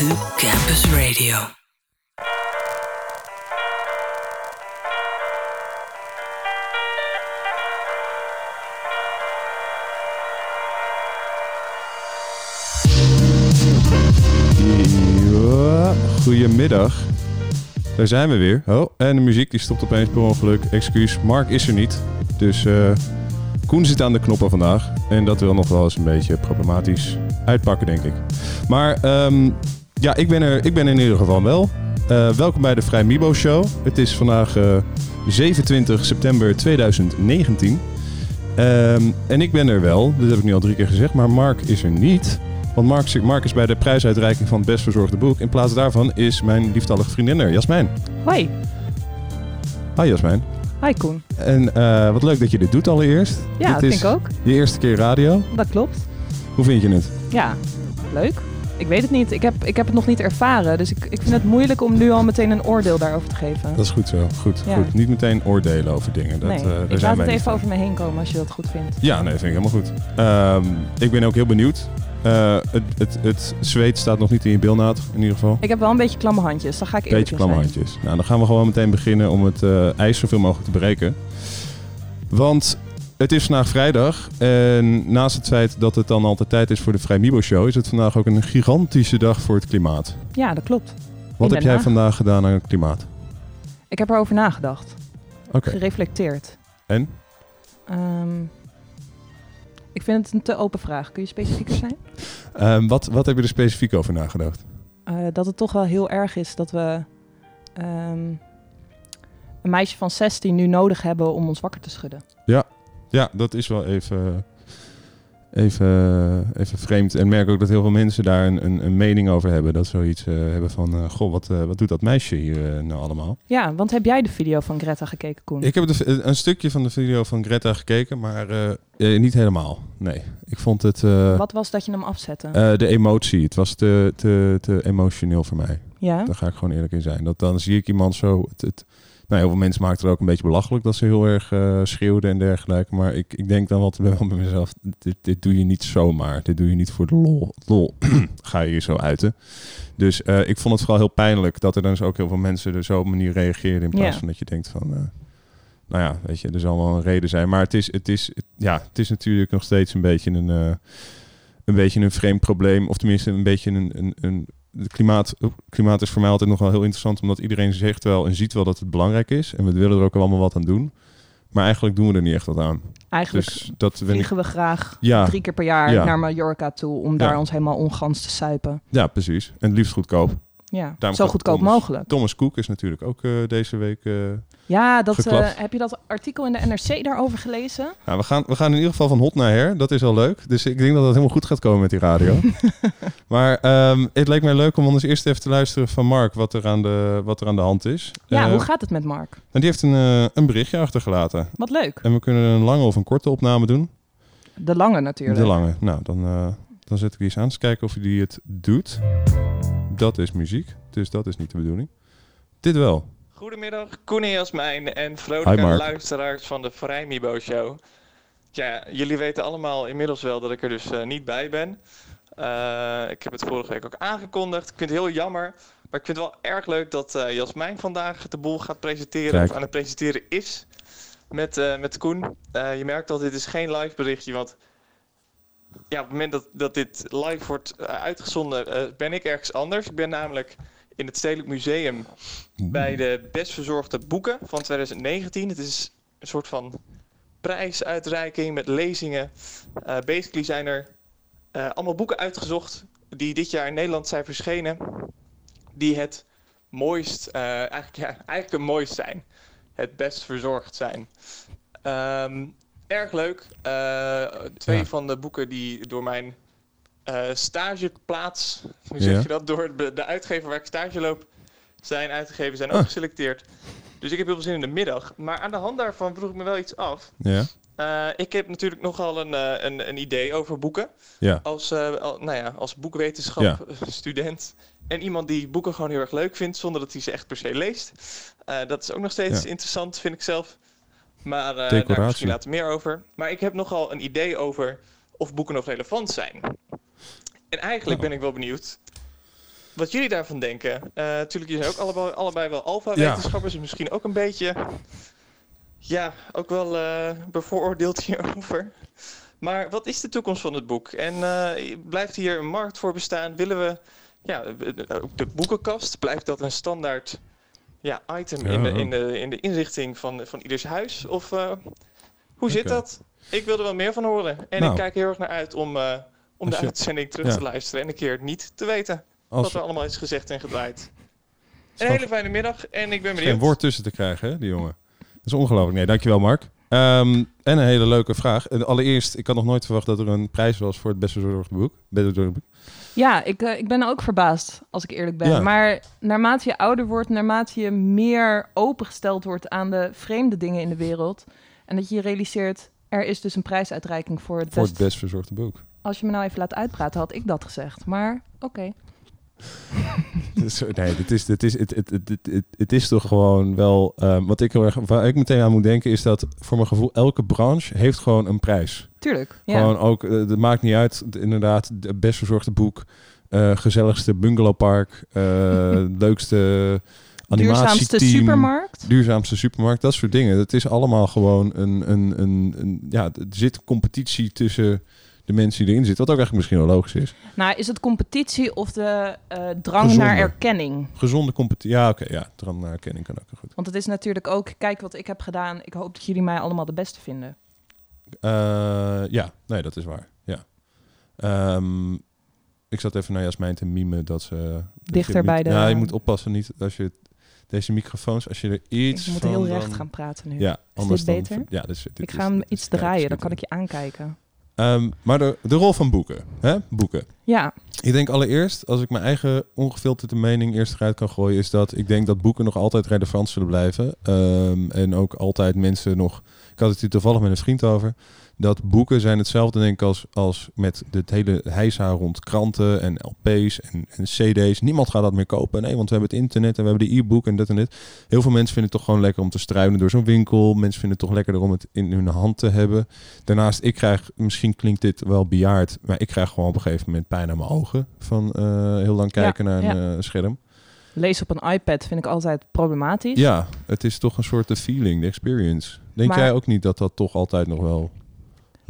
to Campus Radio. Goedemiddag. Daar zijn we weer. Oh, en de muziek die stopt opeens per ongeluk. Excuus, Mark is er niet. Dus eh, Koen zit aan de knoppen vandaag. En dat wil nog wel eens een beetje problematisch uitpakken, denk ik. Maar ehm, ja, ik ben, er, ik ben in ieder geval wel. Eh, welkom bij de Vrij Mibo Show. Het is vandaag eh, 27 september 2019. Ehm, en ik ben er wel, dat heb ik nu al drie keer gezegd, maar Mark is er niet. Want Mark, Mark is bij de prijsuitreiking van het best verzorgde boek. In plaats daarvan is mijn lieftallige vriendin er, Jasmijn. Hoi. Hi Jasmijn. Hi Koen. En eh, wat leuk dat je dit doet allereerst. Ja, Dit dat is vind ik ook. Je eerste keer radio. Dat klopt. Hoe vind je het? Ja, leuk. Ik weet het niet. Ik heb, ik heb het nog niet ervaren. Dus ik, ik vind het moeilijk om nu al meteen een oordeel daarover te geven. Dat is goed zo. Goed, Ja. goed. Niet meteen oordelen over dingen. Dat, nee, eh, daar ik laat het even van. over me heen komen als je dat goed vindt. Ja, nee, vind ik helemaal goed. Ehm, ik ben ook heel benieuwd. Eh, het, het, het zweet staat nog niet in je bilnaad, in ieder geval. Ik heb wel een beetje klamme handjes. Dan ga ik Beetje klamme zijn. handjes. Nou, dan gaan we gewoon meteen beginnen om het eh, ijs zoveel mogelijk te breken. Want het is vandaag vrijdag. En naast het feit dat het dan altijd tijd is voor de Vrij Mibo Show... is het vandaag ook een gigantische dag voor het klimaat. Ja, dat klopt. Wat heb jij vandaag gedaan aan het klimaat? Ik heb erover nagedacht. Oké. Gereflecteerd. En? Ehm, ik vind het een te open vraag. Kun je specifieker zijn? Ehm, wat, wat heb je er specifiek over nagedacht? Eh, dat het toch wel heel erg is dat we ehm, een meisje van 16 nu nodig hebben om ons wakker te schudden. Ja, dat is wel even, even, even vreemd. En merk ook dat heel veel mensen daar een, een, een mening over hebben. Dat zoiets eh, hebben van, eh, goh, wat, eh, wat doet dat meisje hier nou allemaal? Ja, want heb jij de video van Greta gekeken, Koen? Ik heb de, een stukje van de video van Greta gekeken, maar niet helemaal. Nee, ik vond het... Wat was dat je hem afzette? de emotie, het was te, te, te emotioneel voor mij. ja? Daar ga ik gewoon eerlijk in zijn. Dat, dan zie ik iemand zo... Het, het, nou, heel veel mensen maakten er ook een beetje belachelijk dat ze heel erg eh, schreeuwden en dergelijke. Maar ik, ik denk dan te- wel bij mezelf, dit, dit doe je niet zomaar. Dit doe je niet voor de lol. lol. Ga je hier zo uiten. Dus eh, ik vond het vooral heel pijnlijk dat er dan dus ook heel veel mensen er zo op een manier reageerden. In plaats Ja. van dat je denkt van, eh, nou ja, weet je, er zal wel een reden zijn. Maar het is, het is, het- ja, het is natuurlijk nog steeds een beetje een, een beetje een vreemd probleem. Of tenminste een beetje een, een, een het klimaat, klimaat is voor mij altijd nog wel heel interessant, omdat iedereen zegt wel en ziet wel dat het belangrijk is. En we willen er ook allemaal wat aan doen. Maar eigenlijk doen we er niet echt wat aan. Eigenlijk Dus dat ik. vliegen we graag Ja, drie keer per jaar Ja. naar Mallorca toe om Ja. daar ons helemaal ongans te suipen. ja, precies. En het liefst goedkoop. Ja, Daarom zo goedkoop Thomas. mogelijk. Thomas Cook is natuurlijk ook eh, deze week. eh, Ja, dat, eh, heb je dat artikel in de NRC daarover gelezen? nou, we, gaan, we gaan in ieder geval van hot naar her. Dat is al leuk. Dus ik denk dat het helemaal goed gaat komen met die radio. maar ehm, het leek mij leuk om anders eerst even te luisteren van Mark wat er aan de, wat er aan de hand is. Ja, hoe gaat het met Mark? en die heeft een, een berichtje achtergelaten. Wat leuk. En we kunnen een lange of een korte opname doen. De lange natuurlijk. De lange. Nou, dan, dan zet ik die eens aan. Eens kijken of hij het doet. Dat is muziek, dus dat is niet de bedoeling. Dit wel. Goedemiddag, Koen en Jasmijn en vrolijke luisteraars van de Vrij Mibo Show. Ja, jullie weten allemaal inmiddels wel dat ik er dus eh, niet bij ben. Eh, ik heb het vorige week ook aangekondigd. Ik vind het heel jammer, maar ik vind het wel erg leuk dat eh, Jasmijn vandaag de boel gaat presenteren. Kijk. Of aan het presenteren is met, met Koen. Je merkt dat dit is geen live berichtje, want ja, op het moment dat, dat dit live wordt eh, uitgezonden, eh, ben ik ergens anders. Ik ben namelijk in het Stedelijk Museum bij de best verzorgde boeken van 2019. Het is een soort van prijsuitreiking met lezingen. Eh, basically zijn er allemaal boeken uitgezocht die dit jaar in Nederland zijn verschenen. Die het mooist, eigenlijk, ja, eigenlijk het mooist zijn. Het best verzorgd zijn. Ehm, erg leuk. Eh, twee Ja. van de boeken die door mijn eh, stageplaats, hoe zeg Ja. je dat, door de, uitgever waar ik stage loop, zijn uitgegeven, zijn ook Ah. geselecteerd. Dus ik heb heel veel zin in de middag. Maar aan de hand daarvan vroeg ik me wel iets af. Ja. Eh, ik heb natuurlijk nogal een, een, een idee over boeken. Ja. Als, al- nou ja, als boekwetenschap Ja. eh, student. En iemand die boeken gewoon heel erg leuk vindt, zonder dat hij ze echt per se leest. Dat is ook nog steeds interessant, vind ik zelf. Maar eh, daar Decoratie. misschien later meer over. Maar ik heb nogal een idee over of boeken nog relevant zijn. En eigenlijk Oh. ben ik wel benieuwd wat jullie daarvan denken. Uh, natuurlijk, jullie zijn ook allebei, allebei wel alfa-wetenschappers. Ja. Misschien ook een beetje... Ja, ook wel uh, bevooroordeeld hierover. Maar wat is de toekomst van het boek? En blijft hier een markt voor bestaan? Willen we... Ja, de boekenkast, blijft dat een standaard ja, item in, de, in, de, in de inrichting van, van ieders huis? Of hoe zit dat? Ik wil er wel meer van horen. En nou. ik kijk heel erg naar uit om, om de uitzending terug te luisteren en een keer niet te weten. Als... Wat er allemaal is gezegd en gedraaid. Een hele fijne middag en ik ben benieuwd. Geen woord tussen te krijgen, hè, die jongen. Dat is ongelooflijk. Nee, dankjewel Mark. Um, en een hele leuke vraag. Allereerst, ik had nog nooit verwacht dat er een prijs was voor het beste bezorgde boek. boek. Ja, ik, uh, ik ben ook verbaasd, als ik eerlijk ben. Maar naarmate je ouder wordt, naarmate je meer opengesteld wordt aan de vreemde dingen in de wereld. En dat je je realiseert, er is dus een prijsuitreiking voor het, voor best... het best verzorgde boek. Als je me nou even laat uitpraten, had ik dat gezegd. Maar oké. nee, het is, het, is, het, het, het, het, het is toch gewoon wel... Um, wat ik heel erg, waar ik meteen aan moet denken is dat voor mijn gevoel elke branche heeft gewoon een prijs. Tuurlijk, ja. Gewoon ook, uh, het maakt niet uit, inderdaad, het best verzorgde boek, uh, gezelligste bungalowpark, uh, leukste Duurzaamste supermarkt? Duurzaamste supermarkt, dat soort dingen. Het is allemaal gewoon een, een, een, een ja, er zit competitie tussen de mensen die erin zitten. Wat ook eigenlijk misschien wel logisch is. Nou, is het competitie of de uh, drang naar erkenning? Gezonde competitie. Ja, oké. ja, drang naar erkenning kan ook goed. Want het is natuurlijk ook, kijk wat ik heb gedaan. Ik hoop dat jullie mij allemaal de beste vinden. Uh, ja, nee, dat is waar. Ja. Um, ik zat even naar Jasmijn te mimen dat ze... Dichter bij de... Ja, je moet oppassen niet als je deze microfoons, als je er iets Ik moet heel recht gaan praten nu. Ja, is dit beter? Dan, ja, dit, ik ga hem iets draaien, dan kan ik je aankijken. Um, maar de, de rol van boeken. Hè? Boeken. Ja. Ik denk allereerst, als ik mijn eigen ongefilterde mening eerst eruit kan gooien, is dat ik denk dat boeken nog altijd relevant zullen blijven. Um, en ook altijd mensen nog. Ik had het hier toevallig met een vriend over dat boeken zijn hetzelfde denk ik als, als met het hele heisa rond kranten en LP's en, en CD's. Niemand gaat dat meer kopen. Nee, want we hebben het internet en we hebben de e-book en dat en dit. Heel veel mensen vinden het toch gewoon lekker om te struinen door zo'n winkel. Mensen vinden het toch lekkerder om het in hun hand te hebben. Daarnaast, ik krijg, misschien klinkt dit wel bejaard, maar ik krijg gewoon op een gegeven moment pijn aan mijn ogen van uh, heel lang kijken naar een uh, scherm. Lezen op een iPad vind ik altijd problematisch. Ja, het is toch een soort de feeling, de experience. Denk jij ook niet dat dat toch altijd nog wel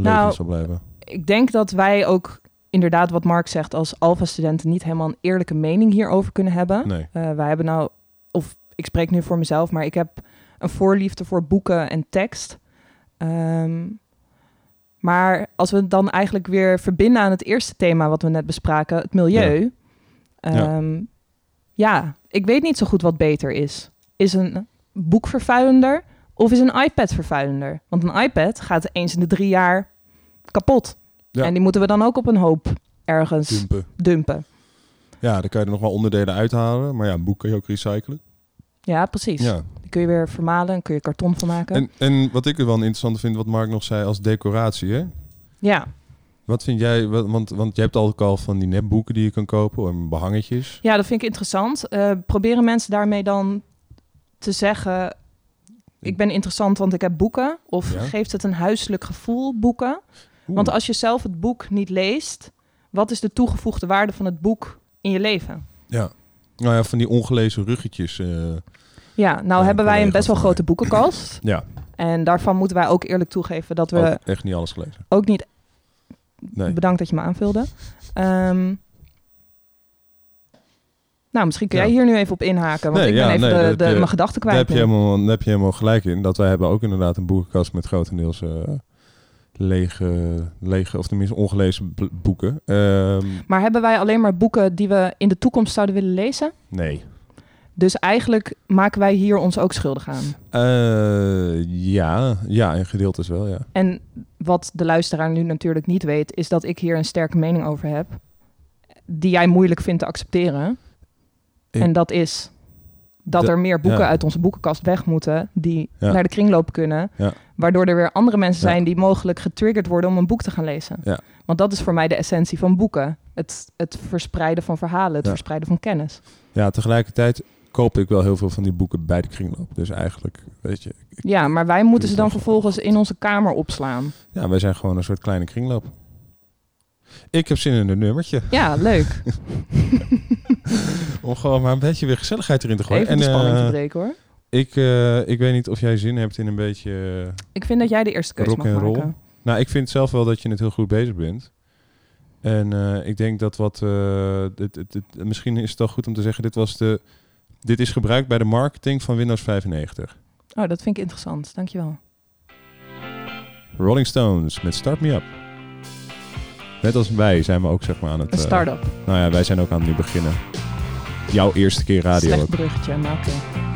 nou, zal blijven? Ik denk dat wij ook inderdaad, wat Mark zegt, als Alpha-studenten niet helemaal een eerlijke mening hierover kunnen hebben. Nee. Uh, wij hebben nou, of ik spreek nu voor mezelf, maar ik heb een voorliefde voor boeken en tekst. Um, maar als we het dan eigenlijk weer verbinden aan het eerste thema wat we net bespraken, het milieu. Ja. Um, ja. ja, ik weet niet zo goed wat beter is. Is een boek vervuilender of is een iPad vervuilender? Want een iPad gaat eens in de drie jaar kapot. Ja. En die moeten we dan ook op een hoop ergens dumpen. dumpen. Ja, dan kan je er nog wel onderdelen uithalen. Maar ja, een boek kun je ook recyclen. Ja, precies. Ja. Die kun je weer vermalen en kun je karton van maken. En, en wat ik er wel interessant vind, wat Mark nog zei als decoratie, hè? Ja. Wat vind jij, want, want je hebt al van die nepboeken die je kan kopen en behangetjes. Ja, dat vind ik interessant. Uh, proberen mensen daarmee dan te zeggen, ik ben interessant want ik heb boeken? Of geeft het een huiselijk gevoel, boeken? Want als je zelf het boek niet leest, wat is de toegevoegde waarde van het boek in je leven? Ja, nou ja, van die ongelezen ruggetjes. Uh, ja, nou hebben wij een best wel grote boekenkast. ja. En daarvan moeten wij ook eerlijk toegeven dat we... Ook echt niet alles gelezen. Ook niet... Nee. Bedankt dat je me aanvulde. Um, nou, misschien kun jij hier nu even op inhaken, want ik ben even de, de, mijn gedachten kwijt. Daar heb, je helemaal, heb je helemaal gelijk in. Dat wij hebben ook inderdaad een boekenkast met grotendeels uh, lege, lege, of tenminste ongelezen boeken. Um, maar hebben wij alleen maar boeken die we in de toekomst zouden willen lezen? Nee. Dus eigenlijk maken wij hier ons ook schuldig aan? Uh, ja, ja, in gedeeltes wel, ja. En wat de luisteraar nu natuurlijk niet weet, is dat ik hier een sterke mening over heb, die jij moeilijk vindt te accepteren en dat is dat er meer boeken uit onze boekenkast weg moeten die naar de kringloop kunnen. Ja. Waardoor er weer andere mensen zijn die mogelijk getriggerd worden om een boek te gaan lezen. Want dat is voor mij de essentie van boeken. Het, het verspreiden van verhalen, het verspreiden van kennis. Ja, tegelijkertijd koop ik wel heel veel van die boeken bij de kringloop. Dus eigenlijk, weet je... ja, maar wij moeten ze dan vervolgens in onze kamer opslaan. Ja, wij zijn gewoon een soort kleine kringloop. Ik heb zin in een nummertje. Ja, leuk. Om gewoon maar een beetje weer gezelligheid erin te gooien. Even de spanning eh, te breken hoor. ik, eh, ik weet niet of jij zin hebt in een beetje... eh, Ik vind dat jij de eerste keuze rock mag roll. maken. Nou, ik vind zelf wel dat je het heel goed bezig bent. En eh, ik denk dat wat... eh, dit, dit- dit- misschien is het wel goed om te zeggen... Dit, was de, dit is gebruikt bij de marketing van Windows 95. Oh, dat vind ik interessant. Dankjewel. Rolling Stones met Start Me Up. Net als wij zijn we ook zeg maar aan het... Een eh, start-up. nou ja, wij zijn ook aan het nu beginnen. Jouw eerste keer radio Slecht bruggetje, maar oké.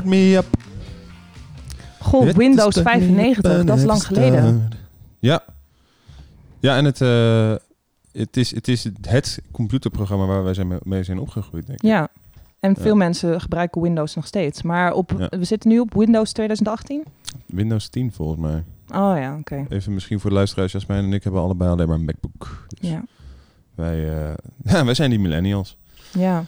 Start me up. Goh, It Windows is the 95, dat is lang start. geleden. Ja. Ja, en het, eh, het, is, het is het computerprogramma waar wij zijn mee- zijn opgegroeid, denk ik. Ja. En Ja. veel mensen gebruiken Windows nog steeds. Maar op, Ja. we zitten nu op Windows 2018? Windows 10 volgens mij. Oh ja, oké. Even misschien voor de luisteraars, Jasmijn en ik hebben allebei alleen maar een MacBook. Dus Ja. wij, eh, ja, wij zijn die millennials. ja.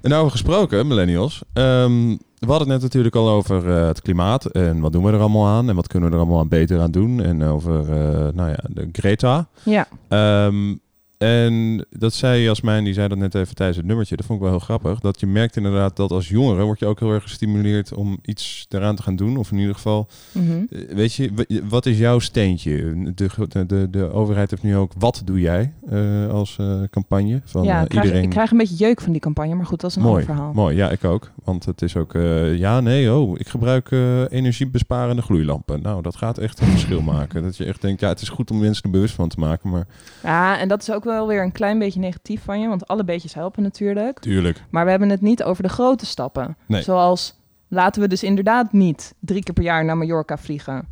En daarover gesproken, millennials. ehm, we hadden het net natuurlijk al over eh, het klimaat en wat doen we er allemaal aan en wat kunnen we er allemaal aan beter aan doen. En over, eh, nou ja, de Greta. Ja. Ehm, en dat zei Jasmijn, die zei dat net even tijdens het nummertje. Dat vond ik wel heel grappig. Dat je merkt inderdaad dat als jongere word je ook heel erg gestimuleerd om iets eraan te gaan doen. Of in ieder geval, Mhm. eh, weet je, wat is jouw steentje? De, de, de, overheid heeft nu ook, wat doe jij eh, als eh, campagne? Van ja, ik krijg, iedereen... ik krijg een beetje jeuk van die campagne, maar goed, dat is een Mooi, ander verhaal. mooi. Ja, ik ook. Want het is ook, ja, nee, oh, ik gebruik energiebesparende gloeilampen. Nou, dat gaat echt een verschil maken. Dat je echt denkt, ja, het is goed om mensen er bewust van te maken, maar Ja, en dat is ook wel weer een klein beetje negatief van je, want alle beetjes helpen natuurlijk. Tuurlijk. Maar we hebben het niet over de grote stappen. Nee. Zoals laten we dus inderdaad niet drie keer per jaar naar Mallorca vliegen.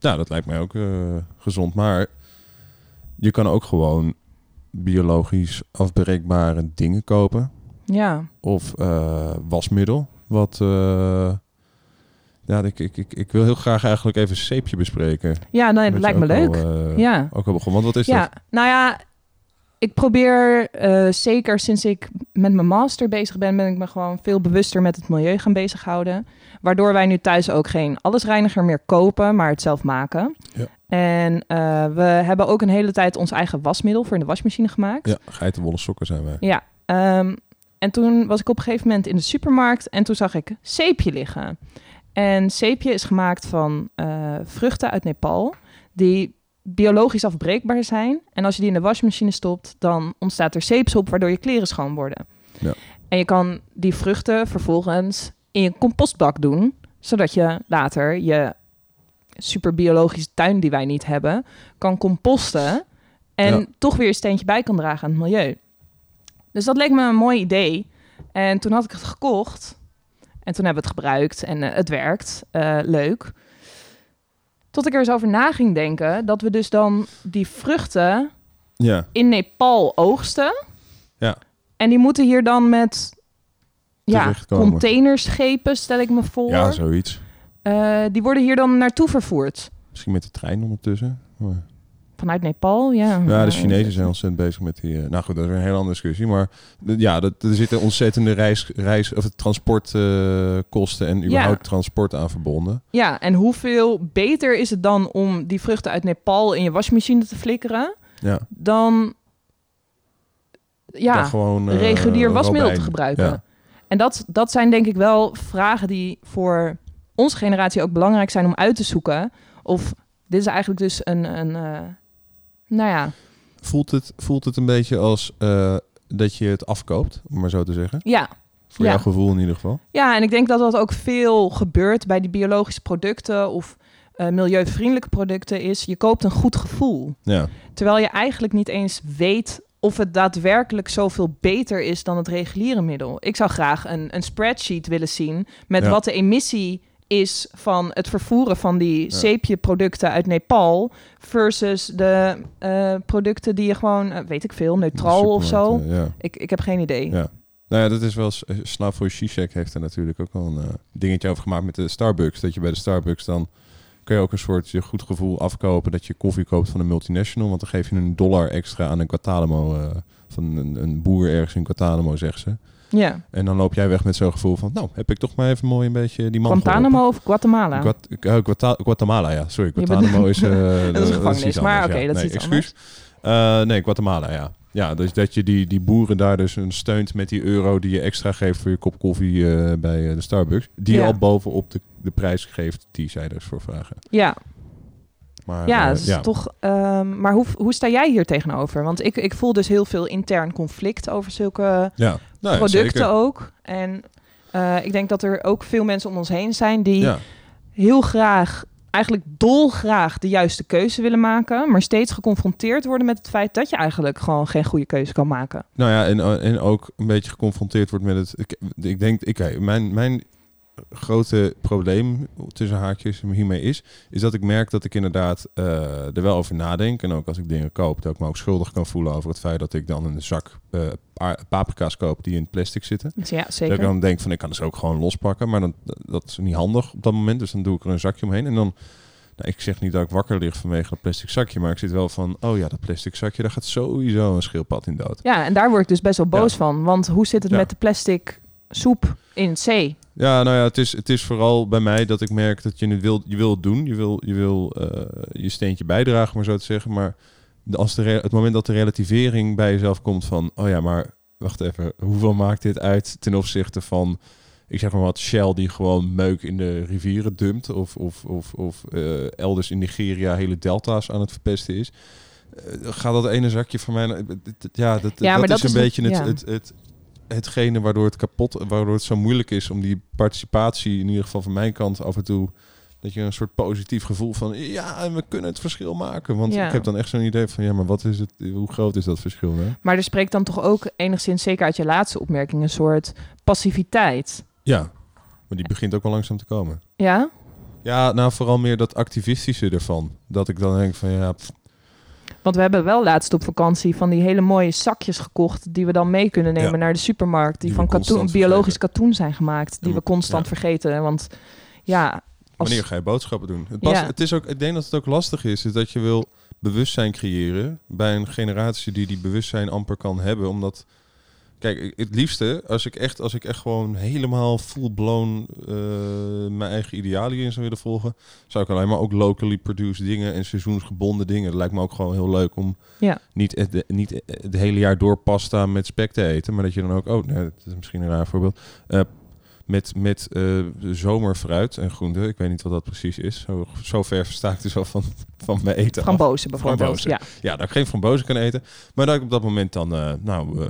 Ja, dat lijkt mij ook eh, gezond. Maar je kan ook gewoon biologisch afbreekbare dingen kopen. Ja, Of eh, wasmiddel. Wat. eh, ja, ik, ik, ik, ik wil heel graag eigenlijk even zeepje bespreken. ja nee, dat Wat je lijkt me leuk. al, ja. Ook al begonnen. Want wat is ja, dat? nou ja, ik probeer eh, zeker sinds ik met mijn master bezig ben, ben ik me gewoon veel bewuster met het milieu gaan bezighouden. Waardoor wij nu thuis ook geen allesreiniger meer kopen, maar het zelf maken. Ja. En eh, we hebben ook een hele tijd ons eigen wasmiddel voor in de wasmachine gemaakt. Ja, geitenwolle sokken zijn wij. Ja, ehm, en toen was ik op een gegeven moment in de supermarkt en toen zag ik zeepje liggen. En zeepje is gemaakt van eh, vruchten uit Nepal die biologisch afbreekbaar zijn. En als je die in de wasmachine stopt, dan ontstaat er zeepsop waardoor je kleren schoon worden. Ja. En je kan die vruchten vervolgens in je compostbak doen, zodat je later je superbiologische tuin die wij niet hebben, kan composten en Ja. toch weer een steentje bij kan dragen aan het milieu. Dus dat leek me een mooi idee. En toen had ik het gekocht. En toen hebben we het gebruikt en eh, het werkt. Eh, leuk. Tot ik er eens over na ging denken dat we dus dan die vruchten Ja, in Nepal oogsten. Ja. En die moeten hier dan met ja, containerschepen, stel ik me voor. ja, zoiets. Eh, die worden hier dan naartoe vervoerd. Misschien met de trein ondertussen. Maar- Vanuit Nepal, ja. Ja, de Eh, Chinezen zijn ontzettend bezig met die... eh, nou goed, dat is een hele andere discussie. Maar ja, dat, er zitten ontzettende reis, reis, of transportkosten en überhaupt transport aan verbonden. Ja, en hoeveel beter is het dan om die vruchten uit Nepal in je wasmachine te flikkeren Ja, dan ja, dan gewoon... eh, regulier wasmiddel te gebruiken? Ja. En dat, dat zijn denk ik wel vragen die voor onze generatie ook belangrijk zijn om uit te zoeken. Of dit is eigenlijk dus een, een eh, nou ja, Voelt, het, voelt het een beetje als eh, dat je het afkoopt, om maar zo te zeggen? ja, Voor Ja. jouw gevoel in ieder geval. Ja, en ik denk dat dat ook veel gebeurt bij die biologische producten of eh, milieuvriendelijke producten is. Je koopt een goed gevoel. Ja, Terwijl je eigenlijk niet eens weet of het daadwerkelijk zoveel beter is dan het reguliere middel. Ik zou graag een, een spreadsheet willen zien met Ja. wat de emissie is van het vervoeren van die zeepje-producten uit Nepal versus de eh, producten die je gewoon, eh, weet ik veel, neutraal of zo. eh, Ja. Ik, ik heb geen idee. Ja. Nou ja, dat is wel... s- Slavoj Zizek heeft er natuurlijk ook al een eh, dingetje over gemaakt met de Starbucks. Dat je bij de Starbucks dan... kun je ook een soort je goed gevoel afkopen dat je koffie koopt van een multinational. Want dan geef je een dollar extra aan een Guantanamo... eh, van een, een boer ergens in Guantanamo, zegt ze. Ja. En dan loop jij weg met zo'n gevoel van... Nou, heb ik toch maar even mooi een beetje die man Guantanamo of Guatemala? Guat- eh, Guata- Guatemala, ja. Sorry, Guantanamo is... eh, Dat is iets gevangenis, maar oké, dat is nee, iets excuus. Eh, nee, Guatemala, ja. Ja, dus dat je die, die boeren daar dus een steunt met die euro die je extra geeft voor je kop koffie eh, bij eh, de Starbucks. Die Ja. al bovenop de, de prijs geeft die zij dus voor vragen. Ja, Maar, ja, is toch. ehm, maar hoe, hoe sta jij hier tegenover? Want ik, ik voel dus heel veel intern conflict over zulke ja. Nou, producten zeker. ook. En eh, ik denk dat er ook veel mensen om ons heen zijn die Ja, heel graag, eigenlijk dolgraag de juiste keuze willen maken, maar steeds geconfronteerd worden met het feit dat je eigenlijk gewoon geen goede keuze kan maken. nou ja, en, eh, en ook een beetje geconfronteerd wordt met het... Ik, ik denk, ik, mijn, mijn grote probleem tussen haakjes hiermee is, is dat ik merk dat ik inderdaad eh, er wel over nadenk. En ook als ik dingen koop, dat ik me ook schuldig kan voelen over het feit dat ik dan een zak eh, pa- paprika's koop die in plastic zitten. Dus ja, Dat ik zeker. dan denk van ik kan ze ook gewoon lospakken, maar dan, dat is niet handig op dat moment. Dus dan doe ik er een zakje omheen en dan... Nou, ik zeg niet dat ik wakker lig vanwege dat plastic zakje, maar ik zit wel van, oh ja, dat plastic zakje, daar gaat sowieso een schildpad in dood. Ja, en daar word ik dus best wel boos Ja. van. Want hoe zit het Ja. met de plastic soep in zee? Ja, nou ja, het is, het is vooral bij mij dat ik merk dat je het wil, je wil het doen. Je wil, je, wil eh, je steentje bijdragen, maar zo te zeggen. Maar als de het moment dat de relativering bij jezelf komt van... oh ja, maar wacht even, hoeveel maakt dit uit ten opzichte van... ik zeg maar wat, Shell die gewoon meuk in de rivieren dumpt... of, of, of, of eh, elders in Nigeria hele delta's aan het verpesten is... Eh, gaat dat ene zakje van mij... naar- Ja, dat, Ja, dat, dat is een is beetje het- het, ja. het, het, hetgene waardoor het kapot, waardoor het zo moeilijk is om die participatie, in ieder geval van mijn kant, af en toe Dat je een soort positief gevoel van ja, we kunnen het verschil maken. Want Ja. ik heb dan echt zo'n idee van ja, maar wat is het? Hoe groot is dat verschil? Hè? Maar er spreekt dan toch ook enigszins, zeker uit je laatste opmerking, een soort passiviteit. Ja, maar die begint ook wel langzaam te komen. Ja? Ja, nou vooral meer dat activistische ervan. Dat ik dan denk van ja, pff, Want we hebben wel laatst op vakantie van die hele mooie zakjes gekocht die we dan mee kunnen nemen Ja. naar de supermarkt. Die, Die van katoen, biologisch katoen zijn gemaakt. Die we constant vergeten. Want ja, als, wanneer ga je boodschappen doen? Het, pas, Ja. het is ook, ik denk dat het ook lastig is, is dat je wil bewustzijn creëren bij een generatie die die bewustzijn amper kan hebben. Omdat, kijk, het liefste, als ik echt, als ik echt gewoon helemaal full-blown eh, mijn eigen idealen in zou willen volgen, zou ik alleen maar ook locally produced dingen en seizoensgebonden dingen. Dat lijkt me ook gewoon heel leuk om Ja. niet, het, niet het hele jaar door pasta met spek te eten, maar dat je dan ook, oh, nee, dat is misschien een raar voorbeeld, eh, met, met eh, zomerfruit en groenten. Ik weet niet wat dat precies is. Zo, zo ver versta ik dus al van, van mijn eten frambozen bijvoorbeeld. Frambozen. Ja. Ja, dat ik geen frambozen kan eten. Maar dat ik op dat moment dan, eh, nou, eh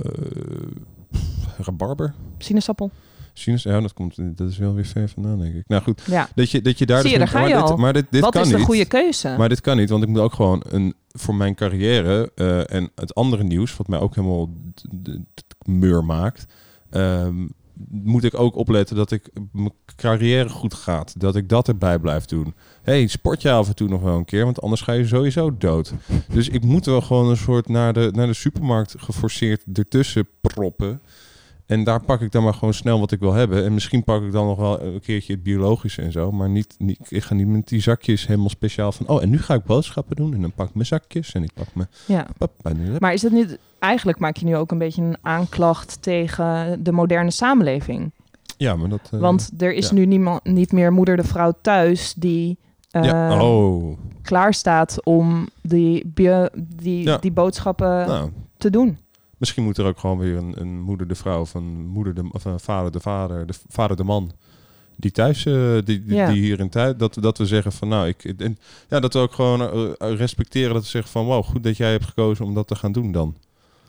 rabarber. Sinaasappel. Sinus, ja, dat, komt, dat is wel weer ver vandaan, denk ik. Nou goed, Ja. dat je, dat je daar... Zie je, dus daar ga maar je dit, al. Maar dit, dit Wat kan is de niet. goede keuze? Maar dit kan niet, want ik moet ook gewoon een, voor mijn carrière en het andere nieuws, wat mij ook helemaal meur maakt, ehm, moet ik ook opletten dat ik mijn carrière goed gaat. Dat ik dat erbij blijf doen. hey, sport je af en toe nog wel een keer, want anders ga je sowieso dood. Dus ik moet wel gewoon een soort naar de, naar de supermarkt geforceerd ertussen proppen. En daar pak ik dan maar gewoon snel wat ik wil hebben. En misschien pak ik dan nog wel een keertje het biologische en zo. Maar niet, niet, ik ga niet met die zakjes helemaal speciaal van... Oh, en nu ga ik boodschappen doen. En dan pak ik mijn zakjes en ik pak mijn... ja. Maar is het niet... Eigenlijk maak je nu ook een beetje een aanklacht tegen de moderne samenleving. Ja, maar dat... eh, Want er is ja. nu niemand, niet meer moeder de vrouw thuis die ja, oh. klaar staat om die, die, Ja. die boodschappen Nou, te doen. Misschien moet er ook gewoon weer een, een moeder de vrouw... of een moeder de, of een vader de vader, de vader de man... Die thuis, eh, die, die, Ja. die hier in tijd, dat, dat we zeggen van nou, ik, en, ja, dat we ook gewoon eh, respecteren dat we zeggen van wow, goed dat jij hebt gekozen om dat te gaan doen dan.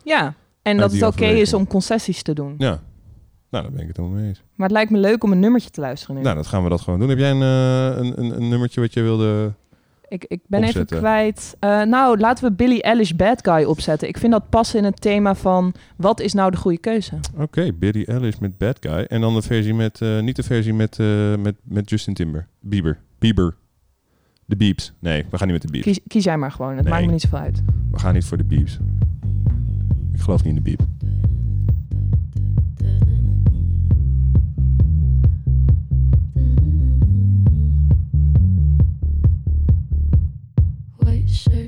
Ja, en dat het oké is om concessies te doen. Ja, nou, daar ben ik het helemaal mee eens. Maar het lijkt me leuk om een nummertje te luisteren nu. Nou, dat gaan we dat gewoon doen. Heb jij een, eh, een, een, een nummertje wat je wilde... ik, ik ben opzetten. even kwijt. Eh, nou, laten we Billie Eilish Bad Guy opzetten. Ik vind dat passen in het thema van wat is nou de goede keuze? Oké, Billie Eilish met Bad Guy. En dan de versie met... eh, niet de versie met, eh, met, met Justin Timber. Bieber. Bieber. De Beeps. Nee, we gaan niet met de Beeps. Kies, kies jij maar gewoon. Het Nee. maakt me niet zoveel uit. We gaan niet voor de Beeps. Ik geloof niet in de Beep. pressure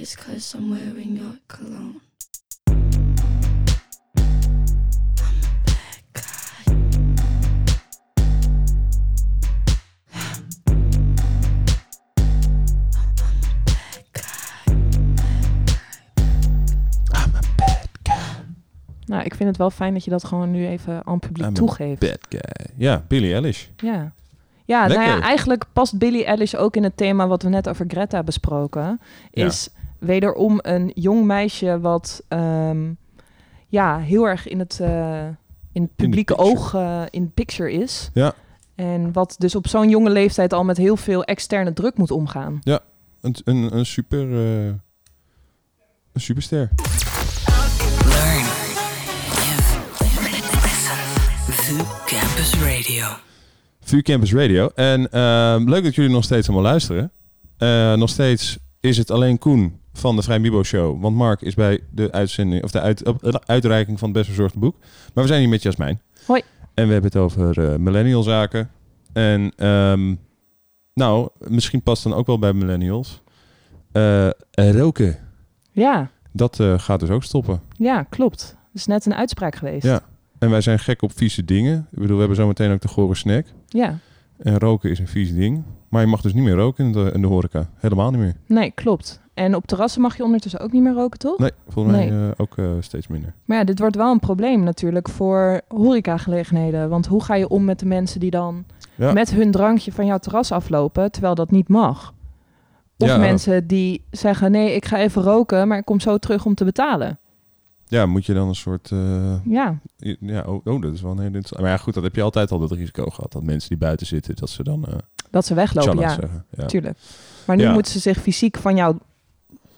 it's cause I'm wearing your cologne. I'm a bad guy. Nou, ik vind het wel fijn dat je dat gewoon nu even aan het publiek I'm a toegeeft. Bad guy. Ja, Billie Eilish. Ja. Ja, nou ja, eigenlijk past Billie Eilish ook in het thema wat we net over Greta besproken. Ja. Wederom een jong meisje wat ehm, ja, heel erg in het, eh, in het publieke oog eh, in de picture is. Ja. En wat dus op zo'n jonge leeftijd al met heel veel externe druk moet omgaan. Een, een, een super... eh, een superster. Learn. Listen. Campus Radio. VU Campus Radio. En ehm, leuk dat jullie nog steeds allemaal luisteren. Eh, nog steeds is het alleen Koen van de Vrij Bibo Show. Want Mark is bij de uitzending of de uit, de uitreiking van het best verzorgde boek. Maar we zijn hier met Jasmijn. Hoi. En we hebben het over eh millennial zaken. En ehm, nou, misschien past dan ook wel bij millennials. Eh, roken. Ja, Dat eh, gaat dus ook stoppen. ja, klopt. Er is net een uitspraak geweest. Ja. En wij zijn gek op vieze dingen. Ik bedoel, we hebben zometeen ook de gore snack. ja. En roken is een vies ding. Maar je mag dus niet meer roken in de, in de horeca. Helemaal niet meer. Nee, klopt. En op terrassen mag je ondertussen ook niet meer roken, toch? Nee, volgens mij Nee. eh, ook eh, steeds minder. Maar ja, dit wordt wel een probleem natuurlijk voor horecagelegenheden. Want hoe ga je om met de mensen die dan Ja. met hun drankje van jouw terras aflopen, terwijl dat niet mag? Of Ja. mensen die zeggen, nee, ik ga even roken, maar ik kom zo terug om te betalen. Ja, moet je dan een soort... eh, Ja, ja, oh, oh, dat is wel een hele. Maar ja, goed, dat heb je altijd al dat risico gehad. Dat mensen die buiten zitten, dat ze dan... dat ze weglopen, ja, zeggen. Ja. tuurlijk. Maar nu moeten ze zich fysiek van jouw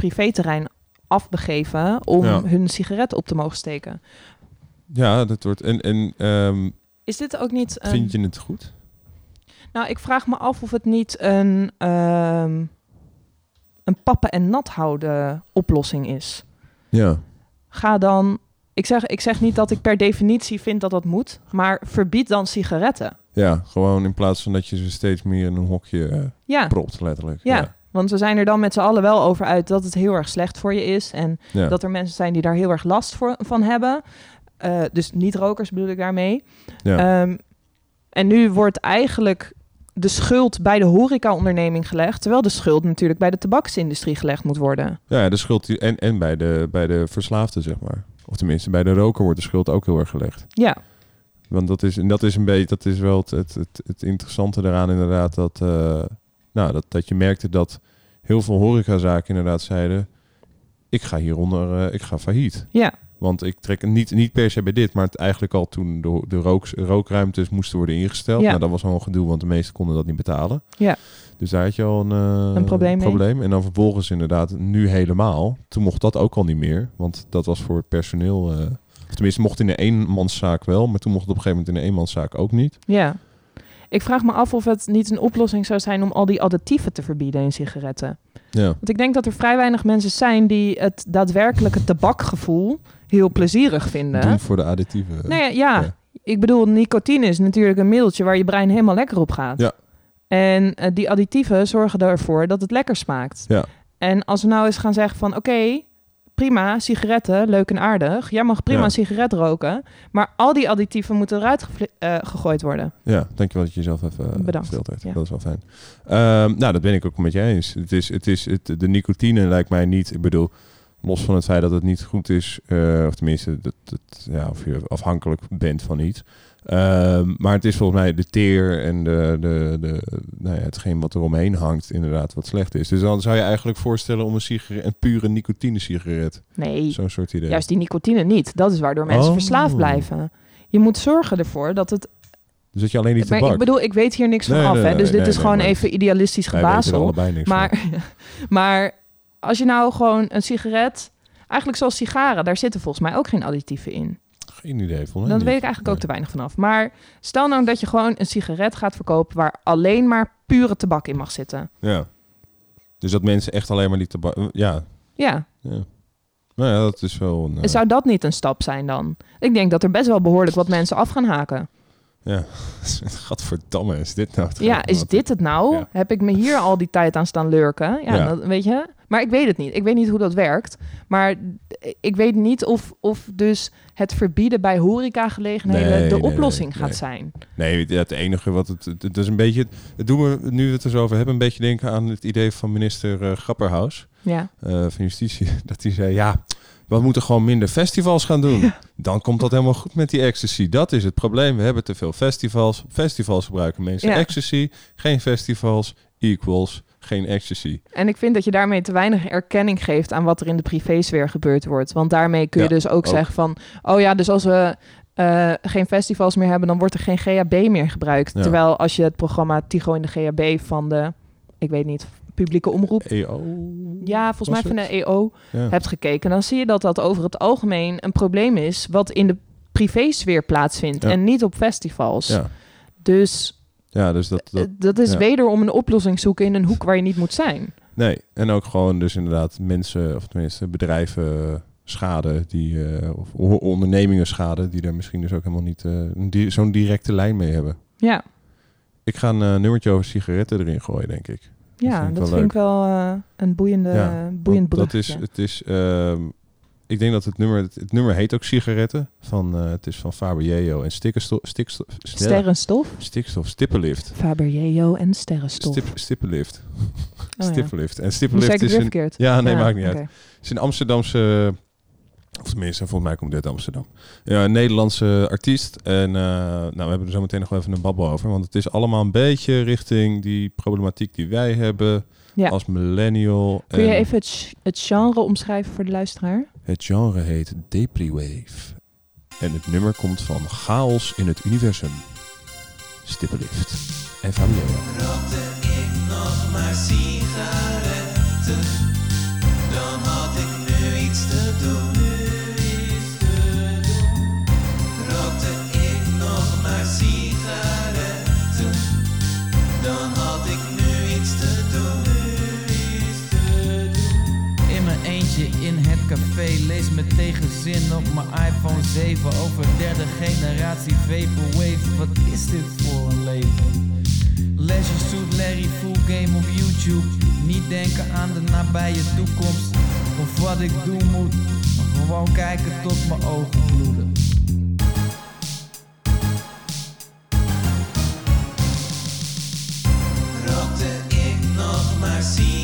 privéterrein afbegeven om Ja. hun sigaret op te mogen steken. ja, dat wordt... En, en ehm, Is dit ook niet... Een... vind je het goed? Nou, ik vraag me af of het niet een, ehm, een pappen en nat houden oplossing is. Ja. Ga dan. Ik zeg, ik zeg niet dat ik per definitie vind dat dat moet, maar verbied dan sigaretten. Ja, gewoon in plaats van dat je ze steeds meer in een hokje eh, Ja, propt, letterlijk. ja. Want we zijn er dan met z'n allen wel over uit dat het heel erg slecht voor je is. En Ja. dat er mensen zijn die daar heel erg last voor, van hebben. Eh, dus niet-rokers bedoel ik daarmee. ja. Ehm, en nu wordt eigenlijk de schuld bij de horecaonderneming gelegd, terwijl de schuld natuurlijk bij de tabaksindustrie gelegd moet worden. ja, de schuld... die- En, en bij, de, bij de verslaafde, zeg maar. Of tenminste, bij de roker wordt de schuld ook heel erg gelegd. Ja, Want dat is, en dat is een beetje, dat is wel het, het, het, het interessante daaraan inderdaad, dat, eh, nou, dat, dat je merkte dat heel veel horecazaken inderdaad zeiden, ik ga hieronder, eh, ik ga failliet. ja, Want ik trek niet, niet per se bij dit, maar het eigenlijk al toen de, de rook, rookruimtes moesten worden ingesteld. Ja. Nou, dat was al een gedoe, want de meesten konden dat niet betalen. Ja. Dus daar had je al een, eh, Een probleem. En dan vervolgens inderdaad nu helemaal. Toen mocht dat ook al niet meer, want dat was voor het personeel... eh, tenminste, mocht in de eenmanszaak wel, maar toen mocht het op een gegeven moment in de eenmanszaak ook niet. ja. Ik vraag me af of het niet een oplossing zou zijn om al die additieven te verbieden in sigaretten. Ja, Want ik denk dat er vrij weinig mensen zijn die het daadwerkelijke tabakgevoel heel plezierig vinden. doen voor de additieven. Nou ja, ja, Ja. ik bedoel, nicotine is natuurlijk een middeltje waar je brein helemaal lekker op gaat. Ja. En eh, die additieven zorgen ervoor dat het lekker smaakt. Ja. En als we nou eens gaan zeggen van, oké, prima, sigaretten, leuk en aardig. Jij mag prima Ja. een sigaret roken, maar al die additieven moeten eruit eh, gegooid worden. Ja, dankjewel dat je jezelf even eh, Bedankt. Ja. Dat is wel fijn. Ehm, nou, dat ben ik ook met je eens. Het is, het is, het, de nicotine lijkt mij niet... Ik bedoel, los van het feit dat het niet goed is... eh, of tenminste, dat, dat, ja, of je afhankelijk bent van iets... Ehm, maar het is volgens mij de teer en de, de, de, nou ja, hetgeen wat er omheen hangt inderdaad wat slecht is. Dus dan zou je eigenlijk voorstellen om een, sigaret, een pure nicotine sigaret. Nee, Zo'n soort idee. juist die nicotine niet. Dat is waardoor mensen Oh. verslaafd blijven. Je moet zorgen ervoor dat het... Dus dat je alleen die Maar tabak... ik bedoel, ik weet hier niks van af, nee, hè, nee, dus dit is gewoon even idealistisch gebazel. allebei niks van. Maar, maar als je nou gewoon een sigaret... Eigenlijk zoals sigaren, daar zitten volgens mij ook geen additieven in. Geen idee, volgens mij Daar niet. weet ik eigenlijk ook te weinig vanaf. Maar stel nou dat je gewoon een sigaret gaat verkopen... waar alleen maar pure tabak in mag zitten. Ja. Dus dat mensen echt alleen maar die tabak... Ja. Ja, ja. Nou ja, dat is wel een... eh, zou dat niet een stap zijn dan? Ik denk dat er best wel behoorlijk wat mensen af gaan haken. Ja, gadverdamme, is dit nou Ja, is dit het nou? Ja. Heb ik me hier al die tijd aan staan lurken? Ja, Ja. Dat, weet je. Maar ik weet het niet. Ik weet niet hoe dat werkt. Maar ik weet niet of, of dus het verbieden bij horecagelegenheden Nee, de nee, oplossing nee, gaat zijn. Nee, het enige wat het, het, is een beetje, het doen we nu we het er zo over hebben, een beetje denken aan het idee van minister eh, Grapperhaus Ja. eh, van Justitie. Dat hij zei, ja, we moeten gewoon minder festivals gaan doen. Dan komt dat helemaal goed met die ecstasy. Dat is het probleem. We hebben te veel festivals. Festivals gebruiken mensen Ja. ecstasy. Geen festivals equals geen ecstasy. En ik vind dat je daarmee te weinig erkenning geeft aan wat er in de privésfeer gebeurd wordt. Want daarmee kun je Ja, dus ook, ook. zeggen van... oh ja, dus als we eh, geen festivals meer hebben... dan wordt er geen GHB meer gebruikt. Terwijl als je het programma Tigo in de GHB van de... ik weet niet, publieke omroep... EO. ja, volgens mij van de EO Ja. hebt gekeken... dan zie je dat dat over het algemeen een probleem is... wat in de privésfeer plaatsvindt Ja. en niet op festivals. Ja. Dus ja, dus dat, dat, eh, dat is ja. wederom een oplossing zoeken in een hoek waar je niet moet zijn. Nee, en ook gewoon dus inderdaad mensen, of tenminste bedrijven schade, die, eh, of ondernemingen schade, die daar misschien dus ook helemaal niet di- zo'n directe lijn mee hebben. Ja, Ik ga een nummertje over sigaretten erin gooien, denk ik. Ja vind dat vind ik wel eh, een boeiende, Ja, boeiend Want dat is, bruggetje. het is, ehm, ik denk dat het nummer, het, het nummer heet ook sigaretten. Van, eh, het is van Faber en stikkerstof, stikstof, Sterrenstof, stikstof, stippenlift. Faber-Yeo en sterrenstof. Stip, stippenlift. Oh ja. Stippenlift. En stippenlift is een. Ja, nee, maakt niet uit. Het is een Amsterdamse, of tenminste, volgens mij komt dit uit Amsterdam. Ja, een Nederlandse artiest. En eh, nou, we hebben er zo meteen nog wel even een babbel over. Want het is allemaal een beetje richting die problematiek die wij hebben Ja. als millennial. Kun je En even het, genre omschrijven voor de luisteraar? Het genre heet Depri-wave. En het nummer komt van Chaos in het Universum. Stippenlift. En Fabio. Rookte ik nog maar sigaretten, dan had ik nu iets te doen. Café Lees met tegenzin op mijn iPhone 7 Over derde generatie Vaporwave. Wat is dit voor een leven? Leisure Suit Larry full game op YouTube. Niet denken aan de nabije toekomst. Of wat ik doen moet. Maar gewoon kijken tot mijn ogen bloeden Rookte ik nog maar sigaretten,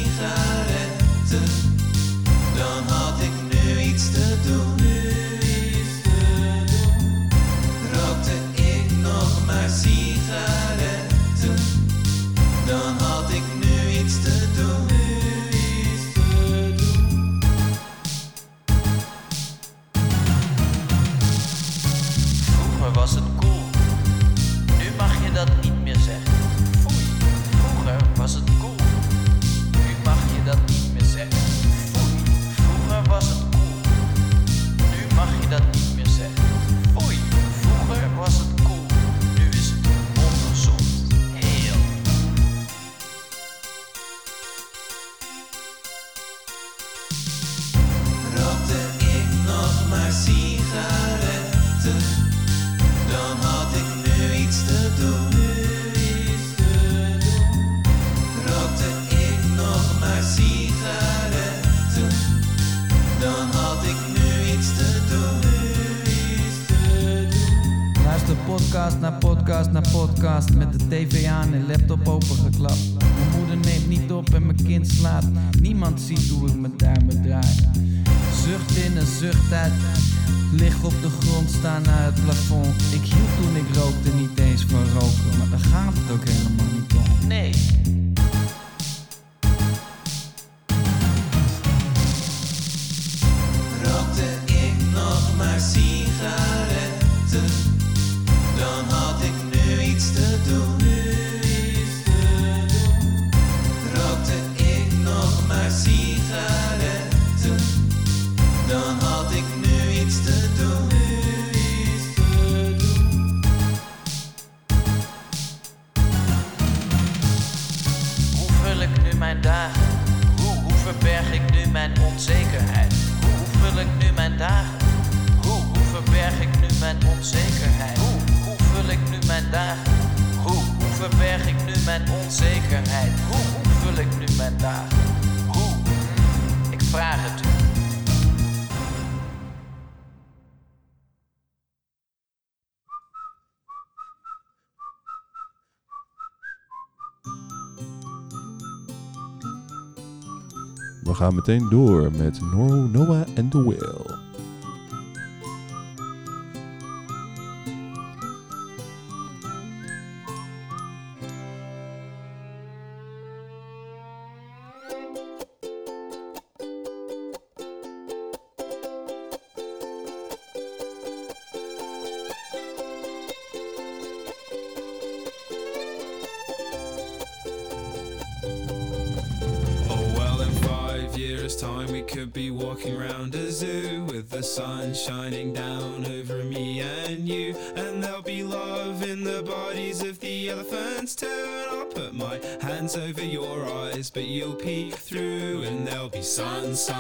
gaan meteen door met Noro, Noah en The Whale.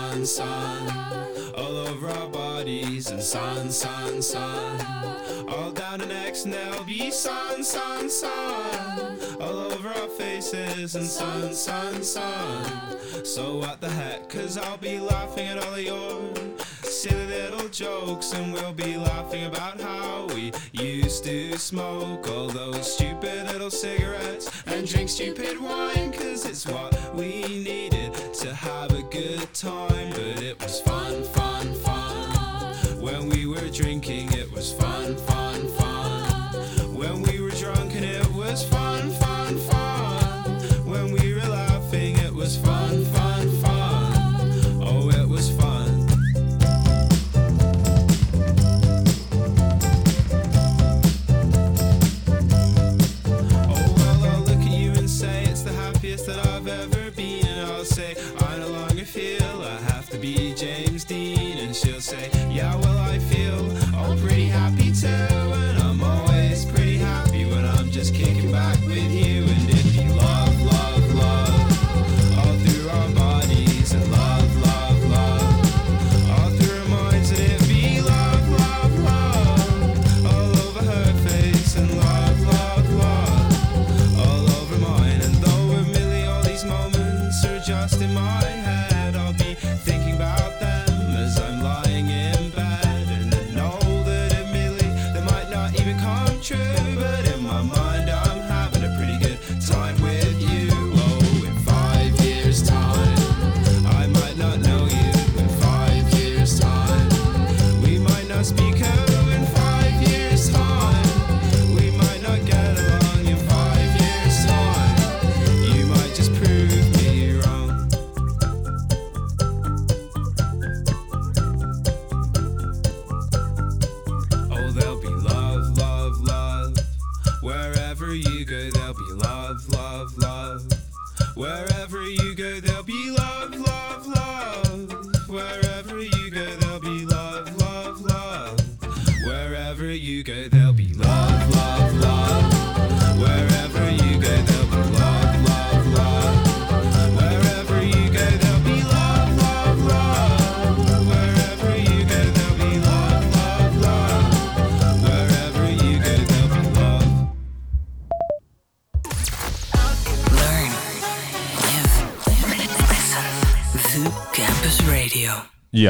Sun, sun, all over our bodies. And sun, sun, sun all down our necks. And there'll be sun, sun, sun all over our faces. And sun, sun, sun. So what the heck? Cause I'll be laughing at all of your silly little jokes, and we'll be laughing about how we used to smoke all those stupid little cigarettes and drink stupid wine. Cause it's what we needed to have a good time. But it was fun, fun, fun. When we were drinking, it was fun, fun, fun.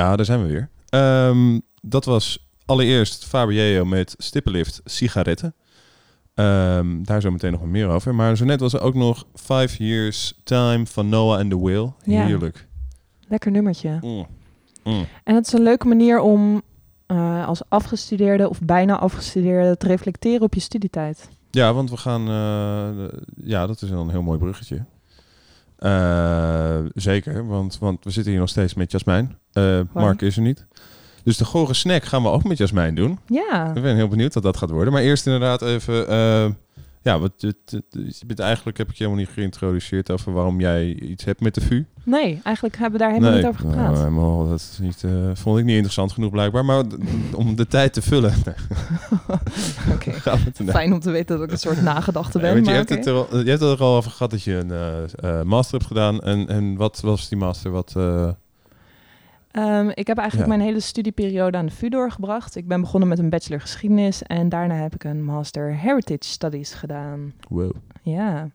Ja, daar zijn we weer. Ehm, dat was allereerst Fabieo met Stippenlift Sigaretten. Ehm, daar zo meteen nog wat meer over. Maar zo net was er ook nog Five Years Time van Noah and the Whale. Ja. Heerlijk. Lekker nummertje. Mm. Mm. En het is een leuke manier om eh, als afgestudeerde of bijna afgestudeerde te reflecteren op je studietijd. Ja, want we gaan... eh, ja, dat is wel een heel mooi bruggetje. Eh, zeker, want, want we zitten hier nog steeds met Jasmijn. Eh, Mark is er niet. Dus de gore snack gaan we ook met Jasmijn doen. Ja, Ik ben heel benieuwd wat dat gaat worden. Maar eerst inderdaad even... eh, ja, wat, het- eigenlijk heb ik je helemaal niet geïntroduceerd over waarom jij iets hebt met de VU. nee, eigenlijk hebben we daar helemaal niet over gepraat. Nou, helemaal, dat is niet, eh, vond ik niet interessant genoeg blijkbaar. Maar om de tijd te vullen, Oké. Fijn om te weten dat ik een soort nagedachte ben. Ja, je, maar hebt het er al, je hebt het er al over gehad dat je een eh, eh, master hebt gedaan. En, en wat was die master? Wat, Ehm, ik heb eigenlijk Ja. mijn hele studieperiode aan de VU doorgebracht. Ik ben begonnen met een bachelor geschiedenis en daarna heb ik een master heritage studies gedaan. Wow. Ja.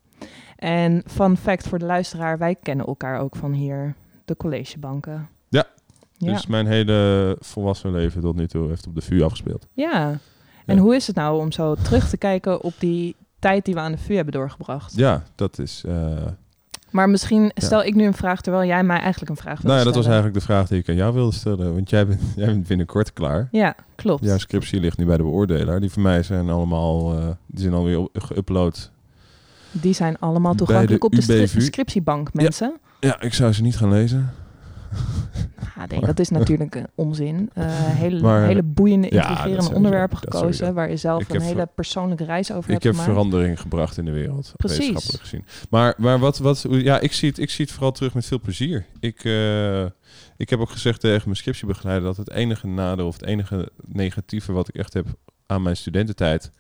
En fun fact voor de luisteraar, wij kennen elkaar ook van hier, de collegebanken. Ja. Ja. Dus mijn hele volwassen leven tot nu toe heeft op de vuur afgespeeld. ja. En Ja. hoe is het nou om zo terug te kijken op die tijd die we aan de VU hebben doorgebracht? Ja, dat is... eh, Maar misschien stel ik nu een vraag terwijl jij mij eigenlijk een vraag wil nou ja, dat was eigenlijk de vraag die ik aan jou wilde stellen. Want jij bent, jij bent binnenkort klaar. Ja, klopt. Jouw scriptie ligt nu bij de beoordelaar. Die van mij zijn allemaal... eh, die zijn alweer geüpload. Die zijn allemaal toegankelijk de op de scriptiebank, mensen. Ja, ik zou ze niet gaan lezen. Ah, nee, dat is natuurlijk een onzin. Eh, hele, Maar- hele boeiende, intrigerende onderwerpen gekozen... waar je zelf Ik een heb hele persoonlijke reis over Ik hebt heb gemaakt. verandering gebracht in de wereld. Precies. Wetenschappelijk gezien. Maar, maar wat, wat, ja, ik zie, het, ik zie het vooral terug met veel plezier. Ik, eh, ik heb ook gezegd tegen mijn scriptiebegeleider dat het enige nadeel of het enige negatieve wat ik echt heb aan mijn studententijd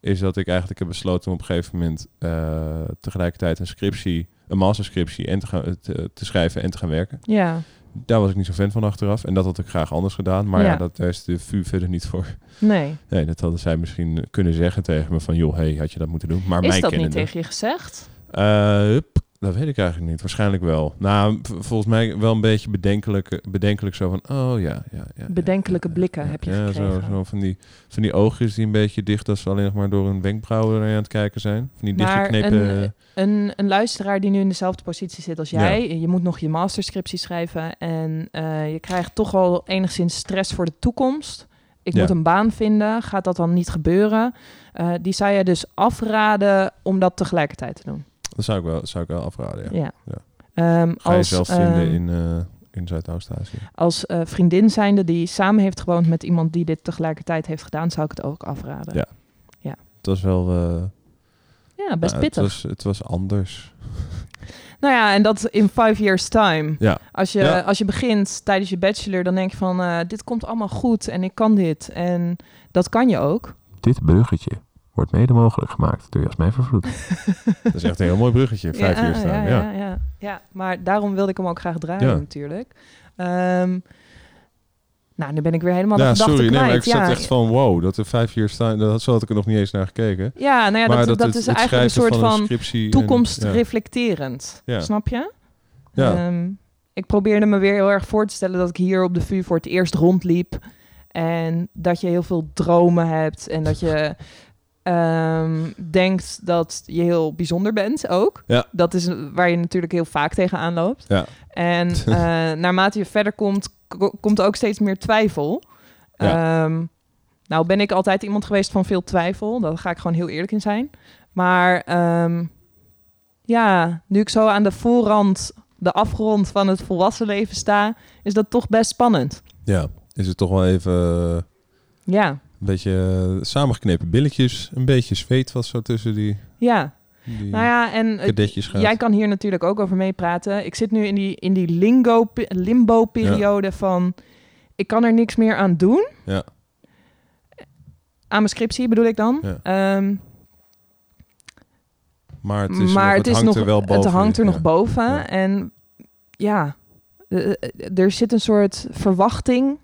is dat ik eigenlijk heb besloten om op een gegeven moment eh, tegelijkertijd een scriptie, een masterscriptie en te, gaan, te, te schrijven en te gaan werken. Ja, Daar was ik niet zo fan van achteraf en dat had ik graag anders gedaan. Maar ja, Ja. dat, daar is de VU verder niet voor. nee. Nee, dat hadden zij misschien kunnen zeggen tegen me van joh, hey, had je dat moeten doen. Maar Is mij dat niet tegen je gezegd? eh, dat weet ik eigenlijk niet. Waarschijnlijk wel. Nou, volgens mij wel een beetje bedenkelijk, bedenkelijk zo van, oh ja, ja, ja. Bedenkelijke ja, blikken ja, heb je ja, gekregen. Zo, zo van, die, van die oogjes die een beetje dicht als ze alleen nog maar door hun wenkbrauwen aan het kijken zijn. Van die Maar dichtgeknepen... een- Een, een luisteraar die nu in dezelfde positie zit als Ja. jij... je moet nog je masterscriptie schrijven... en eh, je krijgt toch al enigszins stress voor de toekomst. Ik moet een baan vinden. Gaat dat dan niet gebeuren? Eh, die zou je dus afraden om dat tegelijkertijd te doen. Dat zou ik wel, zou ik wel afraden, ja. Ja. Ja. Ehm, Ga je als, zelf vinden ehm, in, eh in Zuidoost-Azië. als eh, vriendin zijnde die samen heeft gewoond met iemand die dit tegelijkertijd heeft gedaan, zou ik het ook afraden. Ja. Het was wel... eh, Ja, best nou, pittig. Het was, het was anders. Nou ja, en dat in five years time. Ja. Als je, Ja. als je begint tijdens je bachelor, dan denk je van, eh, dit komt allemaal goed en ik kan dit. En dat kan je ook. Dit bruggetje wordt mede mogelijk gemaakt door Jasmijn Vervloed. dat is echt een heel mooi bruggetje, vijf ja, uur staan. ja, Ja, ja, ja, ja. maar daarom wilde ik hem ook graag draaien Ja. natuurlijk. Ehm, nou, nu ben ik weer helemaal Ja, de gedachte sorry, nee, maar ik ja. zat echt van wow, dat er vijf uur staan, dat, zo had ik er nog niet eens naar gekeken. ja, nou ja, maar dat, dat, het- is het eigenlijk een soort van en- toekomst ja. reflecterend. Ja. Snap je? Ja. Ehm, ik probeerde me weer heel erg voor te stellen dat ik hier op de VU voor het eerst rondliep. En dat je heel veel dromen hebt. En dat je ehm, denkt dat je heel bijzonder bent ook. Ja. Dat is waar je natuurlijk heel vaak tegenaan loopt. Ja. En eh, naarmate je verder komt, ko- komt ook steeds meer twijfel. Ja. Ehm, nou ben ik altijd iemand geweest van veel twijfel. Daar ga ik gewoon heel eerlijk in zijn. Maar ehm, ja, nu ik zo aan de voorrand, de afgrond van het volwassen leven sta, is dat toch best spannend. Ja, is het toch wel even eh, Ja, een beetje eh, samengeknepen billetjes, een beetje zweet was zo tussen die, ja. die Nou ja, en jij kan hier natuurlijk ook over meepraten. Ik zit nu in die, in die lingo, limbo-periode van... Ik kan er niks meer aan doen. Ja. Aan mijn scriptie bedoel ik dan. Ja. Ehm, maar het, is maar nog, het, hangt nog, er wel boven. het hangt er nog boven. En ja, eh, eh, er zit een soort verwachting,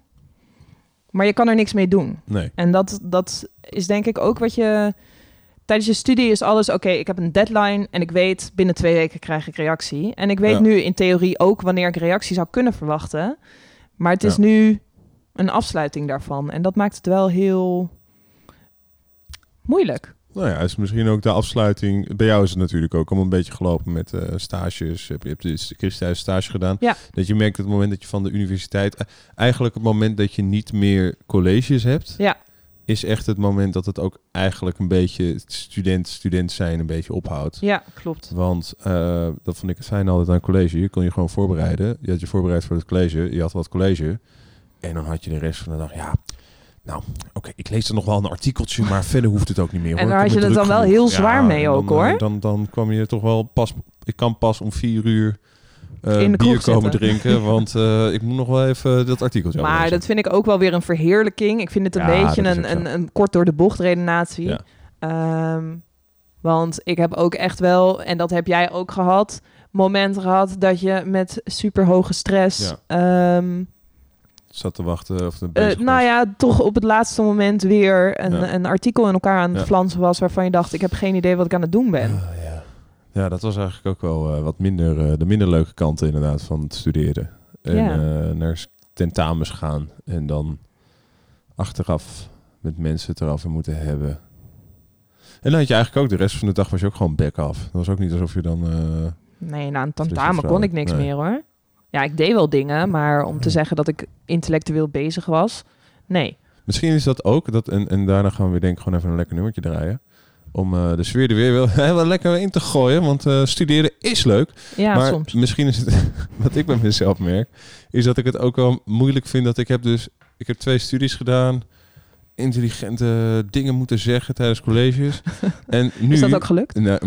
maar je kan er niks mee doen. Nee, En dat, dat is denk ik ook wat je... Tijdens je studie is alles, oké, ik heb een deadline en ik weet binnen twee weken krijg ik reactie. En ik weet Ja. nu in theorie ook wanneer ik reactie zou kunnen verwachten. Maar het is Ja. nu een afsluiting daarvan. En dat maakt het wel heel moeilijk. Nou ja, is misschien ook de afsluiting. Bij jou is het natuurlijk ook allemaal een beetje gelopen met eh, stages. Je hebt dus Christhuis stage gedaan. Ja. Dat je merkt dat het moment dat je van de universiteit... eh, eigenlijk het moment dat je niet meer colleges hebt... Ja. is echt het moment dat het ook eigenlijk een beetje student, student zijn een beetje ophoudt. Ja, klopt. Want eh, dat vond ik het fijn altijd aan college. Je kon je gewoon voorbereiden. Je had je voorbereid voor het college. Je had wat college. En dan had je de rest van de dag, ja... Nou, oké, ik lees er nog wel een artikeltje, maar verder hoeft het ook niet meer. En daar had je het dan wel heel zwaar mee ook, dan, hoor. eh, Dan, dan kwam je toch wel pas... Ik kan pas om vier uur eh, In de bier komen zitten. drinken, want eh, ik moet nog wel even dat artikeltje Maar dat vind ik ook wel weer een verheerlijking. Ik vind het een Ja, beetje een, een, een kort door de bocht redenatie. Ja. Ehm, want ik heb ook echt wel, en dat heb jij ook gehad, momenten gehad dat je met super hoge stress Ja. ehm, zat te wachten of bezig nou ja, toch op het laatste moment weer een, Ja. een artikel in elkaar aan het Ja. flansen was... waarvan je dacht, ik heb geen idee wat ik aan het doen ben. Ah, ja. ja, dat was eigenlijk ook wel eh, wat minder, eh, de minder leuke kanten inderdaad van het studeren. En Ja. naar tentamens gaan en dan achteraf met mensen het erover moeten hebben. En dan had je eigenlijk ook de rest van de dag was je ook gewoon back af. Dat was ook niet alsof je dan... Nee, na een Frisse tentamen kon ik niks Nee. meer hoor. Ja, ik deed wel dingen, maar om te zeggen dat ik intellectueel bezig was... Nee. Misschien is dat ook, dat, en, en daarna gaan we weer denk ik gewoon even een lekker nummertje draaien. Om eh, de sfeer er weer wel, wel lekker in te gooien, want eh, studeren is leuk. Ja, maar soms. misschien is het, wat ik bij mezelf merk, is dat ik het ook wel moeilijk vind dat ik heb dus, ik heb twee studies gedaan, intelligente dingen moeten zeggen tijdens colleges. en nu, Is dat ook gelukt? Nee,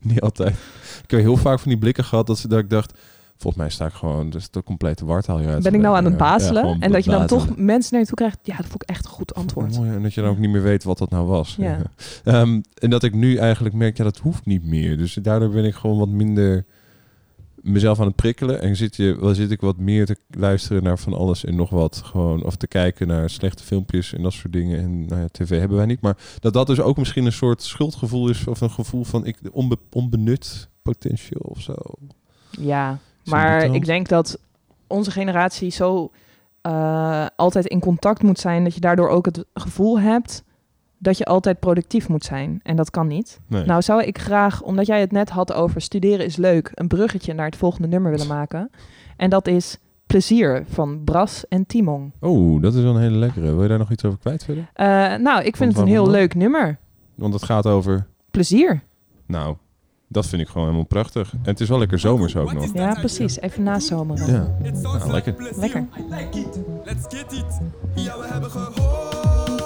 niet altijd. Ik heb heel vaak van die blikken gehad dat, ze, dat ik dacht, volgens mij sta ik gewoon, dus de complete wartaal. Ben ik nou aan het ja, bazelen? en dat je dan bazelen. toch mensen naar je toe krijgt... Ja, dat vond ik echt een goed antwoord. Mooi, en dat je dan ook niet meer weet wat dat nou was. Ja. Ehm, en dat ik nu eigenlijk merk, ja, dat hoeft niet meer. Dus daardoor ben ik gewoon wat minder mezelf aan het prikkelen. En zit, je, wel zit ik wat meer te luisteren naar van alles en nog wat. Gewoon, of te kijken naar slechte filmpjes en dat soort dingen. En nou ja, tv hebben wij niet. Maar dat dat dus ook misschien een soort schuldgevoel is. Of een gevoel van ik, onbe, onbenut potentieel of zo. Ja, maar ik denk dat onze generatie zo eh, altijd in contact moet zijn... dat je daardoor ook het gevoel hebt dat je altijd productief moet zijn. En dat kan niet. Nee. Nou zou ik graag, omdat jij het net had over studeren is leuk... een bruggetje naar het volgende nummer willen maken. En dat is Plezier van Bras en Timon. Oh, dat is wel een hele lekkere. Wil je daar nog iets over kwijt verder? Eh, nou, ik vind het een heel leuk nummer. Want het gaat over... Plezier. Nou, dat vind ik gewoon helemaal prachtig. En het is wel lekker zomers ook nog. Ja, precies. Even nazomeren. Ja, nou, lekker. Lekker. Let's get it. Ja, we hebben gehoord.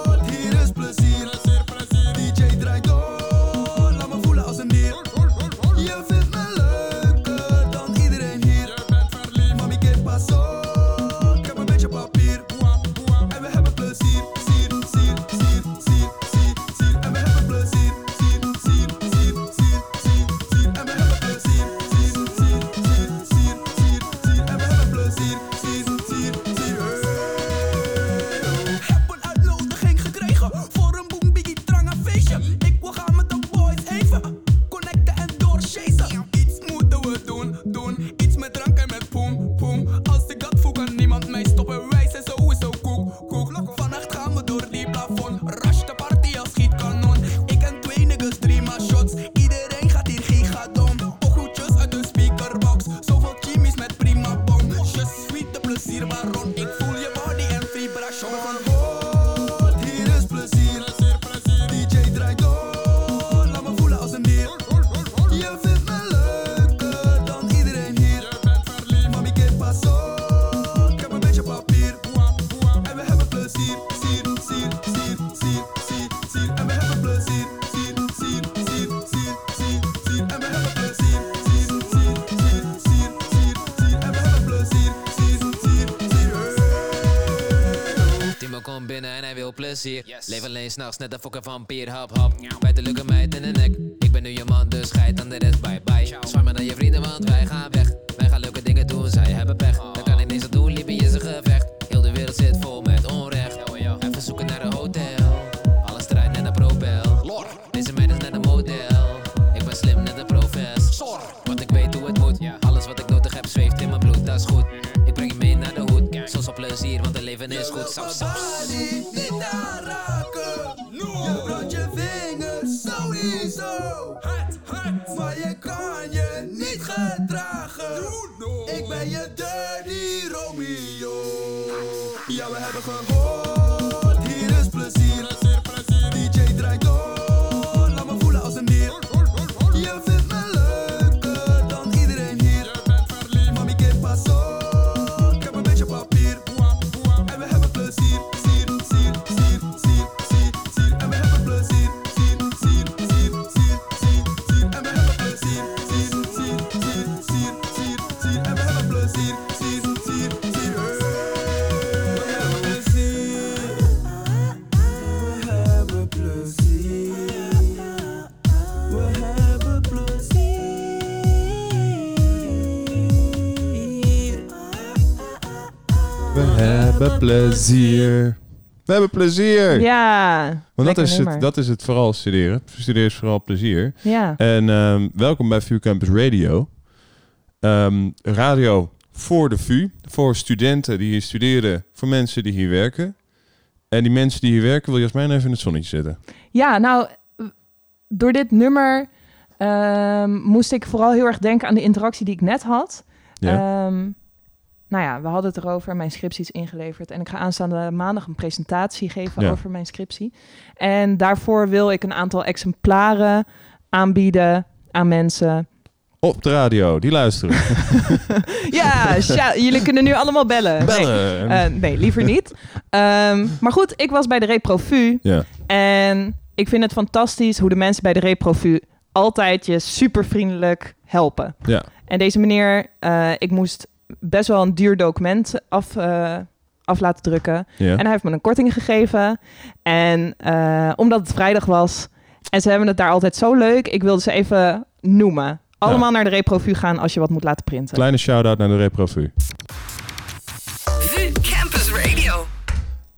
Binnen en hij wil plezier. Leef alleen s'nachts, net een fokker vampier, hap hap. Bij de leuke meid in de nek. Ik ben nu je man, dus scheid aan de rest, bye bye. Zwaar maar naar je vrienden, want wij gaan weg. Wij gaan leuke dingen doen, zij hebben pech. Daar kan ik niks aan doen, Libië is een gevecht. Heel de wereld zit vol met onrecht. Even zoeken naar een hotel. Alles draait net een propel. Deze meid is net een model. Ik ben slim, net een profes. Want ik weet hoe het moet. Alles wat ik nodig heb zweeft in mijn bloed, dat is goed. Ik breng je mee naar de hoed. Soms op plezier, want het leven is goed. Ja, plezier. We hebben plezier. Ja. Want dat is, het, dat is het vooral studeren. Studeren is vooral plezier. Ja. En ehm, welkom bij VU Campus Radio. Ehm, radio voor de VU, voor studenten die hier studeren, voor mensen die hier werken. En die mensen die hier werken wil Jasmijn even in het zonnetje zetten. Ja, nou, door dit nummer ehm, moest ik vooral heel erg denken aan de interactie die ik net had. Ja. Nou ja, we hadden het erover. Mijn scriptie is ingeleverd. En ik ga aanstaande maandag een presentatie geven Ja. over mijn scriptie. En daarvoor wil ik een aantal exemplaren aanbieden aan mensen. Op de radio, die luisteren. Ja, jullie kunnen nu allemaal bellen. Bellen. Nee, eh, nee liever niet. Ehm, maar goed, ik was bij de Reprovu. Ja. En ik vind het fantastisch hoe de mensen bij de Reprovu altijd je super vriendelijk helpen. Ja. En deze meneer, eh, ik moest best wel een duur document af, eh, af laten drukken. Ja. En hij heeft me een korting gegeven. En eh, omdat het vrijdag was. En ze hebben het daar altijd zo leuk. Ik wilde ze even noemen. Allemaal naar de Reprovu gaan als je wat moet laten printen. Kleine shout-out naar de Reprovu. VU Campus Radio.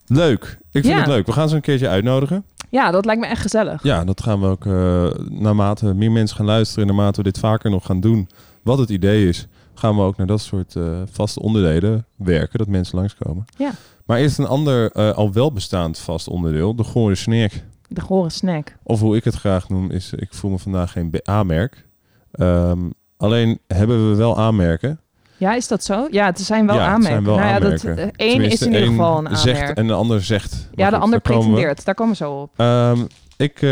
Leuk. Ik vind Ja. het leuk. We gaan ze een keertje uitnodigen. Ja, dat lijkt me echt gezellig. Ja, dat gaan we ook eh, naarmate meer mensen gaan luisteren en naarmate we dit vaker nog gaan doen, wat het idee is, gaan we ook naar dat soort eh, vaste onderdelen werken, dat mensen langskomen. Ja. Maar eerst een ander eh, al wel bestaand vast onderdeel, de gore snack. De gore snack. Of hoe ik het graag noem, is ik voel me vandaag geen A-merk. Ehm, alleen hebben we wel aanmerken. Ja, is dat zo? Ja, het zijn wel Ja, aanmerken. zijn wel nou ja, dat, aanmerken. eh, is in ieder geval een zegt aanmerk. en de ander zegt. ja, de goed, ander daar komen we. pretendeert. Daar komen we zo op. Ehm, ik, ja,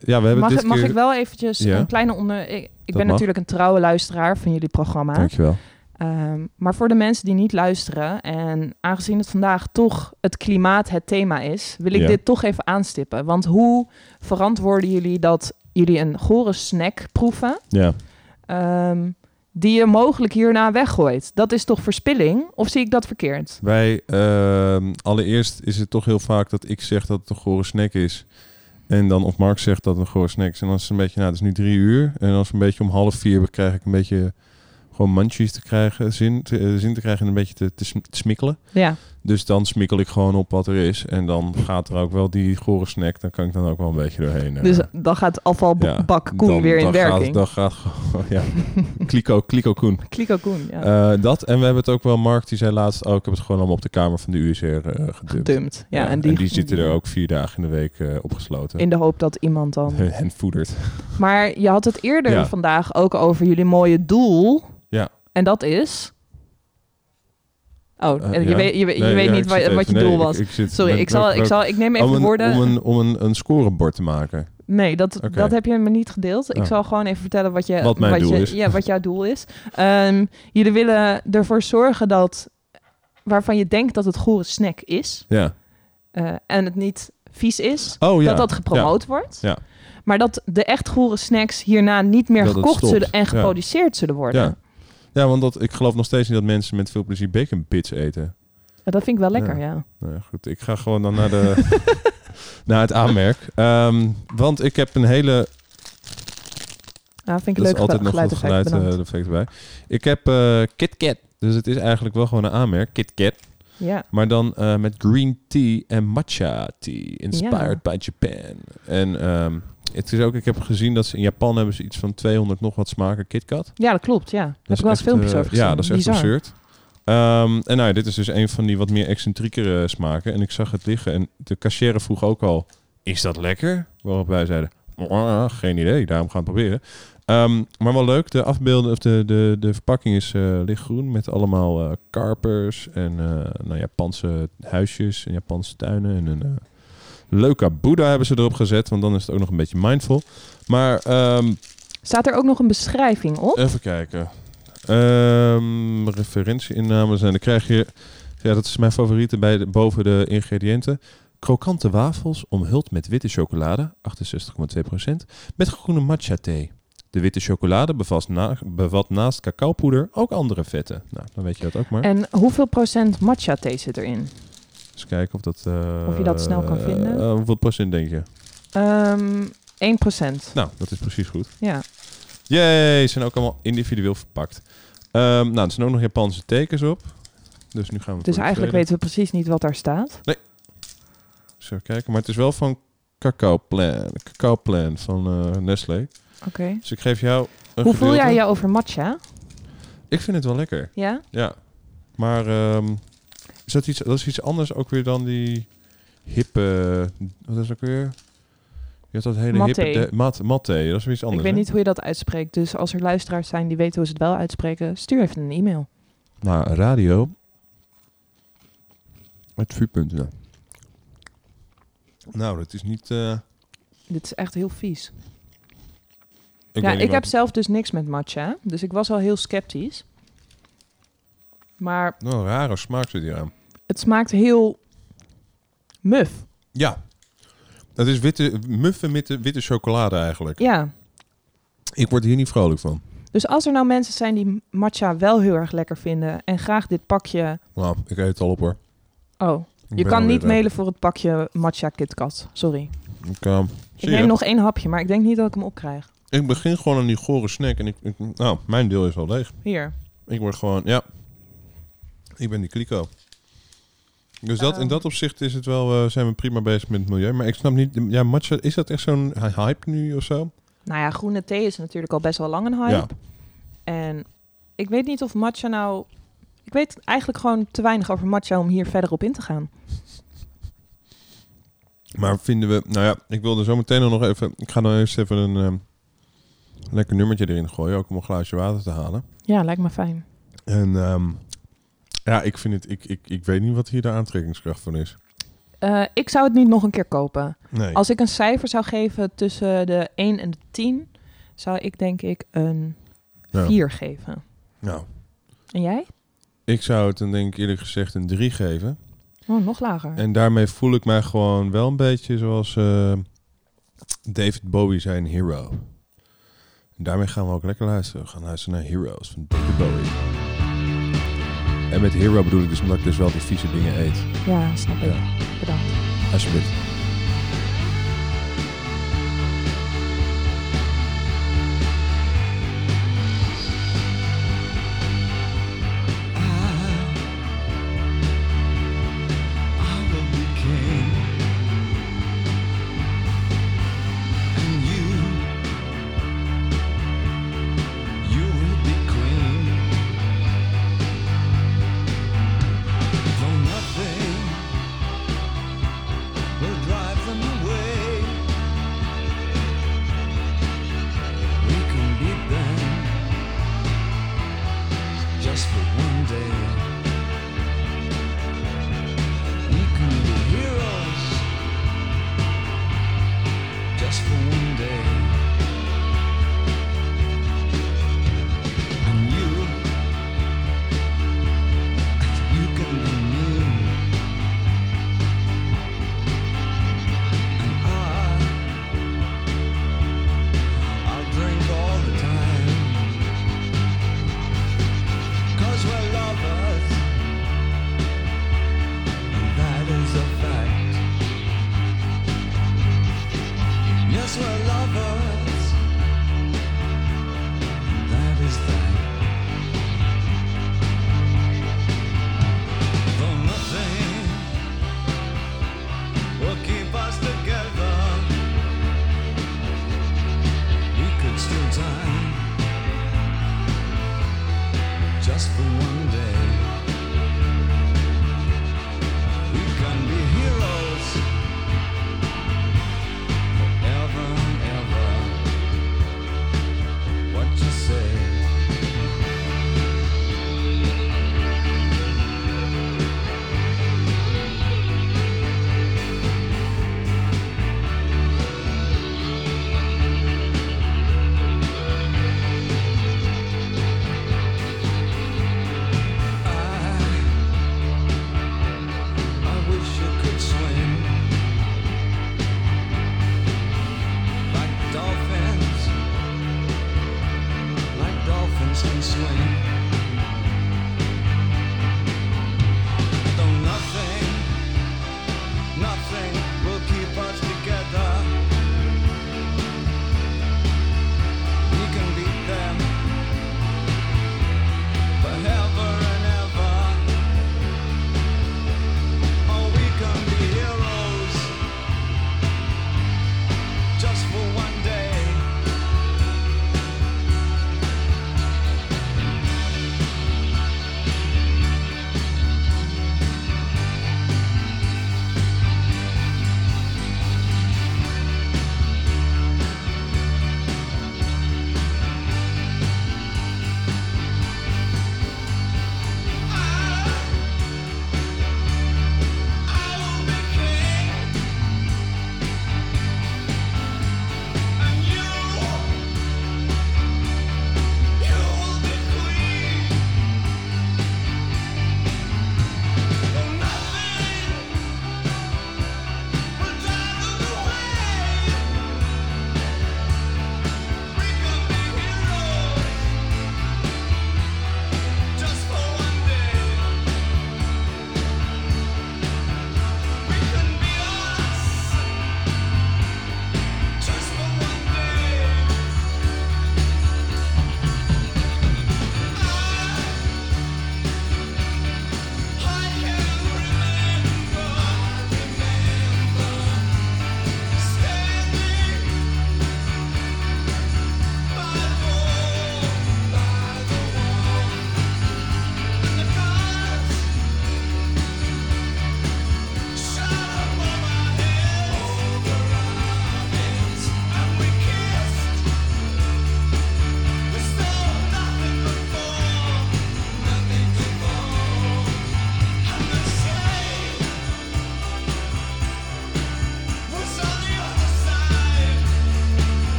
we hebben Mag, dit mag keer... ik wel eventjes Ja. een kleine onder... Ik ben mag. natuurlijk een trouwe luisteraar van jullie programma. Dankjewel. Ehm, maar voor de mensen die niet luisteren... en aangezien het vandaag toch het klimaat het thema is... wil ik Ja. dit toch even aanstippen. Want hoe verantwoorden jullie dat jullie een gore snack proeven... Ja. ehm, die je mogelijk hierna weggooit? Dat is toch verspilling? Of zie ik dat verkeerd? Wij, ehm, allereerst is het toch heel vaak dat ik zeg dat het een gore snack is. En dan of Mark zegt dat het een gore snack is. En dan is het een beetje, nou het is nu drie uur. En als we een beetje om half vier krijg ik een beetje gewoon munchies te krijgen, zin te, eh, zin te krijgen en een beetje te, te smikkelen. Ja. Dus dan smikkel ik gewoon op wat er is. En dan gaat er ook wel die gore snack, dan kan ik dan ook wel een beetje doorheen. eh. Dus dan gaat afvalbak Koen dan- weer in dan werking. Gaat, dan gaat gewoon, ja. Kliko, Kliko Koen. Kliko Koen, ja. Eh, dat. En we hebben het ook wel, Mark die zei laatst, oh ik heb het gewoon allemaal op de kamer van de USR eh gedumpt. Gedumpt, ja, en die- zitten er ook vier dagen in de week opgesloten. In de hoop dat iemand dan... Hen hen voedert. Maar je had het eerder Ja. vandaag ook over jullie mooie doel. Ja. En dat is... Oh, Eh, je ja. weet, je, weet- je Nee, weet ja, niet wat, je doel nee, was. ik Sorry, met ik, zal, ik, zal, ik neem even om een, woorden... Om een, om een, een scorebord te maken. Nee, dat, dat heb je me niet gedeeld. Ik Oh. zal gewoon even vertellen wat, je, Wat je. Ja, wat jouw doel is. Ehm, jullie willen ervoor zorgen dat... waarvan je denkt dat het gore snack is... Ja. eh, en het niet vies is... Oh, ja. dat dat gepromoot wordt. Ja. Maar dat de echt gore snacks hierna niet meer Dat gekocht zullen en geproduceerd zullen worden. Ja. want dat, ik geloof nog steeds niet dat mensen met veel plezier bacon bits eten. Ja, Dat vind ik wel lekker, ja. Nou ja, goed, ik ga gewoon dan naar, de, naar het aanmerk. Ehm, want ik heb een hele Ja, vind ik dat leuk is altijd nog geluid geluid bedankt. eh, effect erbij. Ik heb eh KitKat. Dus het is eigenlijk wel gewoon een aanmerk. KitKat. Ja. Maar dan eh, met green tea en matcha tea. Inspired Ja. by Japan. En ehm, het is ook, ik heb gezien dat ze in Japan hebben ze iets van 200 nog wat smaken KitKat. Ja, dat klopt, ja. Daar heb Dat ik wel eens filmpjes echt, over eh, gezien. Ja, dat is echt Bizar. absurd. Ehm, en nou, ja, dit is dus een van die wat meer excentriekere smaken. En ik zag het liggen. En de cashier vroeg ook al, is dat lekker? Waarop wij zeiden, "Ah, geen idee, daarom gaan we het proberen. Ehm, maar wel leuk, de afbeelden, of de, de, de verpakking is eh, lichtgroen met allemaal eh, karpers en eh nou, Japanse huisjes en Japanse tuinen. En een leuke Boeddha hebben ze erop gezet, want dan is het ook nog een beetje mindful. Maar ehm, Staat er ook nog een beschrijving op? Even kijken. Ehm referentieinnames. En dan krijg je... Ja, dat is mijn favoriete bij de, boven de ingrediënten. Krokante wafels omhuld met witte chocolade, 68,2%, met groene matcha thee. De witte chocolade bevat, na, bevat naast cacaopoeder ook andere vetten. Nou, dan weet je dat ook maar. En hoeveel procent matcha thee zit erin? Eens kijken of dat... eh, Of je dat snel kan vinden? eh, hoeveel procent denk je? Ehm 1 procent. Nou, dat is precies goed. Ja. Jee, ze zijn ook allemaal individueel verpakt. Ehm, nou, er zijn ook nog Japanse tekens op. Dus nu gaan we Dus eigenlijk weten we precies niet wat daar staat. Eens even kijken. Maar het is wel van Cacao Plan. Cacao Plan van eh, Nestlé. Oké. Dus ik geef jou een Hoe voel jij je over matcha? Ik vind het wel lekker. Ja? Ja. Maar ehm, is dat, iets, dat is iets anders ook weer dan die hippe... Wat is dat ook weer? Je had dat hele hippe... de- mat, matte, dat is weer iets anders. ik weet hè? niet hoe je dat uitspreekt. Dus als er luisteraars zijn die weten hoe ze het wel uitspreken, stuur even een e-mail. Nou, radio. Het vuurpunt, ja. Nou, dat is niet... eh, Dit is echt heel vies. Ik ja, ik heb zelf dus niks met matcha. Dus ik was al heel sceptisch. Maar Nou, rare smaak zit hier aan. het smaakt heel muf. Ja. Dat is witte, muffe de witte chocolade eigenlijk. Ja. Ik word hier niet vrolijk van. Dus als er nou mensen zijn die matcha wel heel erg lekker vinden en graag dit pakje... Nou, ik eet het al op hoor. Oh, Ik je kan niet mailen voor het pakje matcha KitKat. Sorry. Ik, eh, Ik neem nog één hapje, maar ik denk niet dat ik hem opkrijg. Ik begin gewoon aan die gore snack en ik, ik- nou, mijn deel is al leeg. Hier. Ik word gewoon, ja. Ik ben die kliko. Dus dat, in Ehm. dat opzicht is het wel, eh, zijn we prima bezig met het milieu. Maar ik snap niet, ja, matcha, is dat echt zo'n hype nu of zo? Nou ja, groene thee is natuurlijk al best wel lang een hype. Ja. En ik weet niet of matcha nou... Ik weet eigenlijk gewoon te weinig over matcha om hier verder op in te gaan. Maar vinden we, nou ja, ik wilde zo meteen nog even, ik ga dan eerst even een ehm, lekker nummertje erin gooien, ook om een glaasje water te halen. Ja, lijkt me fijn. En ehm, ja, ik vind het, ik, ik, ik weet niet wat hier de aantrekkingskracht van is. Eh, ik zou het niet nog een keer kopen. Nee. Als ik een cijfer zou geven tussen de 1 en de 10, zou ik denk ik een Ja. 4 geven. Nou, En jij? ik zou het dan denk ik eerlijk gezegd een 3 geven. Oh, nog lager. En daarmee voel ik mij gewoon wel een beetje zoals eh, David Bowie zijn Hero. En daarmee gaan we ook lekker luisteren. We gaan luisteren naar Heroes van David Bowie. En met Hero bedoel ik dus omdat ik dus wel die vieze dingen eet. Ja, snap ik. Ja. Bedankt. Alsjeblieft.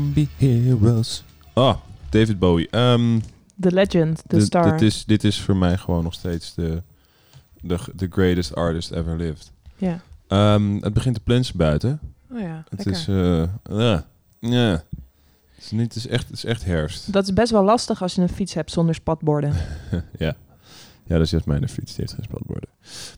Can be heroes. Ah, David Bowie. Ehm, The legend, the dit- star. Dit is, dit is voor mij gewoon nog steeds de, de, de greatest artist ever lived. Ja. Ehm, het begint te plensen buiten. Oh ja, Het lekker. is, eh, ja, ja. Het is, niet, het, is echt, het is echt herfst. Dat is best wel lastig als je een fiets hebt zonder spatborden. ja. Ja, dat is juist mijn fiets. Die heeft geen spatborden.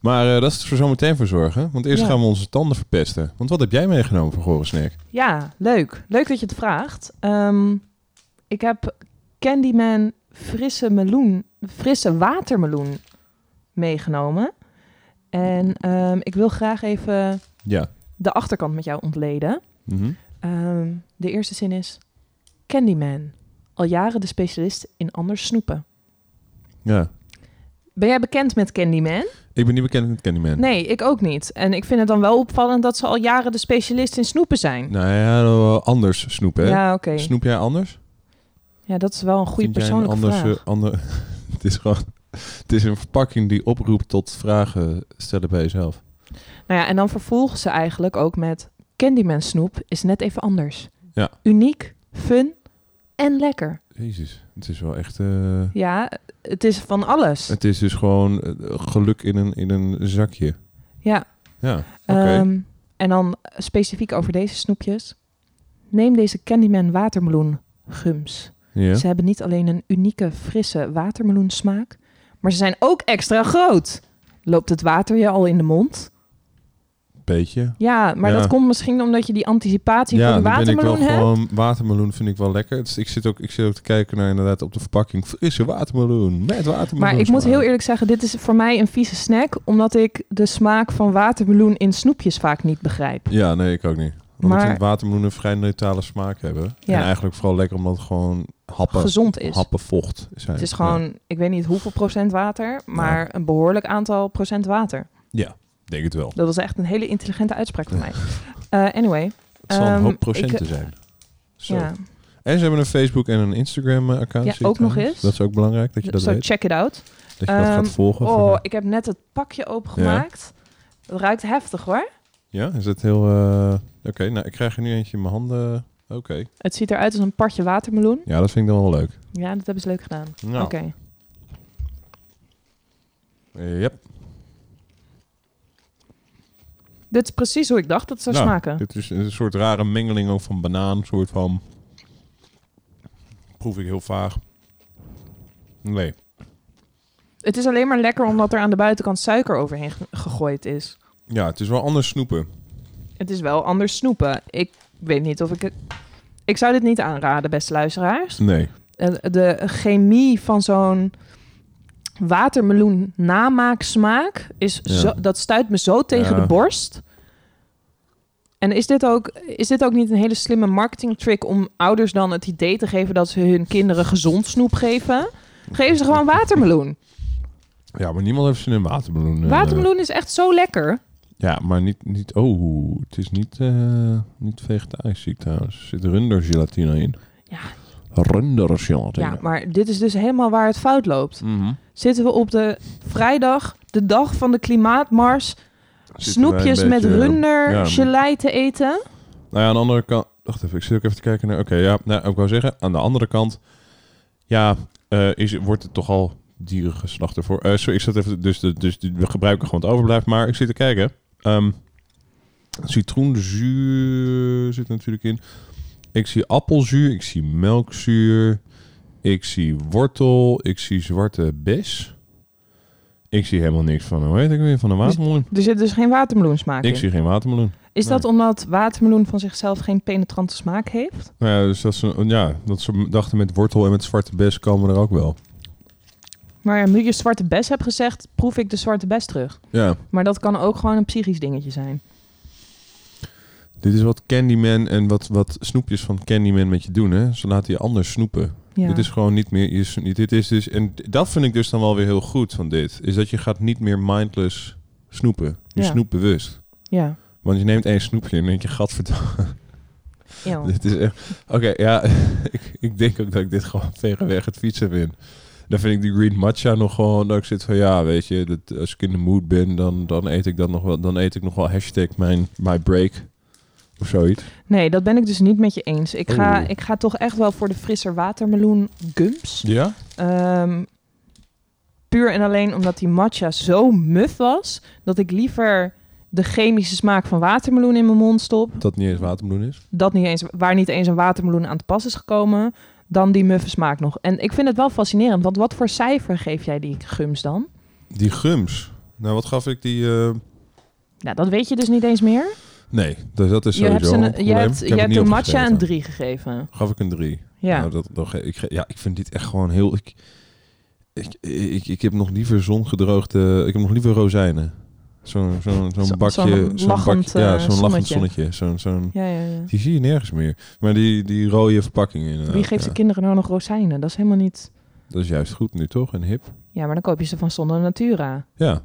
Maar eh, dat is voor zometeen voor zorgen. Want eerst Ja. gaan we onze tanden verpesten. Want wat heb jij meegenomen voor gore snack? Ja, leuk. Leuk dat je het vraagt. Ehm, ik heb Candyman frisse meloen, frisse watermeloen meegenomen. En ehm, ik wil graag even Ja. de achterkant met jou ontleden. Mhm. Ehm, de eerste zin is... Candyman, al jaren de specialist in anders snoepen. Ja. Ben jij bekend met Candyman? Ik ben niet bekend met Candyman. Nee, ik ook niet. En ik vind het dan wel opvallend dat ze al jaren de specialist in snoepen zijn. Nou ja, wel anders snoepen, hè? Ja, oké. Snoep jij anders? Ja, dat is wel een goede persoonlijke anders, vraag. eh, ander... het is gewoon... Het is een verpakking die oproept tot vragen stellen bij jezelf. Nou ja, en dan vervolgen ze eigenlijk ook met... Candyman snoep is net even anders. Ja. Uniek, fun en lekker. Jezus, het is wel echt... eh, Ja, het is van alles. Het is dus gewoon eh, geluk in een, in een zakje. Ja. Ja, oké. Ehm, en dan specifiek over deze snoepjes. Neem deze Candyman watermeloen gums. Ja. Ze hebben niet alleen een unieke, frisse watermeloensmaak, maar ze zijn ook extra groot. Loopt het water je al in de mond? Beetje. Ja, maar Ja. dat komt misschien omdat je die anticipatie ja, voor de dan ben ik wel watermeloen hebt. gewoon... Watermeloen vind ik wel lekker. Ik, zit ook, ik zit ook te kijken naar inderdaad op de verpakking. Frisse watermeloen. Met watermeloen. Maar ik moet heel eerlijk zeggen, dit is voor mij een vieze snack, omdat ik de smaak van watermeloen in snoepjes vaak niet begrijp. Ja, nee, ik ook niet. Ik Maar- watermeloen een vrij neutrale smaak hebben. Ja. En eigenlijk vooral lekker omdat het gewoon happen, Gezond is. happen vocht zijn. Het is gewoon, ik weet niet hoeveel procent water, maar een behoorlijk aantal procent water. Ja denk het wel. Dat was echt een hele intelligente uitspraak van mij. Eh, anyway. Het zal een ehm, hoop procenten ik- zijn. Zo. Ja. En ze hebben een Facebook en een Instagram eh, account. Ja, ook nog eens. Dat is ook belangrijk dat je dat Zo, weet. check it out. Dat je dat gaat Ehm, volgen. Oh, ik heb net het pakje opengemaakt. Het ruikt heftig hoor. Ja, is het heel... eh, Oké, nou, ik krijg er nu eentje in mijn handen. Oké. Het ziet eruit als een partje watermeloen. Ja, dat vind ik dan wel leuk. Ja, dat hebben ze leuk gedaan. Nou. Oké. Yep. Dit is precies hoe ik dacht dat het zou Nou, smaken. Dit is een soort rare mengeling ook van banaan. Soort van... Proef ik heel vaag. Nee. Het is alleen maar lekker omdat er aan de buitenkant suiker overheen ge- gegooid is. Ja, het is wel anders snoepen. Het is wel anders snoepen. Ik weet niet of ik het... Ik zou dit niet aanraden, beste luisteraars. Nee. Eh, De chemie van zo'n watermeloen namaaksmaak is Ja. zo, dat stuit me zo tegen Ja. de borst. En is dit, ook, is dit ook niet een hele slimme marketingtrick om ouders dan het idee te geven dat ze hun kinderen gezond snoep geven? Geven ze gewoon watermeloen. Ja, maar niemand heeft zin in watermeloen. eh. Watermeloen is echt zo lekker. Ja, maar niet... niet oh, het is niet, eh, niet vegetarisch zie ik trouwens. Er zit rundergelatine in. Ja. Rundergelatine. Ja, maar dit is dus helemaal waar het fout loopt. Mhm. Zitten we op de vrijdag, de dag van de klimaatmars, Zitten snoepjes met runder ja, gelei te eten? Nou ja, aan de andere kant... Wacht even, ik zit ook even te kijken naar... Oké, ja, nou, ik wou zeggen, aan de andere kant... Ja, eh, is, wordt het toch al dierengeslacht ervoor. Eh sorry, ik zat even... Dus, de, dus we gebruiken gewoon het overblijf. Maar ik zit te kijken. Ehm citroenzuur zit natuurlijk in. Ik zie appelzuur, ik zie melkzuur. Ik zie wortel, ik zie zwarte bes. Ik zie helemaal niks van, hoe heet ik weer, van een watermeloen. Er zit dus geen watermeloensmaak Ik in. zie geen watermeloen. Is dat omdat watermeloen van zichzelf geen penetrante smaak heeft? Nou ja, dus dat ze, ja, dat ze dachten met wortel en met zwarte bes komen er ook wel. Maar ja, nu je zwarte bes hebt gezegd, proef ik de zwarte bes terug. Ja, Maar dat kan ook gewoon een psychisch dingetje zijn. Dit is wat Candyman en wat, wat snoepjes van Candyman met je doen, hè. Ze laten je anders snoepen. Ja. Dit is gewoon niet meer... Je, dit is dus, en dat vind ik dus dan wel weer heel goed van dit. Is dat je gaat niet meer mindless snoepen. Je Ja. snoept bewust. Ja. Want je neemt één snoepje en denk je, gadverdamme. Eeuw. dit is echt... Oké, ja, ik, ik denk ook dat ik dit gewoon verreweg het fietsen vind. Dan vind ik die green matcha nog gewoon... Dat ik zit van, ja, weet je... Dat als ik in de mood ben, dan, dan eet ik dan nog wel... Dan eet ik nog wel hashtag mijn my break. Of zoiets. Nee, dat ben ik dus niet met je eens. Ik ga, Oeh. ik ga toch echt wel voor de frisser watermeloen gums. Ja? Ehm, puur en alleen omdat die matcha zo muf was... dat ik liever de chemische smaak van watermeloen in mijn mond stop... Dat niet eens watermeloen is. dat niet eens, waar niet eens een watermeloen aan te pas is gekomen... dan die muffe smaak nog. En ik vind het wel fascinerend, want wat voor cijfer geef jij die gums dan? Die gums. Nou, wat gaf ik die... eh, Nou, dat weet je dus niet eens meer. Nee, dus dat is Je sowieso een je hebt, je hebt een matcha een opgeschreven. 3 gegeven. Gaf ik een 3. Ja. Nou, dat, ik, ja, ik vind dit echt gewoon heel... Ik, ik, ik, ik heb nog liever zongedroogde... Ik heb nog liever rozijnen. Zo'n zo'n zo'n Zo- bakje... zo'n lachend, bakje, ja, eh, zo'n lachend zonnetje. Zo'n, zo'n, Ja, ja, ja. die zie je nergens meer. Maar die, die rode verpakkingen inderdaad. Wie geeft ja. de kinderen nou nog rozijnen? Dat is helemaal niet... Dat is juist goed nu, toch? En hip. Ja, maar dan koop je ze van Zonne Natura. Ja.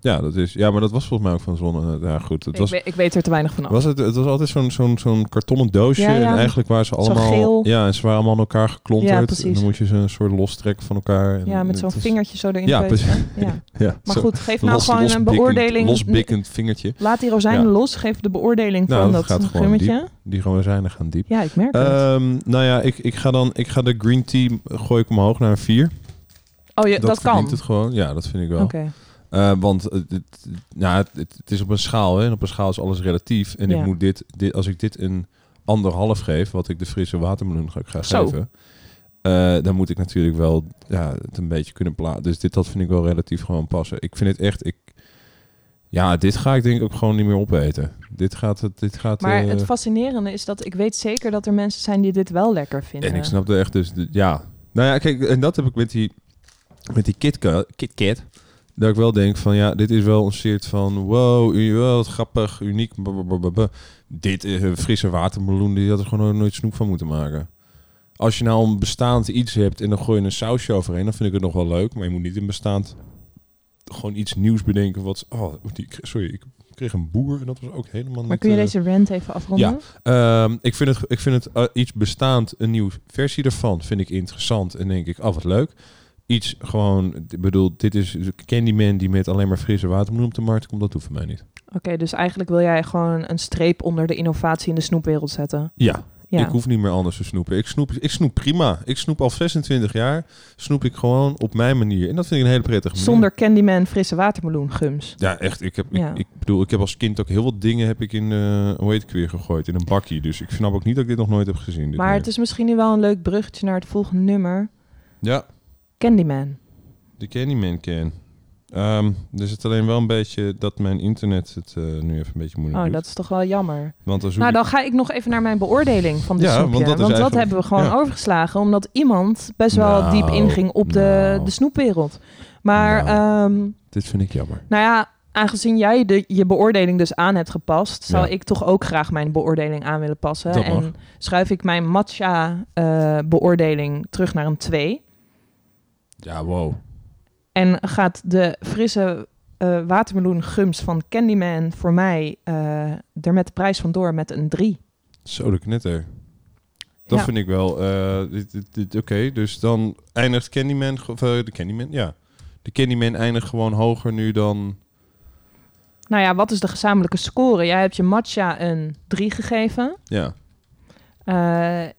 Ja, dat is, ja, maar dat was volgens mij ook van zonne. Ja, goed. Het Ik, was, ik weet er te weinig van af. was het, het was altijd zo'n zo'n zo'n kartonnen doosje. Ja, ja. En eigenlijk waren ze allemaal... geel. Ja, en ze waren allemaal aan elkaar geklonterd. Ja, en dan moet je ze een soort lostrekken van elkaar. En ja, met zo'n vingertje zo erin Ja, precies. Ja. Maar goed, geef nou los- gewoon een beoordeling. Losbikkend vingertje. Laat die rozijnen los. Geef de beoordeling Nou, van dat dat, gummetje. Die rozijnen gaan diep. Ja, ik merk het. Ehm, nou ja, ik, ik ga dan ik ga de green tea gooi ik omhoog naar een 4. oh, je, dat, kan. verdient het gewoon. Ja, dat vind ik wel. Oké. Eh, want het, het, nou, het, is op een schaal, hè. En op een schaal is alles relatief. En Ja. ik moet dit, dit, als ik dit een anderhalf geef, wat ik de frisse watermeloen ga, ga Zo. geven, eh, dan moet ik natuurlijk wel ja, het een beetje kunnen plaatsen. Dus dit dat vind ik wel relatief gewoon passen. Ik vind het echt, ik, ja, dit ga ik denk ik ook gewoon niet meer opeten. Dit gaat, het, dit gaat. Maar eh, het fascinerende is dat ik weet zeker dat er mensen zijn die dit wel lekker vinden. en ik snap er echt dus, ja. Nou ja, kijk, en dat heb ik met die, met die KitKat, KitKat. Dat ik wel denk van, ja, dit is wel een soort van, wow, wat grappig, uniek. blablabla. Dit is een frisse watermeloen, die had er gewoon nooit snoep van moeten maken. Als je nou een bestaand iets hebt en dan gooi je een sausje overheen, dan vind ik het nog wel leuk. Maar je moet niet een bestaand, gewoon iets nieuws bedenken. Wat, oh, die, sorry, ik kreeg een boer en dat was ook helemaal Maar niet, kun je eh, deze rant even afronden? Ehm, ik vind het, ik vind het eh, iets bestaand, een nieuwe versie ervan, vind ik interessant. En denk ik, oh wat leuk. Iets gewoon, ik bedoel, dit is Candyman die met alleen maar frisse watermeloen op de markt komt. Dat hoeft voor mij niet. Oké, dus eigenlijk wil jij gewoon een streep onder de innovatie in de snoepwereld zetten. Ja, Ja. ik hoef niet meer anders te snoepen. Ik snoep, ik snoep prima. Ik snoep al 26 jaar. Snoep ik gewoon op mijn manier. En dat vind ik een hele prettige manier. Zonder Candyman frisse watermeloen gums. Ja, echt. Ik, heb, Ja. ik, ik bedoel, ik heb als kind ook heel wat dingen heb ik in, eh hoe heet het weer gegooid, in een bakje. Dus ik snap ook niet dat ik dit nog nooit heb gezien. Maar meer. het is misschien nu wel een leuk bruggetje naar het volgende nummer. Ja, Candyman. De Candyman can. Ehm er zit alleen wel een beetje dat mijn internet het eh, nu even een beetje moeilijk Oh, doet. dat is toch wel jammer. Want dan Nou, dan ga ik nog even naar mijn beoordeling van de Ja, snoepje. want dat hebben we gewoon ja. overgeslagen. Omdat iemand best wel Nou, diep inging op de, nou. de snoepwereld. Maar Nou. nou, Dit vind ik jammer. nou ja, aangezien jij de, je beoordeling dus aan hebt gepast... zou Ja. ik toch ook graag mijn beoordeling aan willen passen. En schuif ik mijn matcha eh, beoordeling terug naar een 2. Ja, wow. En gaat de frisse eh watermeloen gums van Candyman voor mij eh, er met de prijs vandoor met een 3. Zo de knetter. Dat Ja. vind ik wel. dit- dit- dit- Oké, dus dan eindigt Candyman... Of, de Candyman, ja. De Candyman eindigt gewoon hoger nu dan... Nou ja, wat is de gezamenlijke score? Jij hebt je matcha een 3 gegeven. Ja,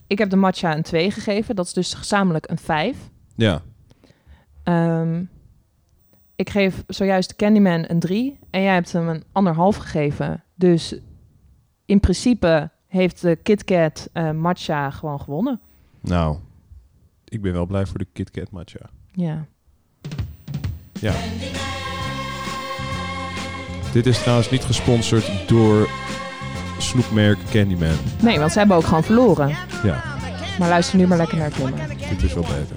ik heb de matcha een 2 gegeven. Dat is dus gezamenlijk een 5. ja. Ehm, ik geef zojuist Candyman een 3. En jij hebt hem een anderhalf gegeven. Dus in principe heeft de KitKat eh matcha gewoon gewonnen. Nou, ik ben wel blij voor de Kit Kat matcha. Ja. Ja. Dit is trouwens niet gesponsord door snoepmerk Candyman. Nee, want ze hebben ook gewoon verloren. Ja, Maar luister nu maar lekker naar het nummer. dit is wel beter.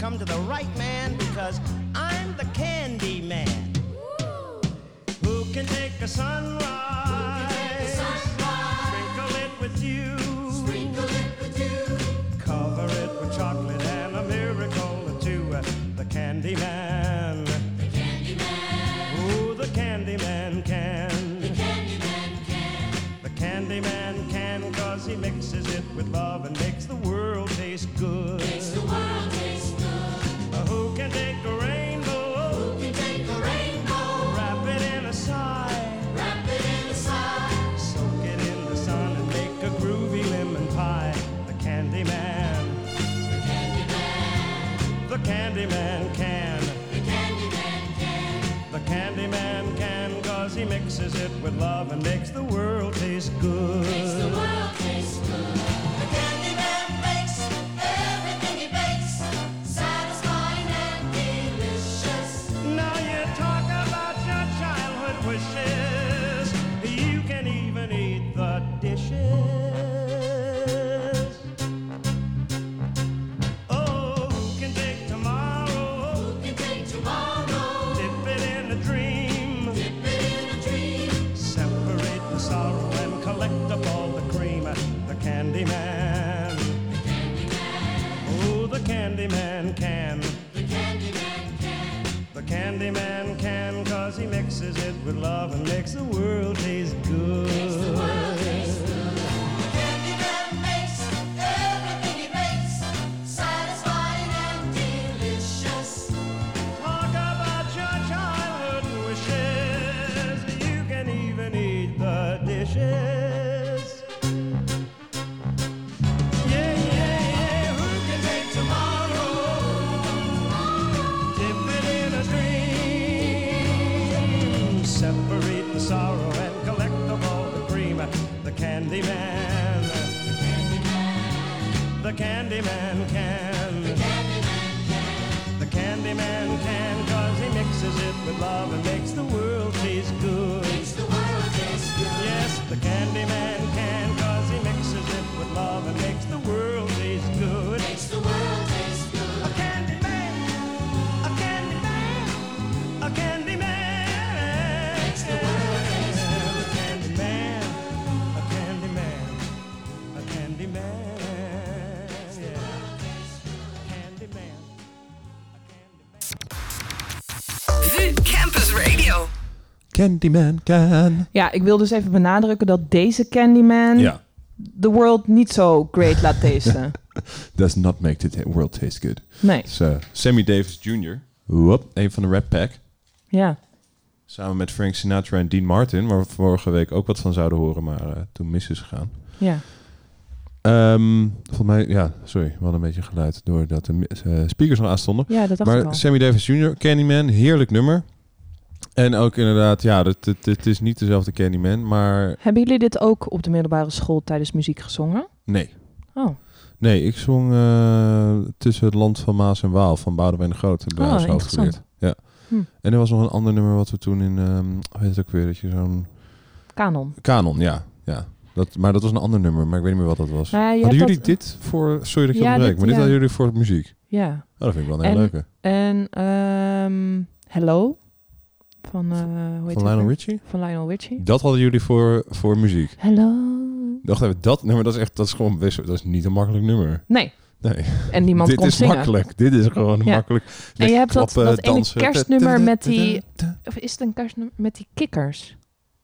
Come to the right man because I'm the candy man. Who can take a sunrise? Sprinkle it with you. Cover it with chocolate and a miracle or two. Uh, The candy man. Ooh, the candy man can. The candy man can cause he mixes it with love and makes the world taste good. Candyman can. The Candyman can. The Candyman can, cause he mixes it with love and makes the world taste good. Makes the world taste The candyman can. The Candyman can. The Candyman can, cause he mixes it with love and makes the world taste good. The Candyman can. The Candyman can, cause he mixes it with love and makes the world taste good. Makes the world taste good. Yes, the Candyman can, cause he mixes it with love and makes the world Candyman can. Ja, ik wil dus even benadrukken dat deze Candyman Ja. the world niet zo great laat tasten. Does not make the world taste good. Nee, Dus, eh, Sammy Davis Jr. Whoop, een van de Rat Pack. ja. Samen met Frank Sinatra en Dean Martin, waar we vorige week ook wat van zouden horen, maar eh, toen mis is gegaan. Ja. Ehm volgens mij, ja, sorry, we hadden een beetje geluid doordat de eh, speakers nog aanstonden. ja, dat dacht ik Maar al. Sammy Davis Jr., Candyman, heerlijk nummer. En ook inderdaad, ja, het, het, het is niet dezelfde Candyman, maar Hebben jullie dit ook op de middelbare school tijdens muziek gezongen? nee. Oh, Nee, ik zong eh, tussen het land van Maas en Waal van Boudewijn de Groot. Heb ik Oh, interessant. Ja. Hm. En er was nog een ander nummer wat we toen in, ehm hoe heet het ook weer, dat je zo'n kanon. kanon, ja, ja. Dat, maar dat was een ander nummer, maar ik weet niet meer wat dat was. Nou hadden jullie dat- dit voor, sorry dat je Ja, onderbreek, maar dit ja. hadden jullie voor muziek? Ja. Oh, dat vind ik wel een hele En- leuke. En ehm Hello van, eh hoe heet Van Lionel? Richie? Van Lionel Richie. Dat hadden jullie voor, voor muziek. Hello. Dacht even, dat nummer, dat is echt, dat is gewoon best, dat is niet een makkelijk nummer. Nee, Nee. en niemand dit kon is zingen. makkelijk. Dit is gewoon Ja. makkelijk. En je hebt dat, klappen, dat ene dansen. kerstnummer met die... Of is het een kerstnummer met die kikkers?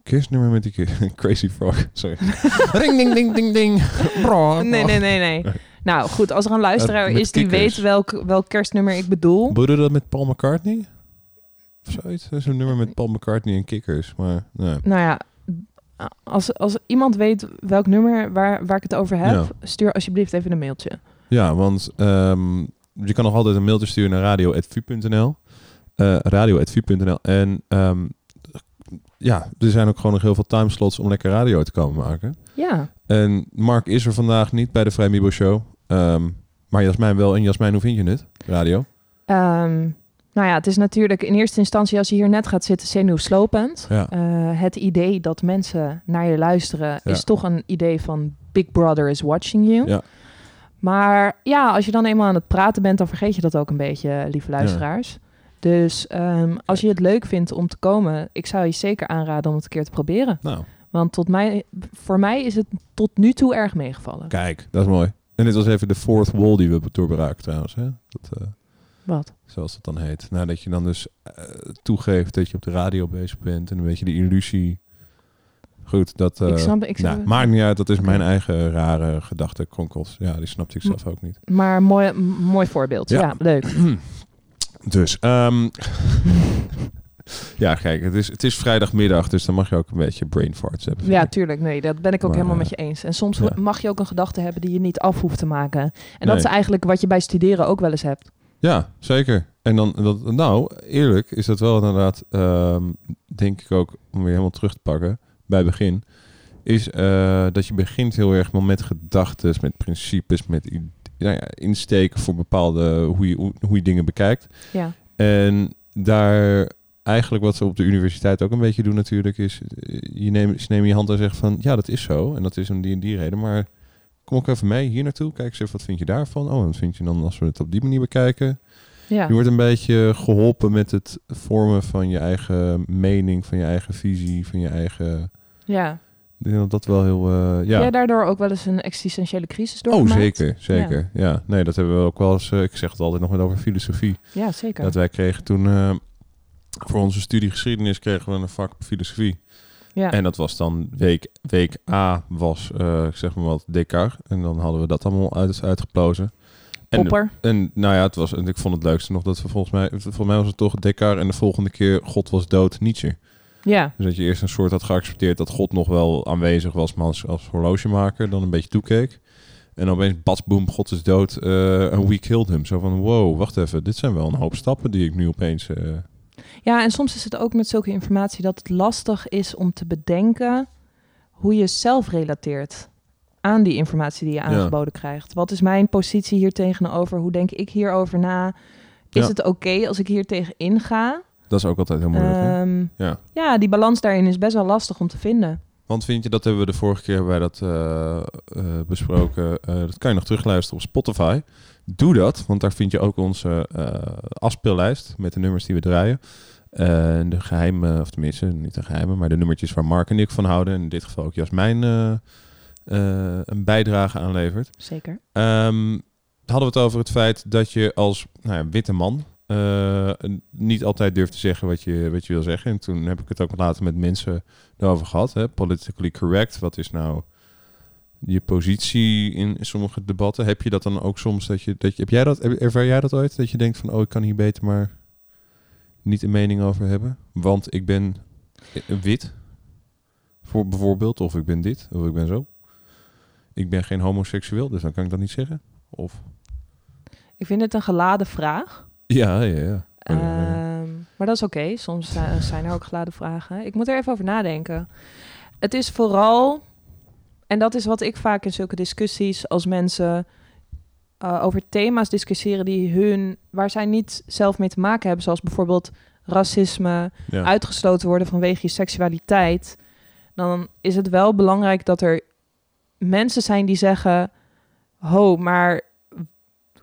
Kerstnummer met die ki- Crazy Frog. Sorry. Ring, ding, ding, ding, ding. Nee, nee, nee, nee. Nou goed, als er een luisteraar is die kikkers. weet welk, welk kerstnummer ik bedoel. Bedoel je dat met Paul McCartney? Of zoiets? Dat is een nummer met Paul McCartney en kikkers. Maar nee. Nou ja, als, als iemand weet welk nummer waar, waar ik het over heb, Ja. stuur alsjeblieft even een mailtje. Ja, want ehm, je kan nog altijd een mailtje sturen naar radio.vu.nl. eh radio.vu.nl. En ehm, ja, er zijn ook gewoon nog heel veel timeslots om lekker radio te komen maken. Ja, En Mark is er vandaag niet bij de Vrij Mibo Show. Ehm, maar Jasmijn wel. En Jasmijn, hoe vind je het? Radio? Nou ja, het is natuurlijk in eerste instantie als je hier net gaat zitten zenuwslopend. Ja. Eh, het idee dat mensen naar je luisteren Ja. is toch een idee van Big Brother is watching you. Ja. Maar ja, als je dan eenmaal aan het praten bent, dan vergeet je dat ook een beetje, lieve luisteraars. Dus ehm, als je het leuk vindt om te komen, ik zou je zeker aanraden om het een keer te proberen. Nou, Want tot mij, voor mij is het tot nu toe erg meegevallen. kijk, dat is mooi. En dit was even de fourth wall die we doorbraken trouwens. Hè? Dat, eh, Wat? zoals het dan heet. Nou, dat je dan dus eh, toegeeft dat je op de radio bezig bent. En een beetje de illusie. Goed, dat... eh, Ik snap- ik snap nou, maakt niet uit, dat is mijn eigen rare gedachte kronkels. Ja, die snapte ik zelf ook niet. Maar mooi, mooi voorbeeld. Ja, Ja. leuk. Dus, ehm, ja, kijk, het is, het is vrijdagmiddag, dus dan mag je ook een beetje brain farts hebben. Ja, tuurlijk. Nee, dat ben ik ook Maar, helemaal eh, met je eens. En soms ja. mag je ook een gedachte hebben die je niet af hoeft te maken. En dat is eigenlijk wat je bij studeren ook wel eens hebt. Ja, zeker. En dan, dat, nou, eerlijk is dat wel inderdaad, ehm, denk ik ook, om weer helemaal terug te pakken bij begin, is eh, dat je begint heel erg met gedachten, met principes, met nou ja, insteken voor bepaalde, hoe je, hoe, je dingen bekijkt. Ja. En daar eigenlijk wat ze op de universiteit ook een beetje doen natuurlijk, is eh, je neemt, ze nemen je hand en zeggen van, ja, dat is zo. En dat is om die en die reden, maar kom ook even mee hier naartoe. Kijk eens even, wat vind je daarvan? Oh, en wat vind je dan als we het op die manier bekijken? Ja. Je wordt een beetje geholpen met het vormen van je eigen mening, van je eigen visie, van je eigen... Ja. Ik denk dat dat wel heel... eh, ja. jij daardoor ook wel eens een existentiële crisis Oh, doorgemaakt? zeker, zeker. Ja. nee, dat hebben we ook wel eens... eh, ik zeg het altijd nog met over filosofie. Ja, zeker. Dat wij kregen toen... eh, voor onze studie geschiedenis kregen we een vak filosofie. Ja. En dat was dan week, week A was, eh, ik zeg maar wat, Descartes. En dan hadden we dat allemaal uit, uitgeplozen. En, Popper. en nou ja, het was, en ik vond het leukste nog dat we volgens mij, volgens mij was het toch Descartes en de volgende keer God was dood, Nietzsche. Ja. Dus dat je eerst een soort had geaccepteerd dat God nog wel aanwezig was, maar als, als horlogemaker dan een beetje toekeek. En opeens, bats, boom, God is dood eh, en we killed him. Zo van, wow, wacht even, dit zijn wel een hoop stappen die ik nu opeens... eh, Ja, en soms is het ook met zulke informatie dat het lastig is om te bedenken hoe je zelf relateert aan die informatie die je Ja. aangeboden krijgt. Wat is mijn positie hier tegenover? Hoe denk ik hierover na? Is Ja. het oké als ik hier tegen inga? dat is ook altijd heel moeilijk? Ehm, Ja. ja, die balans daarin is best wel lastig om te vinden. Want vind je, dat hebben we de vorige keer bij dat eh, eh, besproken. eh, dat kan je nog terugluisteren op Spotify. Doe dat, want daar vind je ook onze afspeellijst met de nummers die we draaien. En de geheime, of tenminste, niet de geheime, maar de nummertjes waar Mark en ik van houden. En in dit geval ook Jasmijn eh, eh, een bijdrage aanlevert. Zeker. Ehm, hadden we het over het feit dat je als nou ja, witte man niet altijd durft te zeggen wat je, wat je wil zeggen. En toen heb ik het ook later met mensen erover gehad. Hè? Politically correct, wat is nou je positie in sommige debatten? Heb je dat dan ook soms dat je, dat je heb jij dat, ervaar jij dat ooit? Dat je denkt van, oh, ik kan hier beter maar niet een mening over hebben, want ik ben eh, wit, voor bijvoorbeeld, of ik ben dit, of ik ben zo. Ik ben geen homoseksueel, dus dan kan ik dat niet zeggen. Of Ik vind het een geladen vraag. ja, ja, ja. Ehm, maar dat is oké. Soms zi- zijn er ook geladen vragen. Ik moet er even over nadenken. Het is vooral, en dat is wat ik vaak in zulke discussies, als mensen eh, over thema's discussiëren die hun, waar zij niet zelf mee te maken hebben, zoals bijvoorbeeld racisme, Ja. uitgesloten worden vanwege je seksualiteit, dan is het wel belangrijk dat er mensen zijn die zeggen: Ho, maar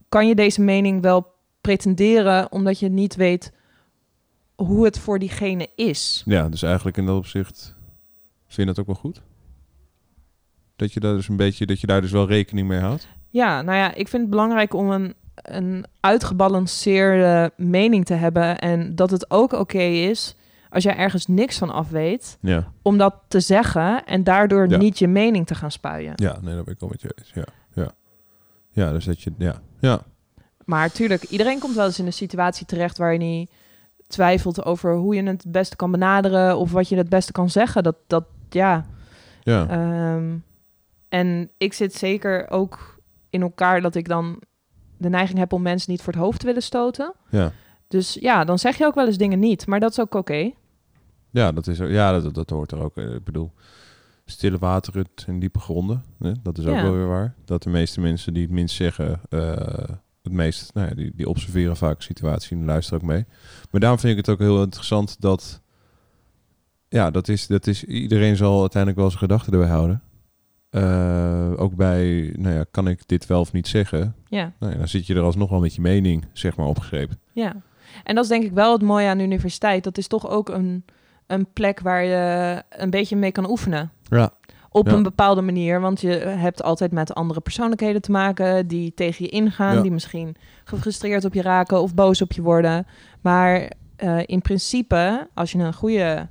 kan je deze mening wel pretenderen omdat je niet weet hoe het voor diegene is? Ja, dus eigenlijk in dat opzicht vind je dat ook wel goed? Dat je daar dus een beetje, dat je daar dus wel rekening mee houdt? Ja, nou ja, ik vind het belangrijk om een, een uitgebalanceerde mening te hebben en dat het ook oké is als jij ergens niks van af weet, Ja. om dat te zeggen en daardoor Ja. niet je mening te gaan spuien. Ja, nee, dat ben ik wel met je eens. Ja, ja. Ja, dus dat je, ja, ja. Maar tuurlijk, iedereen komt wel eens in een situatie terecht waar je niet twijfelt over hoe je het het beste kan benaderen of wat je het beste kan zeggen. Dat, dat ja. Ja. Ehm, en ik zit zeker ook in elkaar dat ik dan de neiging heb om mensen niet voor het hoofd te willen stoten. Ja. Dus ja, dan zeg je ook wel eens dingen niet, maar dat is ook oké. Ja, dat, is, ja dat, dat hoort er ook. eh, Ik bedoel, stille wateren en diepe gronden. Hè? Dat is ook Ja. wel weer waar. Dat de meeste mensen die het minst zeggen, eh, het meest, nou ja, die, die observeren vaak de situatie en luisteren ook mee. Maar daarom vind ik het ook heel interessant dat, ja, dat is, dat is, iedereen zal uiteindelijk wel zijn gedachten erbij houden. Eh, ook bij, nou ja, kan ik dit wel of niet zeggen? Ja. Nou ja, dan zit je er alsnog wel met je mening, zeg maar, opgeschreven. Ja, en dat is denk ik wel het mooie aan de universiteit. Dat is toch ook een, een plek waar je een beetje mee kan oefenen. Ja. Op Ja. een bepaalde manier, want je hebt altijd met andere persoonlijkheden te maken die tegen je ingaan, Ja. die misschien gefrustreerd op je raken of boos op je worden. Maar eh, in principe, als je een goede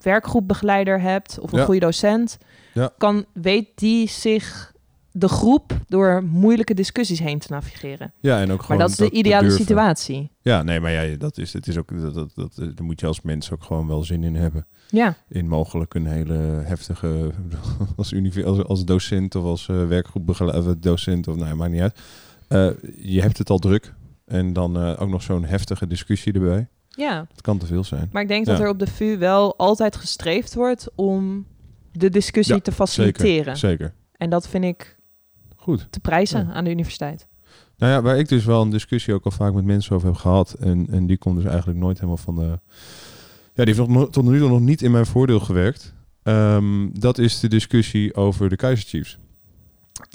werkgroepbegeleider hebt of een goede docent, Ja. kan, weet die zich de groep door moeilijke discussies heen te navigeren. Ja, en ook maar gewoon dat is de ideale situatie. Ja, nee, maar ja, dat is, het is ook, dat, dat, dat, daar moet je als mens ook gewoon wel zin in hebben. Ja. In mogelijk een hele heftige, als, als, als docent of als uh, werkgroepbegeleider, docent of nou, maakt niet uit. Eh, je hebt het al druk. En dan eh, ook nog zo'n heftige discussie erbij. Ja, Het kan te veel zijn. maar ik denk dat er op de VU wel altijd gestreefd wordt om de discussie te faciliteren. Zeker, zeker. En dat vind ik Goed. te prijzen aan de universiteit. Nou ja, waar ik dus wel een discussie ook al vaak met mensen over heb gehad. En, en die komt dus eigenlijk nooit helemaal van de... Ja, die heeft nog, tot nu toe nog niet in mijn voordeel gewerkt. Ehm, dat is de discussie over de Kaiser Chiefs.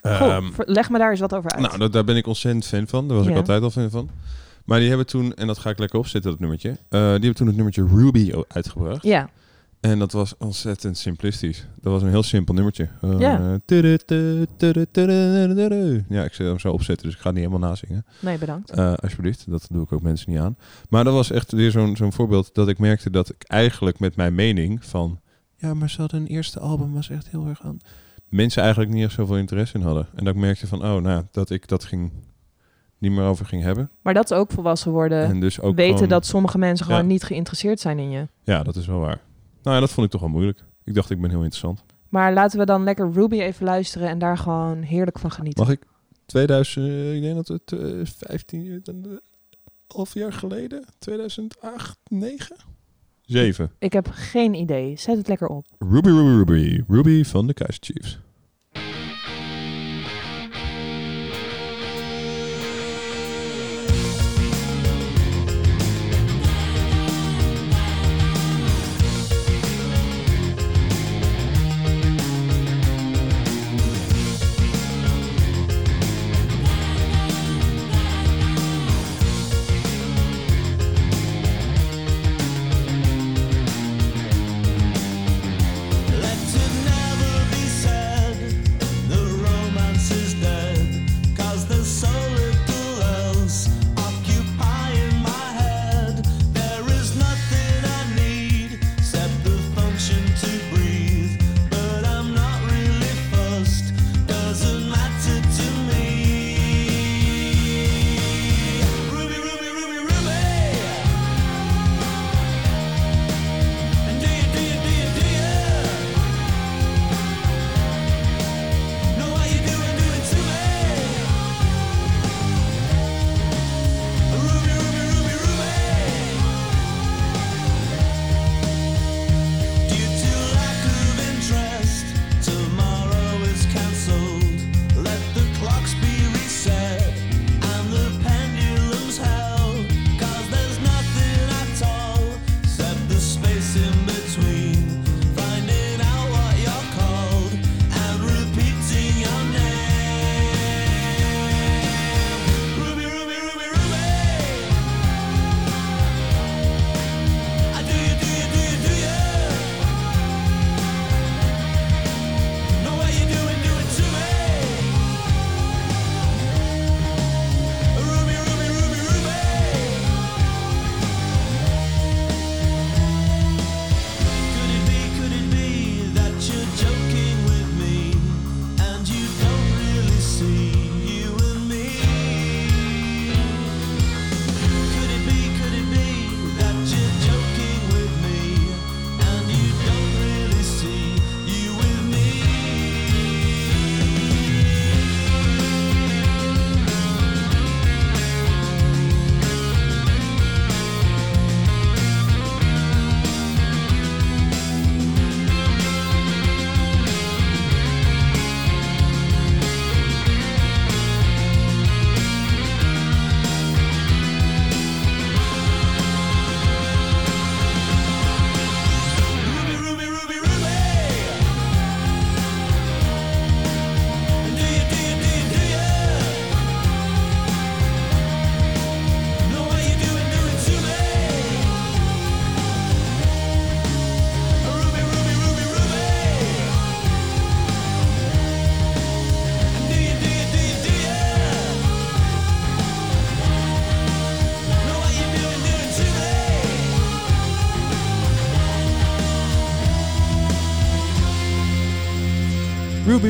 Goh, Ehm, leg me daar eens wat over uit. nou, dat, daar ben ik ontzettend fan van. Daar was ik altijd al fan van. Maar die hebben toen, en dat ga ik lekker opzetten, dat nummertje. eh, die hebben toen het nummertje Ruby uitgebracht. ja, En dat was ontzettend simplistisch. Dat was een heel simpel nummertje. Eh, Ja. tudu, tudu, tudu, tudu, tudu. Ja, ik zit hem zo opzetten, dus ik ga het niet helemaal nazingen. nee, bedankt. Eh, alsjeblieft, dat doe ik ook mensen niet aan. Maar dat was echt weer zo'n zo'n voorbeeld dat ik merkte dat ik eigenlijk met mijn mening van... Ja, maar ze hadden een eerste album, was echt heel erg aan... Mensen eigenlijk niet echt zoveel interesse in hadden. En dat ik merkte van, oh, nou, dat ik dat ging niet meer over ging hebben. Maar dat is ook volwassen worden. en dus ook weten gewoon- dat sommige mensen gewoon niet geïnteresseerd zijn in je. Ja, dat is wel waar. Nou ja, dat vond ik toch wel moeilijk. Ik dacht, ik ben heel interessant. Maar laten we dan lekker Ruby even luisteren en daar gewoon heerlijk van genieten. Mag ik 2000, eh, ik denk dat het eh, 15, eh, half jaar geleden, 2008, 9? 7. Ik heb geen idee. Zet het lekker op. Ruby, Ruby, Ruby. Ruby van de Kaiser Chiefs.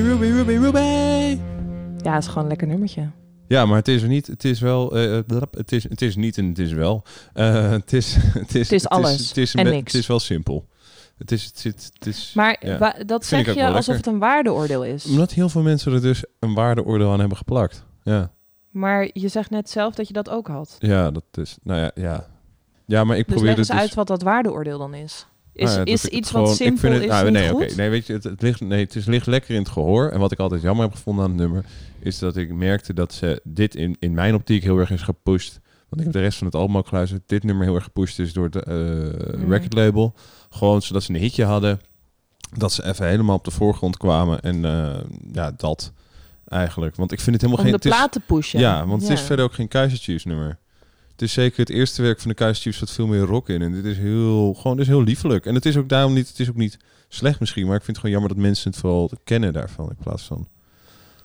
Ruby, Ruby, Ruby, Ruby. Ja, het is gewoon een lekker nummertje. Ja, maar het is er niet. Het is wel. eh, blap, het, is, het is niet en het is wel. Eh, het is. Het is, Het is alles Het is, en niks. Het is wel simpel. Het is. Het, zit- het is Maar ja. dat zeg je alsof lekker. het een waardeoordeel is. Omdat heel veel mensen er dus een waardeoordeel aan hebben geplakt. Ja. Maar je zegt net zelf dat je dat ook had. Ja, dat is... Nou ja, ja. Ja, maar ik Dus probeer dus... uit wat dat waardeoordeel dan is. Is, Nou ja, is iets gewoon- wat ik vind simpel het- is nou, nee. Nee, weet je, het, het ligt, nee, het is, ligt lekker in het gehoor. En wat ik altijd jammer heb gevonden aan het nummer... is dat ik merkte dat ze dit in, in mijn optiek heel erg is gepusht. Want ik heb de rest van het album ook geluisterd. Dit nummer heel erg gepusht is door het Mm. record label. Gewoon zodat ze een hitje hadden. Dat ze even helemaal op de voorgrond kwamen. En eh, ja, dat eigenlijk. Want ik vind het helemaal Om geen... de is- plaat te pushen. Ja, want het is verder ook geen Chiefs nummer. Het is zeker het eerste werk van de Kaiser Chiefs wat veel meer rock in. En dit is heel, gewoon dit is heel liefelijk. En het is ook daarom niet, het is ook niet slecht misschien, maar ik vind het gewoon jammer dat mensen het vooral kennen daarvan in plaats van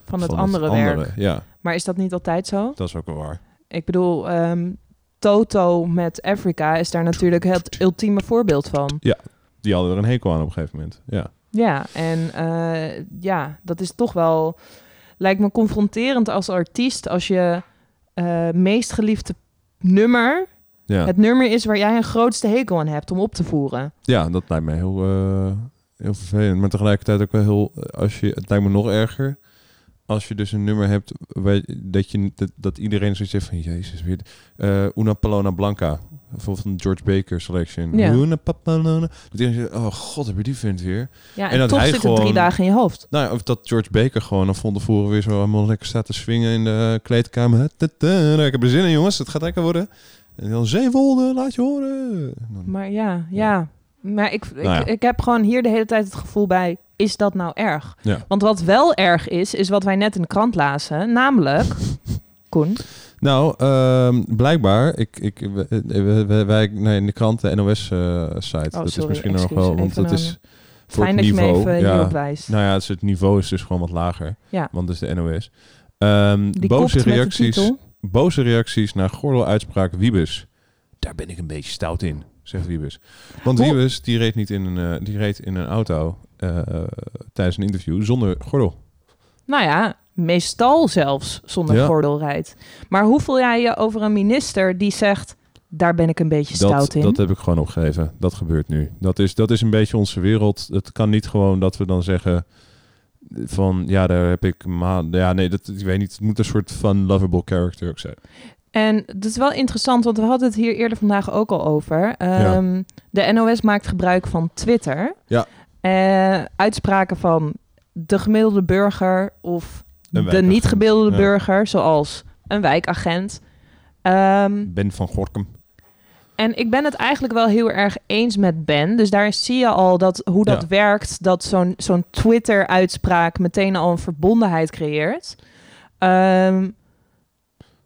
Van het andere werk. Ja, Maar is dat niet altijd zo? dat is ook wel waar. Ik bedoel, ehm, Toto met Africa is daar natuurlijk het ultieme voorbeeld van. Die hadden er een hekel aan op een gegeven moment. Ja, Ja, en eh, ja, dat is toch wel... Lijkt me confronterend als artiest als je eh, meest geliefde nummer... ja. het nummer is waar jij een grootste hekel aan hebt om op te voeren. ja dat lijkt me heel, eh, heel vervelend. Maar tegelijkertijd ook wel heel, als je, het lijkt me nog erger als je dus een nummer hebt waar, dat, je, dat, dat iedereen zoiets heeft van, jezus, weer eh Una Palona Blanca. Bijvoorbeeld een George Baker selection. Ja. Dat iedereen zegt, oh god, heb je die vent weer? Ja, En en, dat toch hij zit het drie gewoon- dagen in je hoofd. Nou, of dat George Baker gewoon dan van tevoren weer zo helemaal lekker staat te swingen in de kleedkamer. Ik heb er zin in, jongens. Het gaat lekker worden. En dan Zeewolde, laat je horen. Maar ja, ja. Maar ik, ik, Nou ja. ik heb gewoon hier de hele tijd het gevoel bij... is dat nou erg? Ja. Want wat wel erg is, is wat wij net in de krant lazen. Namelijk, Koen, Nou, ehm, blijkbaar, ik, ik, wij, nee, in de krant, de NOS-site. Oh, dat is misschien nog wel, want dat is voor fijn het dat je me niveau. even ja, wijst. nou ja, dus het niveau is dus gewoon wat lager. Ja. Want het is de NOS. Ehm, die boze reacties. Boze reacties naar gordeluitspraak Wiebes. Daar ben ik een beetje stout in, zegt Wiebes. Want Hoe- Wiebes, die reed, niet in een, eh, die reed in een auto eh, tijdens een interview zonder gordel. Nou ja, meestal zelfs zonder Ja. gordel rijdt. Maar hoe voel jij je over een minister die zegt... daar ben ik een beetje Dat, stout in? dat heb ik gewoon opgegeven. Dat gebeurt nu. Dat is, dat is een beetje onze wereld. Het kan niet gewoon dat we dan zeggen van ja, daar heb ik ma ja nee, dat ik weet niet. Het moet een soort van lovable character ook zijn. En dat is wel interessant, want we hadden het hier eerder vandaag ook al over. Ehm, De NOS maakt gebruik van Twitter. Ja. Eh, uitspraken van de gemiddelde burger of de niet gemiddelde ja. burger, zoals een wijkagent. Ehm, Ben van Gorkum. en ik ben het eigenlijk wel heel erg eens met Ben. Dus daar zie je al dat, hoe dat Ja. werkt. Dat zo'n zo'n Twitter-uitspraak meteen al een verbondenheid creëert. Ehm,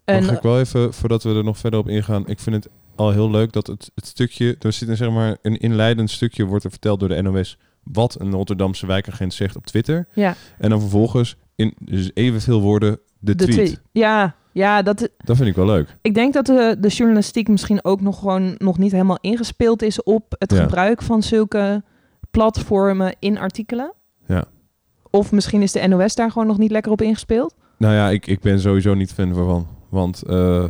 Mag ik wel even, voordat we er nog verder op ingaan. Ik vind het al heel leuk dat het, het stukje, er zit een, zeg maar, een inleidend stukje wordt er verteld door de NOS wat een Rotterdamse wijkagent zegt op Twitter. ja, En dan vervolgens in dus evenveel woorden de, de tweet. tweet. Ja, ja dat, Dat vind ik wel leuk. ik denk dat de, de journalistiek misschien ook nog gewoon nog niet helemaal ingespeeld is op het Ja. gebruik van zulke platformen in artikelen. Ja. Of misschien is de NOS daar gewoon nog niet lekker op ingespeeld. Nou ja, ik, ik ben sowieso niet fan van. Want eh,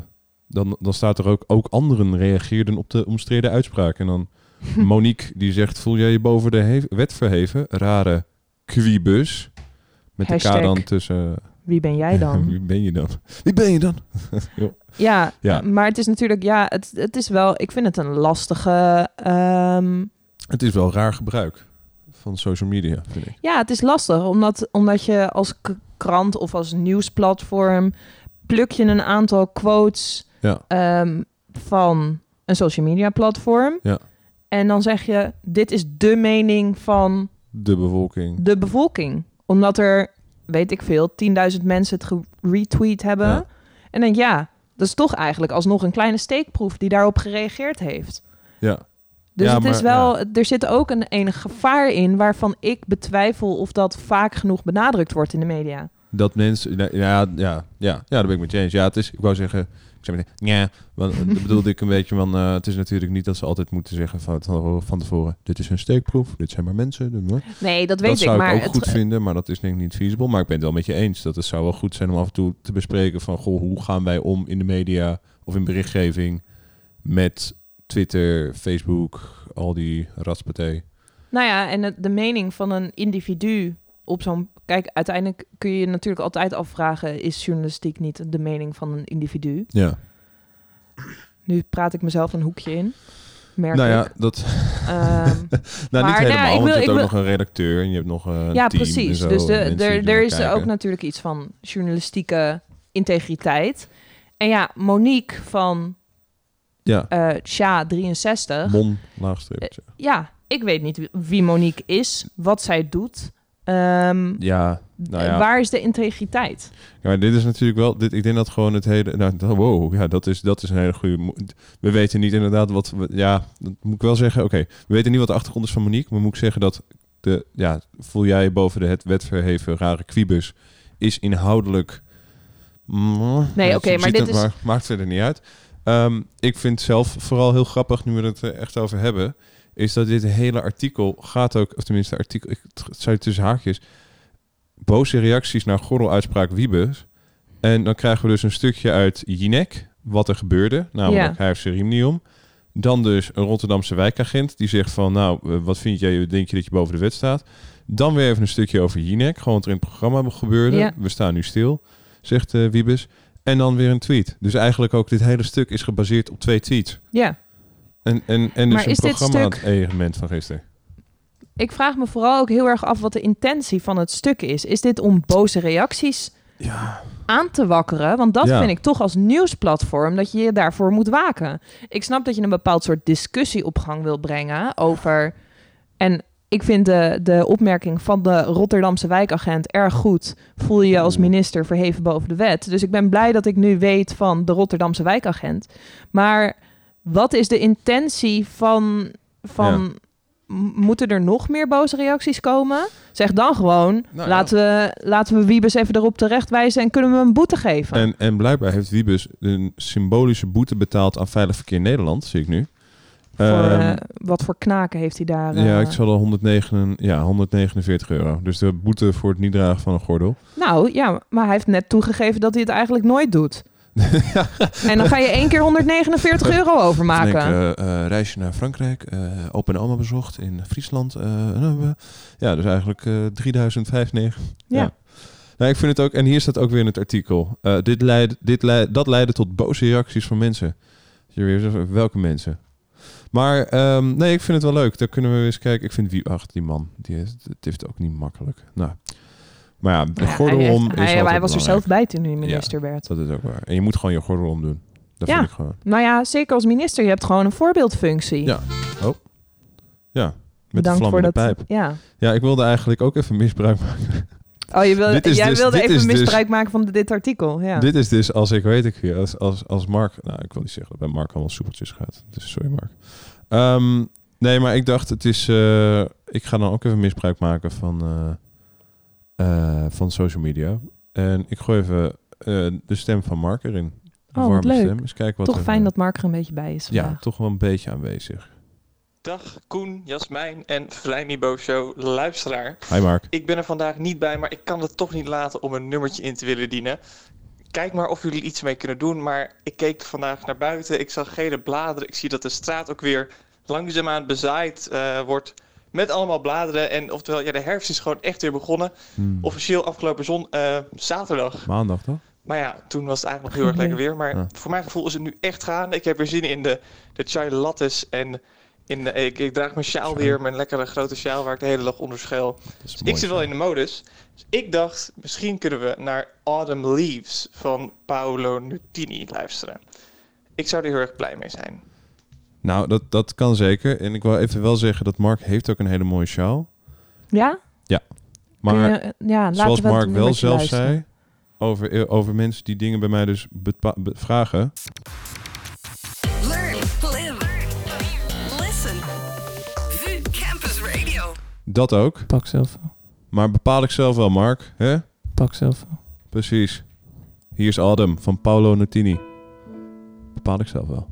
dan, dan staat er ook, ook anderen reageerden op de omstreden uitspraak. En dan Monique die zegt, voel jij je boven de wet verheven? Rare quibus. Met de Hashtag. K dan tussen... Wie ben jij dan? Wie ben je dan? Wie ben je dan? Ja, Ja. maar het is natuurlijk, ja, het, het is wel, ik vind het een lastige, ehm, Het is wel raar gebruik van social media, vind ik. ja, het is lastig, omdat, omdat je als krant of als nieuwsplatform pluk je een aantal quotes Ja. ehm, van een social media platform. Ja. En dan zeg je, dit is de mening van De bevolking. de bevolking. Omdat er, weet ik veel, 10.000 mensen het geretweet hebben. Ja. En denk ja, dat is toch eigenlijk alsnog een kleine steekproef die daarop gereageerd heeft. Ja. Dus Ja, het is wel, er zit ook een enig gevaar in waarvan ik betwijfel of dat vaak genoeg benadrukt wordt in de media. Dat mensen... Ja, ja, ja, ja, daar ben ik met je eens. Ja, het is... Ik wou zeggen... Ik zei meteen, ja, want dat bedoelde ik een beetje van... eh, het is natuurlijk niet dat ze altijd moeten zeggen van, van tevoren... Dit is een steekproef, dit zijn maar mensen. dit-. Nee, dat weet dat ik, zou maar ik ook het- goed vinden, maar dat is denk ik niet feasible. Maar ik ben het wel met je eens. Dat het zou wel goed zijn om af en toe te bespreken van... Goh, hoe gaan wij om in de media of in berichtgeving met Twitter, Facebook, al die ratspartij. Nou ja, en de mening van een individu op zo'n... Kijk, uiteindelijk kun je je natuurlijk altijd afvragen... is journalistiek niet de mening van een individu? Ja. Nu praat ik mezelf een hoekje in. Merk nou ja, ik. dat... Nou, maar, niet nou helemaal, ik want wil- je hebt ook wil- nog een redacteur en je hebt nog een ja, team en precies. zo, Dus de, en er, er is kijken. ook natuurlijk iets van journalistieke integriteit. En ja, Monique van Ja, eh Sja 63. mon, laagstreepje. Ja, ik weet niet wie Monique is, wat zij doet. Ehm, Ja, nou ja. Waar is de integriteit? Ja, maar dit is natuurlijk wel. Dit, ik denk dat gewoon het hele. Nou, wow, ja, dat is, dat is een hele goede. We weten niet inderdaad wat. We, ja, dat moet ik wel zeggen. Oké, we weten niet wat de achtergrond is van Monique. Maar moet ik zeggen dat. De, ja, voel jij boven de het wet verheven rare quibus. Is inhoudelijk. mm, Nee, oké, maar dit is- maakt verder niet uit. Ehm, ik vind zelf vooral heel grappig, nu we het er echt over hebben. Is dat dit hele artikel gaat ook. Of tenminste, artikel. Ik het zei tussen haakjes boze reacties naar gorreluitspraak Wiebes. En dan krijgen we dus een stukje uit Jinek, wat er gebeurde. Namelijk, Ja. hij heeft zijn riem niet om. Dan dus een Rotterdamse wijkagent die zegt van... nou, eh, wat vind jij, denk je dat je boven de wet staat? Dan weer even een stukje over Jinek. Gewoon wat er in het programma gebeurde. Ja. We staan nu stil, zegt eh Wiebes. En dan weer een tweet. Dus eigenlijk ook dit hele stuk is gebaseerd op twee tweets. Ja, En, en, en Maar dus een is dit programma stuk- element van gisteren. ik vraag me vooral ook heel erg af wat de intentie van het stuk is. Is dit om boze reacties Ja. aan te wakkeren? Want dat Ja. vind ik toch als nieuwsplatform dat je je daarvoor moet waken. Ik snap dat je een bepaald soort discussie op gang wil brengen over... En ik vind de, de opmerking van de Rotterdamse wijkagent erg goed. Voel je je als minister verheven boven de wet. Dus ik ben blij dat ik nu weet van de Rotterdamse wijkagent. Maar wat is de intentie van... van Moeten er nog meer boze reacties komen? Zeg dan gewoon, Nou ja. laten, we, laten we Wiebes even erop terechtwijzen en kunnen we hem een boete geven. En, en blijkbaar heeft Wiebes een symbolische boete betaald aan Veilig Verkeer Nederland, zie ik nu. voor, Ehm, eh, wat voor knaken heeft hij daar? ja, eh? ik zal al 109, ja, 149 euro. Dus de boete voor het niet dragen van een gordel. Nou ja, maar hij heeft net toegegeven dat hij het eigenlijk nooit doet. En dan ga je één keer 149 euro overmaken. Denk, eh, eh, reisje naar Frankrijk, eh opa en oma bezocht in Friesland. eh, eh, eh, ja, dus eigenlijk eh 3095. Ja. Nou, ik vind het ook, en hier staat ook weer in het artikel. eh, dit leid, dit leid, dat leidde tot boze reacties van mensen. Je weer zegt, welke mensen? Maar ehm, nee, ik vind het wel leuk. Daar kunnen we eens kijken. Ik vind wie, ach, die man, die heeft, het heeft ook niet makkelijk. Nou, maar ja, de gordel hij, om heeft- is hij, altijd hij was er zelf belangrijk. bij toen hij minister werd. Dat is ook waar. En je moet gewoon je gordel omdoen. Dat Ja. vind ik gewoon. Nou ja, zeker als minister. Je hebt gewoon een voorbeeldfunctie. Ja. Oh. Ja. Met de vlam voor in de dat. pijp. Ja. Ja, ik wilde eigenlijk ook even misbruik maken. Oh, je wil, Dit is jij dus- wilde dit even dus- misbruik maken van dit artikel. Ja. Dit is dus als ik weet ik weer, als, als, als Mark, nou ik wil niet zeggen dat bij Mark allemaal soepeltjes gaat. Dus sorry Mark. Ehm, nee, maar ik dacht het is, eh, ik ga dan ook even misbruik maken van, eh, eh, van social media. En ik gooi even eh, de stem van Mark erin. Oh, wat leuk. stem. Eens kijken wat Toch er, fijn eh, dat Mark er een beetje bij is Ja, vandaag. toch wel een beetje aanwezig. Dag Koen, Jasmijn en Vlijmibo Show luisteraar. Hi Mark. Ik ben er vandaag niet bij, maar ik kan het toch niet laten om een nummertje in te willen dienen. Kijk maar of jullie iets mee kunnen doen, maar ik keek vandaag naar buiten. Ik zag gele bladeren. Ik zie dat de straat ook weer langzaamaan bezaaid eh, wordt met allemaal bladeren. En oftewel, ja, de herfst is gewoon echt weer begonnen. Hmm. Officieel afgelopen zon, eh, zaterdag. Maandag toch? Maar ja, toen was het eigenlijk nog heel erg lekker weer. Maar Ja. voor mijn gevoel is het nu echt gaande. Ik heb weer zin in de, de chai lattes en in de, ik, ik draag mijn sjaal weer, mijn lekkere grote sjaal waar ik de hele dag onder schuil. Dus ik zit wel in de modus. Dus ik dacht, misschien kunnen we naar Autumn Leaves van Paolo Nutini luisteren. Ik zou er heel erg blij mee zijn. Nou, dat, dat kan zeker. En ik wil even wel zeggen dat Mark heeft ook een hele mooie sjaal. Ja? Ja. Maar je- ja, zoals we Mark wel zelf luisteren. zei, over, over mensen die dingen bij mij dus vragen. Learn, live, listen. VU Campus Radio. Dat ook. Pak zelf wel. Maar bepaal ik zelf wel, Mark. Hè? Pak zelf wel. Precies. Hier is Adam van Paolo Nutini. Bepaal ik zelf wel.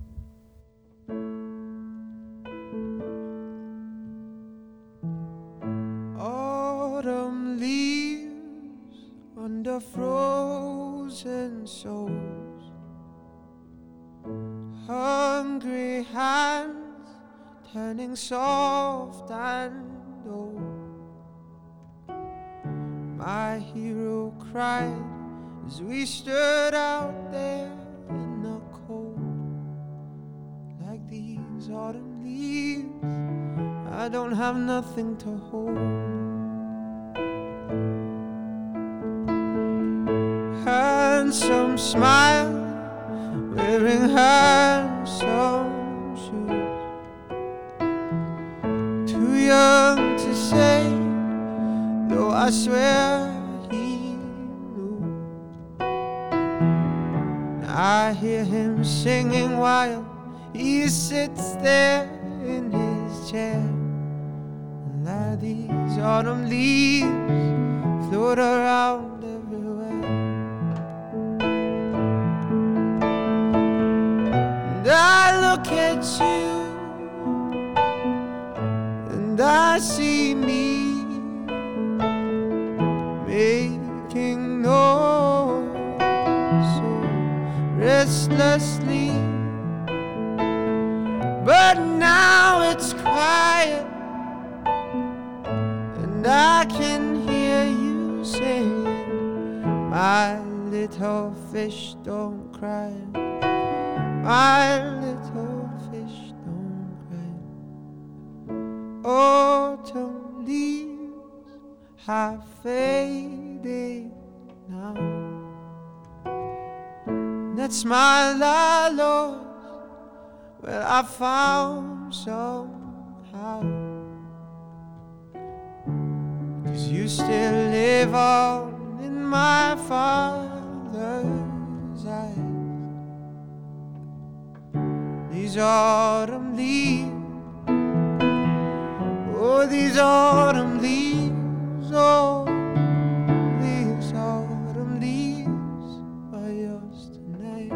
Hungry hands turning soft and old. my hero cried as we stood out there in the cold. Like these autumn leaves, I don't have nothing to hold. Handsome smile, wearing handsome shoes. Too young to say, though I swear he knew. I hear him singing while he sits there in his chair. And like these autumn leaves float around look at you and I see me making noise so restlessly. But now it's quiet, and I can hear you singing, My little fish don't cry, my little fish don't cry. Autumn leaves have faded now. That's my la Lord. Well, I found somehow. Cause you still live on in my father's These autumn leaves, oh, these autumn leaves, oh, these autumn leaves are yours tonight.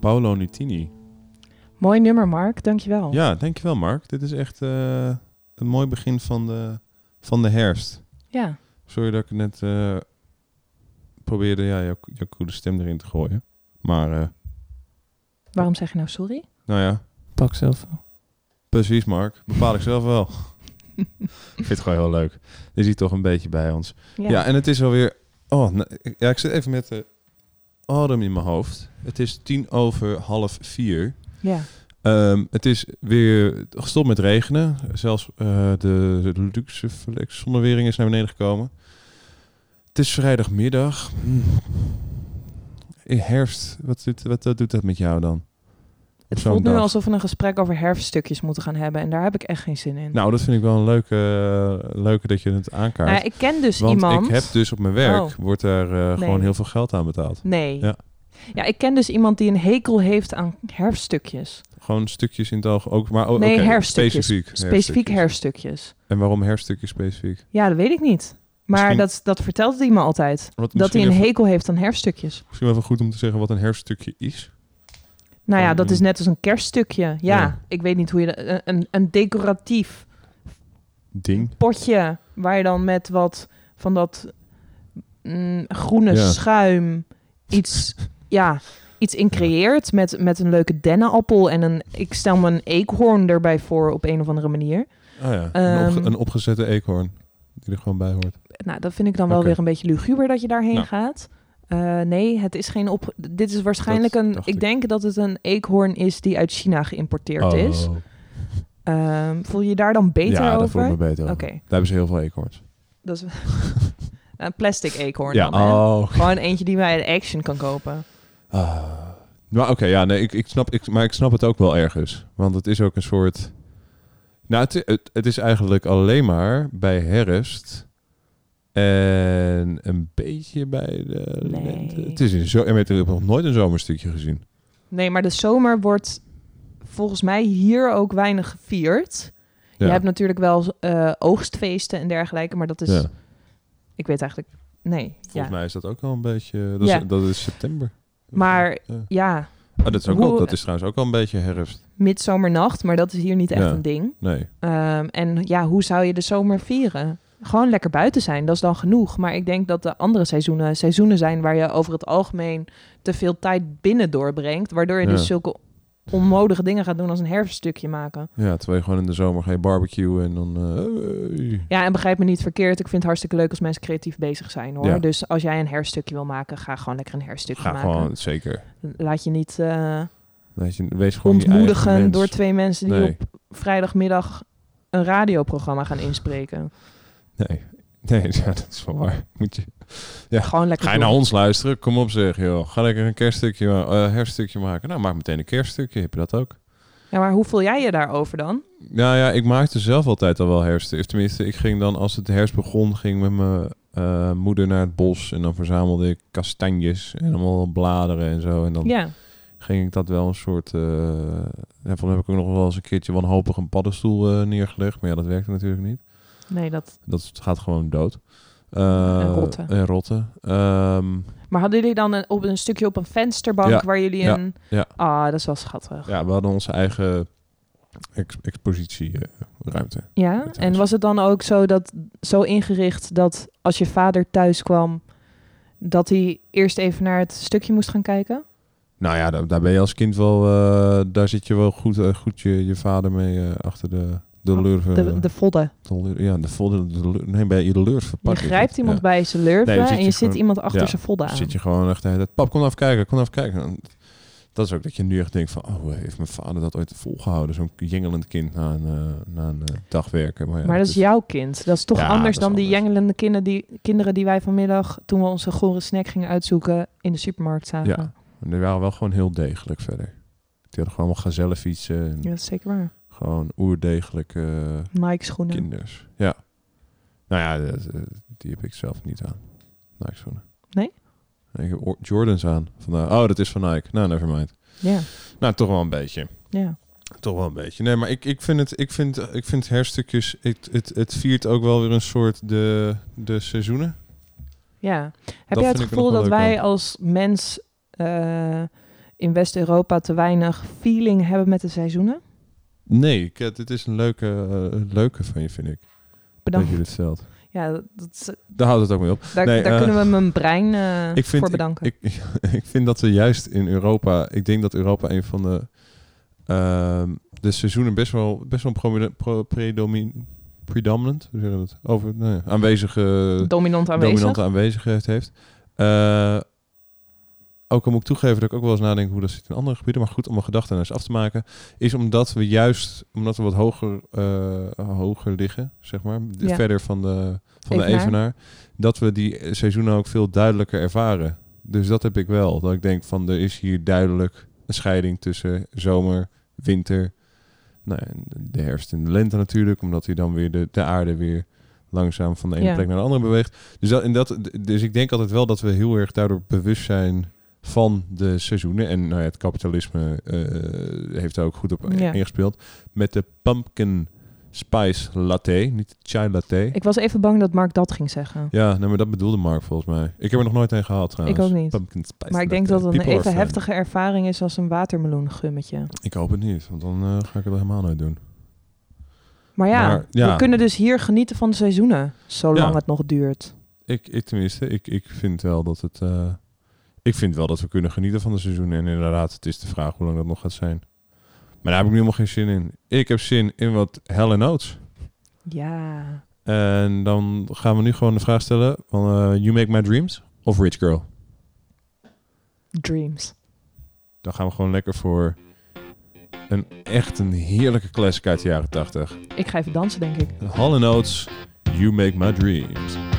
Paolo Nutini. Mooi nummer, Mark. Dankjewel. Ja, dankjewel Mark. Dit is echt eh, een mooi begin van de, van de herfst. Ja. Sorry dat ik net eh, probeerde ja, jouw, jouw coole stem erin te gooien. Maar, eh, Waarom zeg je nou sorry? nou ja, Pak zelf wel. precies Mark. Bepaal ik zelf wel. ik vind het gewoon heel leuk. Je ziet toch een beetje bij ons. Ja. Ja, en het is alweer... Oh, nou, ja, ik zit even met de adem in mijn hoofd. Het is tien over half vier. Ja. Ehm, het is weer gestopt met regenen. Zelfs eh, de, de luxe flex zonnewering is naar beneden gekomen. Het is vrijdagmiddag. In herfst, wat doet, wat, wat doet dat met jou dan? Het voelt nu dag? alsof we een gesprek over herfststukjes moeten gaan hebben. En daar heb ik echt geen zin in. Nou, dat vind ik wel een leuke, leuke dat je het aankaart. Nou ik ken dus Want iemand. ik heb dus op mijn werk, Oh. wordt daar eh, Nee. gewoon heel veel geld aan betaald. Nee. Ja. Ja, ik ken dus iemand die een hekel heeft aan herfststukjes. Gewoon stukjes in het oog ook, maar oh, nee, herfststukjes. Specifiek. Specifiek herfststukjes. En waarom herststukjes specifiek? Ja, dat weet ik niet. Maar Misschien- dat, dat vertelt hij me altijd. Wat dat hij een even- hekel heeft aan herfststukjes. Misschien wel even goed om te zeggen wat een herststukje is. Nou ja, dat is net als een kerststukje. Ja, Ja. ik weet niet hoe je... dat- Een, een, een decoratief Ding. potje waar je dan met wat van dat mm, groene Ja. schuim iets, ja, iets in creëert met, met een leuke dennenappel en een, ik stel me een eekhoorn erbij voor op een of andere manier. Oh ja, een, opge- Ehm, een opgezette eekhoorn die er gewoon bij hoort. Nou, dat vind ik dan wel weer een beetje luguber dat je daarheen Nou. gaat. Eh, nee, het is geen op. Dit is waarschijnlijk Dat een. Ik ik. denk dat het een eekhoorn is die uit China geïmporteerd is. Oh. Ehm, voel je je daar dan beter ja, over? daar voel ik me beter Oké. Daar hebben ze heel veel eekhoorns. dat is een plastic eekhoorn. Ja, dan, oh. Gewoon eentje die bij de Action kan kopen. Ah. Maar oké, ja, nee, ik, ik snap, ik, maar ik snap het ook wel ergens. Want het is ook een soort... Nou, het, het, het is eigenlijk alleen maar bij herfst en een beetje bij de lente. Het is in zo, en ik heb nog nooit een zomerstukje gezien. Nee, maar de zomer wordt volgens mij hier ook weinig gevierd. Ja. Je hebt natuurlijk wel eh, oogstfeesten en dergelijke, maar dat is. Ja. Ik weet eigenlijk. Nee. Volgens ja. mij is dat ook al een beetje... Dat, Ja. is, dat is september. Maar Ja. ja, Oh, dat, is ook Hoe- al, dat is trouwens ook al een beetje herfst. midzomernacht, maar dat is hier niet echt Ja. een ding. Nee. Ehm, en ja, hoe zou je de zomer vieren? Gewoon lekker buiten zijn, dat is dan genoeg. Maar ik denk dat de andere seizoenen seizoenen zijn waar je over het algemeen te veel tijd binnen doorbrengt. Waardoor je Ja. dus zulke onnodige dingen gaat doen als een herfststukje maken. Ja, terwijl je gewoon in de zomer ga je barbecuen en dan... eh. Ja, en begrijp me niet verkeerd. Ik vind het hartstikke leuk als mensen creatief bezig zijn hoor. Ja. Dus als jij een herfststukje wil maken, ga gewoon lekker een herfststukje Ga maken. gewoon, zeker. Laat je niet eh, Weet je, wees gewoon ontmoedigen door twee mensen die Nee. op vrijdagmiddag een radioprogramma gaan inspreken. Nee, nee ja, dat is wel waar. Moet je... Ja. Gewoon lekker Ga je doen. naar ons luisteren? Kom op zeg, joh. Ga lekker een kerststukje, ma- eh, herfststukje maken. Nou, maak meteen een kerststukje. Heb je dat ook? Ja, maar hoe voel jij je daarover dan? Nou ja, ik maakte zelf altijd al wel herfst. Tenminste, ik ging dan, als het herfst begon, ging met mijn eh, moeder naar het bos. En dan verzamelde ik kastanjes en allemaal bladeren en zo. En dan Ja. ging ik dat wel een soort... eh ja, van heb ik ook nog wel eens een keertje wanhopig een paddenstoel eh, neergelegd. Maar ja, dat werkte natuurlijk niet. Nee, dat... Dat gaat gewoon dood. Eh, En rotten. En rotten. Ehm, Maar hadden jullie dan een, op een stukje op een vensterbank Ja, waar jullie ja, een... ja. Ah, dat is wel schattig. ja, we hadden onze eigen ex expositieruimte. Ja, en was het dan ook zo, dat, zo ingericht dat als je vader thuis kwam, dat hij eerst even naar het stukje moest gaan kijken? Nou ja, daar, daar ben je als kind wel... eh, daar zit je wel goed, eh, goed je, je vader mee achter de, de lurven. Oh, De, de vodden. de ja, de vodden. De, lur- nee, bij je de Je verpakt. is grijpt iemand ja. bij zijn lurven Nee, en je zit gewoon- iemand achter ja, zijn vodden aan. zit je gewoon echt de tijd... Pap, kom nou even kijken, kom nou even kijken. En Dat is ook dat je nu echt denkt van... Oh, heeft mijn vader dat ooit volgehouden? Zo'n jengelend kind na een, eh, na een eh, dag werken. Maar, ja, maar dat is jouw kind. Dat is toch anders dat dan die jengelende kinderen die, kinderen die wij vanmiddag, toen we onze gore snack gingen uitzoeken, in de supermarkt zagen. Ja, en die waren wel gewoon heel degelijk verder. Die hadden gewoon allemaal gazellenfietsen. En Ja, dat is zeker waar. Gewoon oerdegelijke Nike schoenen. kinders. Ja. Nou ja, dat, eh, die heb ik zelf niet aan. Nike schoenen. Nee? Ik heb Jordans aan. Vandaar, oh, dat is van Nike. Nou, nevermind. Ja. Nou, toch wel een beetje. Ja. Toch wel een beetje. Nee, maar ik, ik vind het, ik vind, ik vind herstukjes, het, het, het viert ook wel weer een soort de, de seizoenen. Ja. Heb jij het gevoel dat wij aan. als mens eh, in West-Europa te weinig feeling hebben met de seizoenen? Nee, ik, het, het is een leuke, eh, leuke van je, vind ik. Bedankt. Dat je dit stelt. Ja, dat, is- Daar houdt het ook mee op. daar, Nee, daar eh, kunnen we mijn brein eh, ik vind, voor bedanken. Ik, ik, ik vind dat we juist in Europa... Ik denk dat Europa een van de... ehm, de seizoenen best wel, best wel een promine- pro, predomin, predominant... Hoe zeg je dat? Over, nee, aanwezige... Dominant aanwezig. Dominante aanwezigheid heeft. Ook al moet ik toegeven dat ik ook wel eens nadenk hoe dat zit in andere gebieden. Maar goed, om mijn gedachten eens af te maken. Is omdat we juist, omdat we wat hoger, eh, hoger liggen, zeg maar. Ja. Verder van de, van de Evenaar. evenaar. Dat we die seizoenen ook veel duidelijker ervaren. Dus dat heb ik wel. Dat ik denk van er is hier duidelijk een scheiding tussen zomer, winter. Nou, de herfst en de lente natuurlijk. Omdat hij dan weer de, de aarde weer langzaam van de ene Ja. plek naar de andere beweegt. Dus, dat, en dat, dus ik denk altijd wel dat we heel erg daardoor bewust zijn van de seizoenen. En nou ja, het kapitalisme eh, heeft daar ook goed op Ja. ingespeeld. Met de pumpkin spice latte, niet de chai latte. Ik was even bang dat Mark dat ging zeggen. Ja, nee, maar dat bedoelde Mark volgens mij. Ik heb er nog nooit een gehad trouwens. Ik ook niet. Pumpkin spice Maar ik denk dat het een People even heftige ervaring is als een watermeloengummetje. Ik hoop het niet, want dan eh, ga ik het helemaal nooit doen. Maar ja, Maar, ja. we kunnen dus hier genieten van de seizoenen, zolang Ja. het nog duurt. Ik, ik tenminste, ik, ik vind wel dat het... eh, ik vind wel dat we kunnen genieten van de seizoenen. En inderdaad, het is de vraag hoe lang dat nog gaat zijn. Maar daar heb ik nu helemaal geen zin in. Ik heb zin in wat hell and oats. Ja. En dan gaan we nu gewoon de vraag stellen van... eh, you make my dreams of rich girl? Dreams. Dan gaan we gewoon lekker voor een echt een heerlijke classic uit de jaren 80. Ik ga even dansen, denk ik. Hall Oates, You Make My Dreams.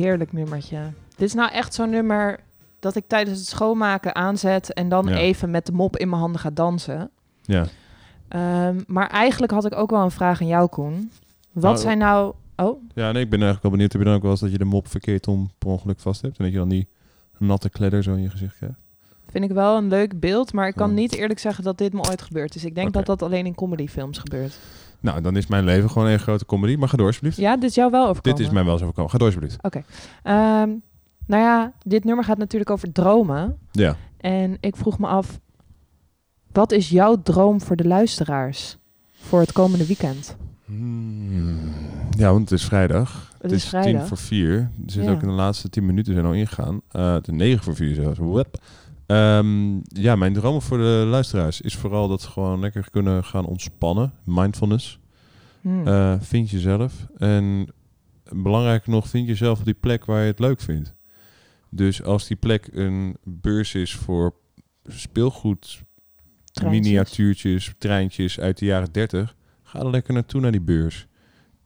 Heerlijk nummertje. Dit is nou echt zo'n nummer dat ik tijdens het schoonmaken aanzet en dan Ja. even met de mop in mijn handen ga dansen. Ja. Ehm, maar eigenlijk had ik ook wel een vraag aan jou, Koen. Wat Nou, zijn nou... Oh, Ja, nee, ik ben eigenlijk wel benieuwd. Heb je dan ook wel eens dat je de mop verkeerd om per ongeluk vast hebt? En dat je dan die natte kledder zo in je gezicht krijgt? vind ik wel een leuk beeld, maar ik kan Oh. niet eerlijk zeggen dat dit me ooit gebeurt. Dus ik denk dat dat alleen in comedyfilms gebeurt. Nou, dan is mijn leven gewoon een grote comedy. Maar ga door, alsjeblieft. Ja, dit is jou wel overkomen. Dit is mij wel zo overkomen. Ga door, alsjeblieft. Oké. Ehm, nou ja, dit nummer gaat natuurlijk over dromen. Ja. En ik vroeg me af, wat is jouw droom voor de luisteraars voor het komende weekend? Hmm. Ja, want het is vrijdag. Het is tien vrijdag. voor vier. Er zit Ja. ook in de laatste tien minuten zijn al ingegaan. Eh het is negen voor vier zelfs. Wep. Ehm, ja, mijn droom voor de luisteraars is vooral dat ze gewoon lekker kunnen gaan ontspannen. Mindfulness. Hmm. Eh, vind jezelf. En belangrijker nog, vind jezelf op die plek waar je het leuk vindt. Dus als die plek een beurs is voor speelgoed, Treintjes. miniatuurtjes, treintjes uit de jaren 30, ga er lekker naartoe naar die beurs.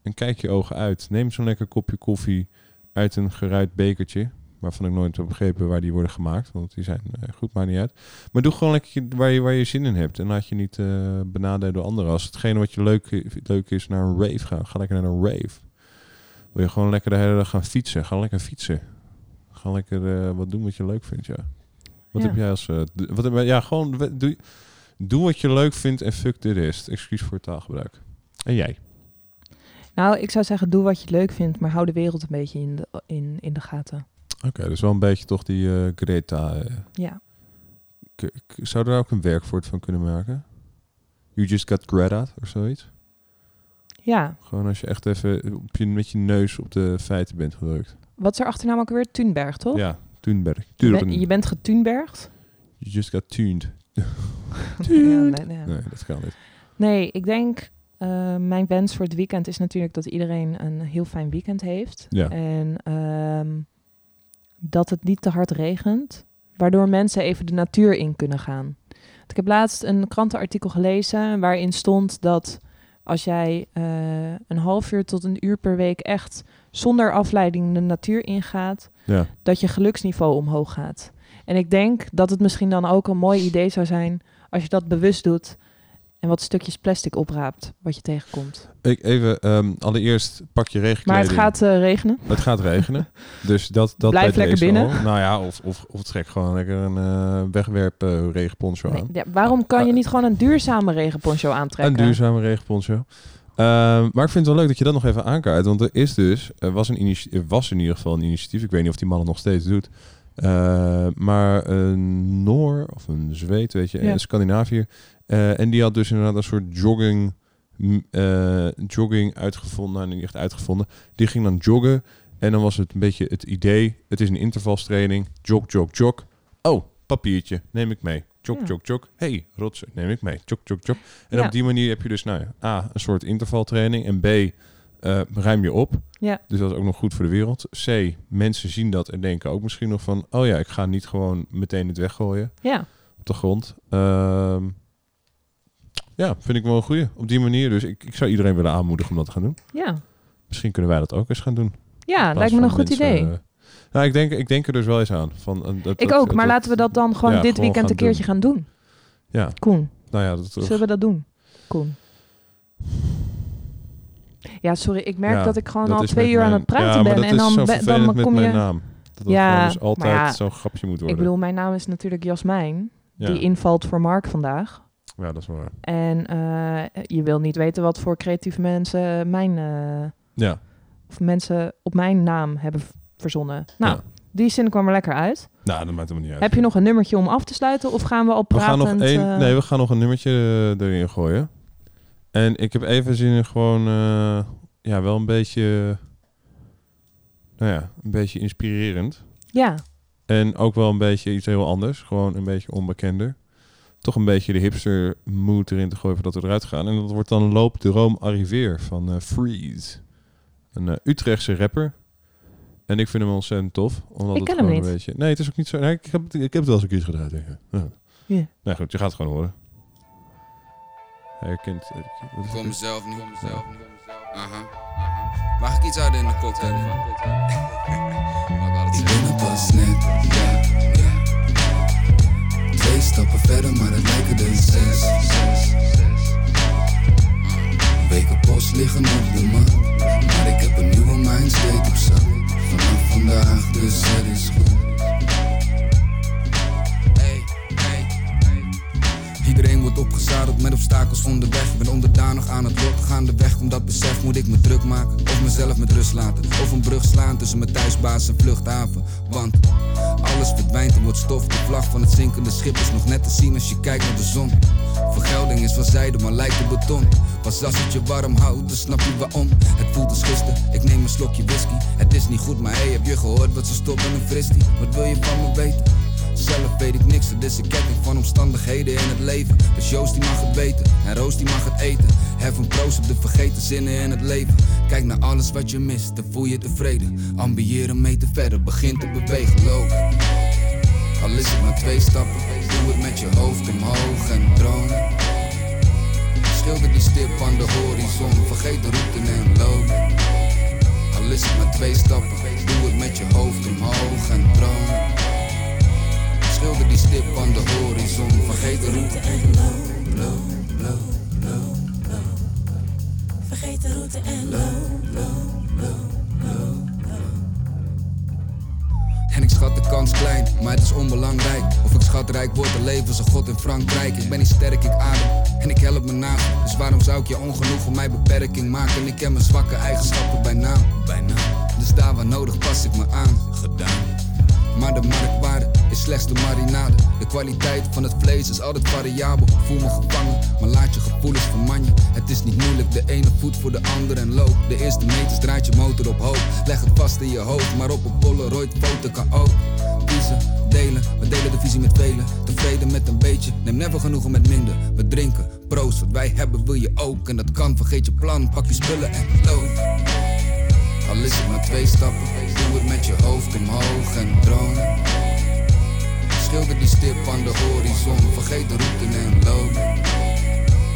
En kijk je ogen uit. Neem zo'n lekker kopje koffie uit een geruit bekertje. Waarvan ik nooit heb begrepen waar die worden gemaakt. Want die zijn eh, goed, maar niet uit. Maar doe gewoon lekker waar je, waar je zin in hebt. En laat je niet eh benadelen door anderen. Als hetgene wat je leuk, leuk is naar een rave gaan. Ga lekker naar een rave. Wil je gewoon lekker de hele dag gaan fietsen? Ga lekker fietsen. Ga lekker eh, wat doen wat je leuk vindt, ja. Wat Ja. heb jij als... wat, heb- ja, gewoon... Doe, doe wat je leuk vindt en fuck de rest. Excuus voor het taalgebruik. En jij? Nou, ik zou zeggen, doe wat je leuk vindt, maar hou de wereld een beetje in de, in, in de gaten. Oké, dus wel een beetje toch die eh, Greta. eh, Ja. zou er ook een werkwoord van kunnen maken? You just got Greta of zoiets? Ja. Gewoon als je echt even op je, met je neus op de feiten bent gedrukt. Wat is er achternaam ook weer? Thunberg, toch? Ja, Thunberg. Je, ben- je bent getunbergd? You just got tuned. Ja, nee, nee. Nee, dat kan niet. Nee, ik denk, eh, mijn wens voor het weekend is natuurlijk dat iedereen een heel fijn weekend heeft. Ja. En ehm, dat het niet te hard regent, waardoor mensen even de natuur in kunnen gaan. Want Ik heb laatst een krantenartikel gelezen waarin stond dat als jij eh, een half uur tot een uur per week echt zonder afleiding de natuur ingaat, Ja. dat je geluksniveau omhoog gaat. En ik denk dat het misschien dan ook een mooi idee zou zijn als je dat bewust doet en wat stukjes plastic opraapt wat je tegenkomt. Ik even, ehm, allereerst pak je regenkleding. Maar het gaat eh, regenen. Het gaat regenen. dus dat, dat Blijf lekker binnen. al. Nou ja, of, of, of trek gewoon lekker een eh, wegwerp eh, regenponcho Nee, aan. ja, waarom kan je niet gewoon een duurzame regenponcho aantrekken? Een duurzame regenponcho. Ehm, maar ik vind het wel leuk dat je dat nog even aankaart. Want er is dus, er was, een was in ieder geval een initiatief. Ik weet niet of die man het nog steeds doet. Maar een Noor of een Zweed, weet je, Ja. een Scandinaviër. Eh, en die had dus inderdaad een soort jogging, eh, jogging uitgevonden. Nou, niet echt uitgevonden. Die ging dan joggen. En dan was het een beetje het idee. Het is een intervalstraining. Jog, jog, jog. Oh, papiertje. Neem ik mee. Jog, Ja. jog, jog. hey, rotsen. Neem ik mee. Jog, jog, jog. En Ja. op die manier heb je dus nou A, een soort intervaltraining. En B, eh, ruim je op. Ja. Dus dat is ook nog goed voor de wereld. C, mensen zien dat en denken ook misschien nog van... oh ja, ik ga niet gewoon meteen het weggooien Ja. op de grond. Ehm, ja, vind ik wel een goeie. Op die manier dus. Ik, ik zou iedereen willen aanmoedigen om dat te gaan doen. Ja, Misschien kunnen wij dat ook eens gaan doen. ja lijkt me een goed mensen, idee. nou, ik denk, ik denk er dus wel eens aan. Van, eh, dat- ik ook, dat- maar laten we dat dan gewoon ja, dit gewoon weekend een keertje gaan doen. Ja, Koen, nou ja, dat, zullen we dat doen? Koen. Ja, sorry, ik merk Ja, dat ik gewoon al twee met uur aan het praten ja, ben. en dan, dan met kom je... mijn naam. Dat Ja, dus altijd zo'n grapje moet Ik worden. bedoel, mijn naam is natuurlijk Jasmijn. Ja. Die invalt voor Mark vandaag. Ja, dat is waar. En eh, je wil niet weten wat voor creatieve mensen mijn... eh, Ja. of mensen op mijn naam hebben verzonnen. Nou, Ja. die zin kwam er lekker uit. Nou, dat maakt helemaal niet uit. Heb je nog een nummertje om af te sluiten? Of gaan we al We gaan nog één. eh, Nee, we gaan nog een nummertje erin gooien. En ik heb even zin in gewoon, ja, wel een beetje, nou ja, een beetje inspirerend. Ja, En ook wel een beetje iets heel anders. Gewoon een beetje onbekender. Toch een beetje de hipster mood erin te gooien voordat we eruit gaan. En dat wordt dan Loop de Room Arriveer van eh, Freeze. Een eh, Utrechtse rapper. En ik vind hem ontzettend tof. Omdat Ik het ken hem gewoon niet. Een beetje... Nee, het is ook niet zo... Nee, ik, heb, het- ik heb het wel eens een keer gedraaid, denk ik. Ja. Ja. Nou goed, je gaat het gewoon horen. Hij herkent... eh, wat is Voor dit? mezelf niet. Mag ik iets harder in de cocktail? Ik ben er pas net, ja, ja. Twee stappen verder, maar het lijken er zes. Weken post liggen op de. Maar ik heb een nieuwe mindstate op zak. Vanaf vandaag, dus het is goed. Iedereen wordt opgezadeld met obstakels onderweg. Ben onderdanig aan het lot gaandeweg. Om dat besef moet ik me druk maken. Of mezelf met rust laten. Of een brug slaan tussen mijn thuisbaas en vluchthaven. Want alles verdwijnt en wordt stof. De vlag van het zinkende schip is nog net te zien als je kijkt naar de zon. Vergelding is van zijde, maar lijkt op beton. Pas als het je warm houdt, dan snap je waarom. Het voelt als gisteren, ik neem een slokje whisky. Het is niet goed, maar hey, heb je gehoord wat ze stoppen in fristie? Wat wil je van me weten? Zelf weet ik niks, het is een ketting van omstandigheden in het leven. Dus Joost die mag het weten en Roos die mag het eten. Hef een proost op de vergeten zinnen in het leven. Kijk naar alles wat je mist, dan voel je tevreden. Ambieer een meter verder, begin te bewegen, loop. Al is het maar twee stappen, doe het met je hoofd omhoog en droom. Schilder die stip aan de horizon, vergeet de route en loop. Al is het maar twee stappen, doe het met je hoofd omhoog en droom. Schilder die stip aan de horizon, vergeet de route en loop, loop, loop, loop, loop. Vergeet de route en loop, loop, loop, loop. En ik schat de kans klein, maar het is onbelangrijk. Of ik schatrijk word, een leven als God in Frankrijk. Ik ben niet sterk, ik adem en ik help me na. Dus waarom zou ik je ongenoeg om mij beperking maken? Ik ken mijn zwakke eigenschappen bij naam. Bij naam. Dus daar waar nodig pas ik me aan. Gedaan. Maar de marktwaarde is slechts de marinade. De kwaliteit van het vlees is altijd variabel. Voel me gevangen, maar laat je gevoelens verman je. Het is niet moeilijk, de ene voet voor de ander en loop. De eerste meters draait je motor op hoog. Leg het vast in je hoofd, maar op een Polaroid foto kan ook. Kiezen, delen, we delen de visie met velen. Tevreden met een beetje, neem never genoegen met minder. We drinken, proost, wat wij hebben wil je ook. En dat kan, vergeet je plan, pak je spullen en loop. Al is het maar twee stappen, doe het met je hoofd omhoog en droom. Schilder die stip aan de horizon, vergeet de route en loop.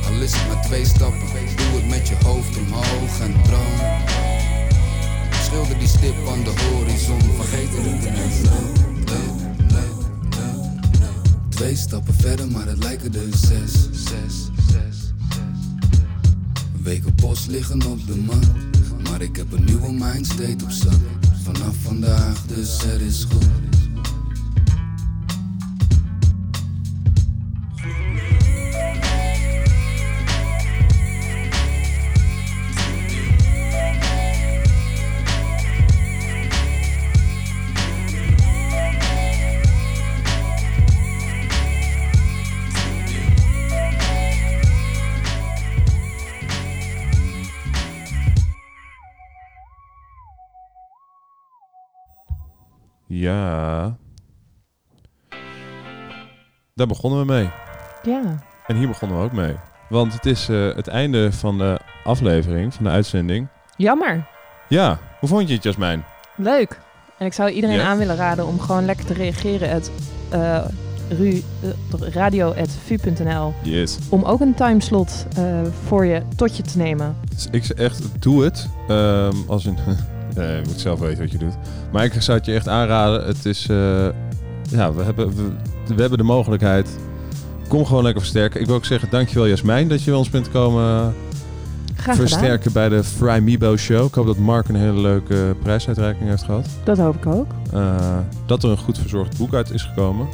Al is het maar twee stappen, doe het met je hoofd omhoog en droom. Schilder die stip aan de horizon, vergeet de route en loop. Twee stappen verder, maar het lijken er zes, zes, zes. Weken post liggen op de mat. Maar ik heb een nieuwe mindstate op zak. Vanaf vandaag, dus het is goed. Ja. Daar begonnen we mee. Ja. En hier begonnen we ook mee. Want het is eh, het einde van de aflevering, van de uitzending. Jammer. Ja, hoe vond je het, Jasmijn? Leuk. En ik zou iedereen aan willen raden om gewoon lekker te reageren at eh, ru- eh, radio.vu.nl Yes. om ook een timeslot voor je tot je te nemen. Dus ik zeg echt, doe het. Ehm, als een, eh, je moet zelf weten wat je doet. Maar ik zou het je echt aanraden. Het is, eh, ja, we hebben, we, we hebben de mogelijkheid. Kom gewoon lekker versterken. Ik wil ook zeggen, dankjewel Jasmijn dat je bij ons bent komen versterken bij de Fry Mibo Show. Ik hoop dat Mark een hele leuke prijsuitreiking heeft gehad. Dat hoop ik ook. Eh, dat er een goed verzorgd boek uit is gekomen.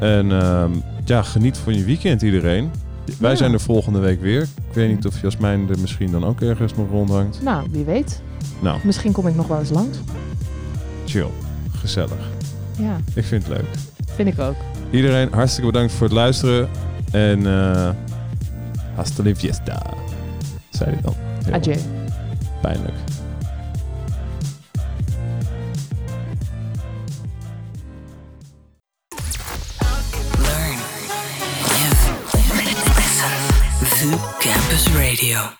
En ehm, ja, geniet van je weekend iedereen. Wij Ja. zijn er volgende week weer. Ik weet niet of Jasmijn er misschien dan ook ergens nog rondhangt. Nou, wie weet. Nou, Misschien kom ik nog wel eens langs. chill. Gezellig. Ja, Ik vind het leuk. vind ik ook. Iedereen, hartstikke bedankt voor het luisteren. En eh hasta la fiesta. Zei hij dan. Heel Adieu. Pijnlijk. Radio.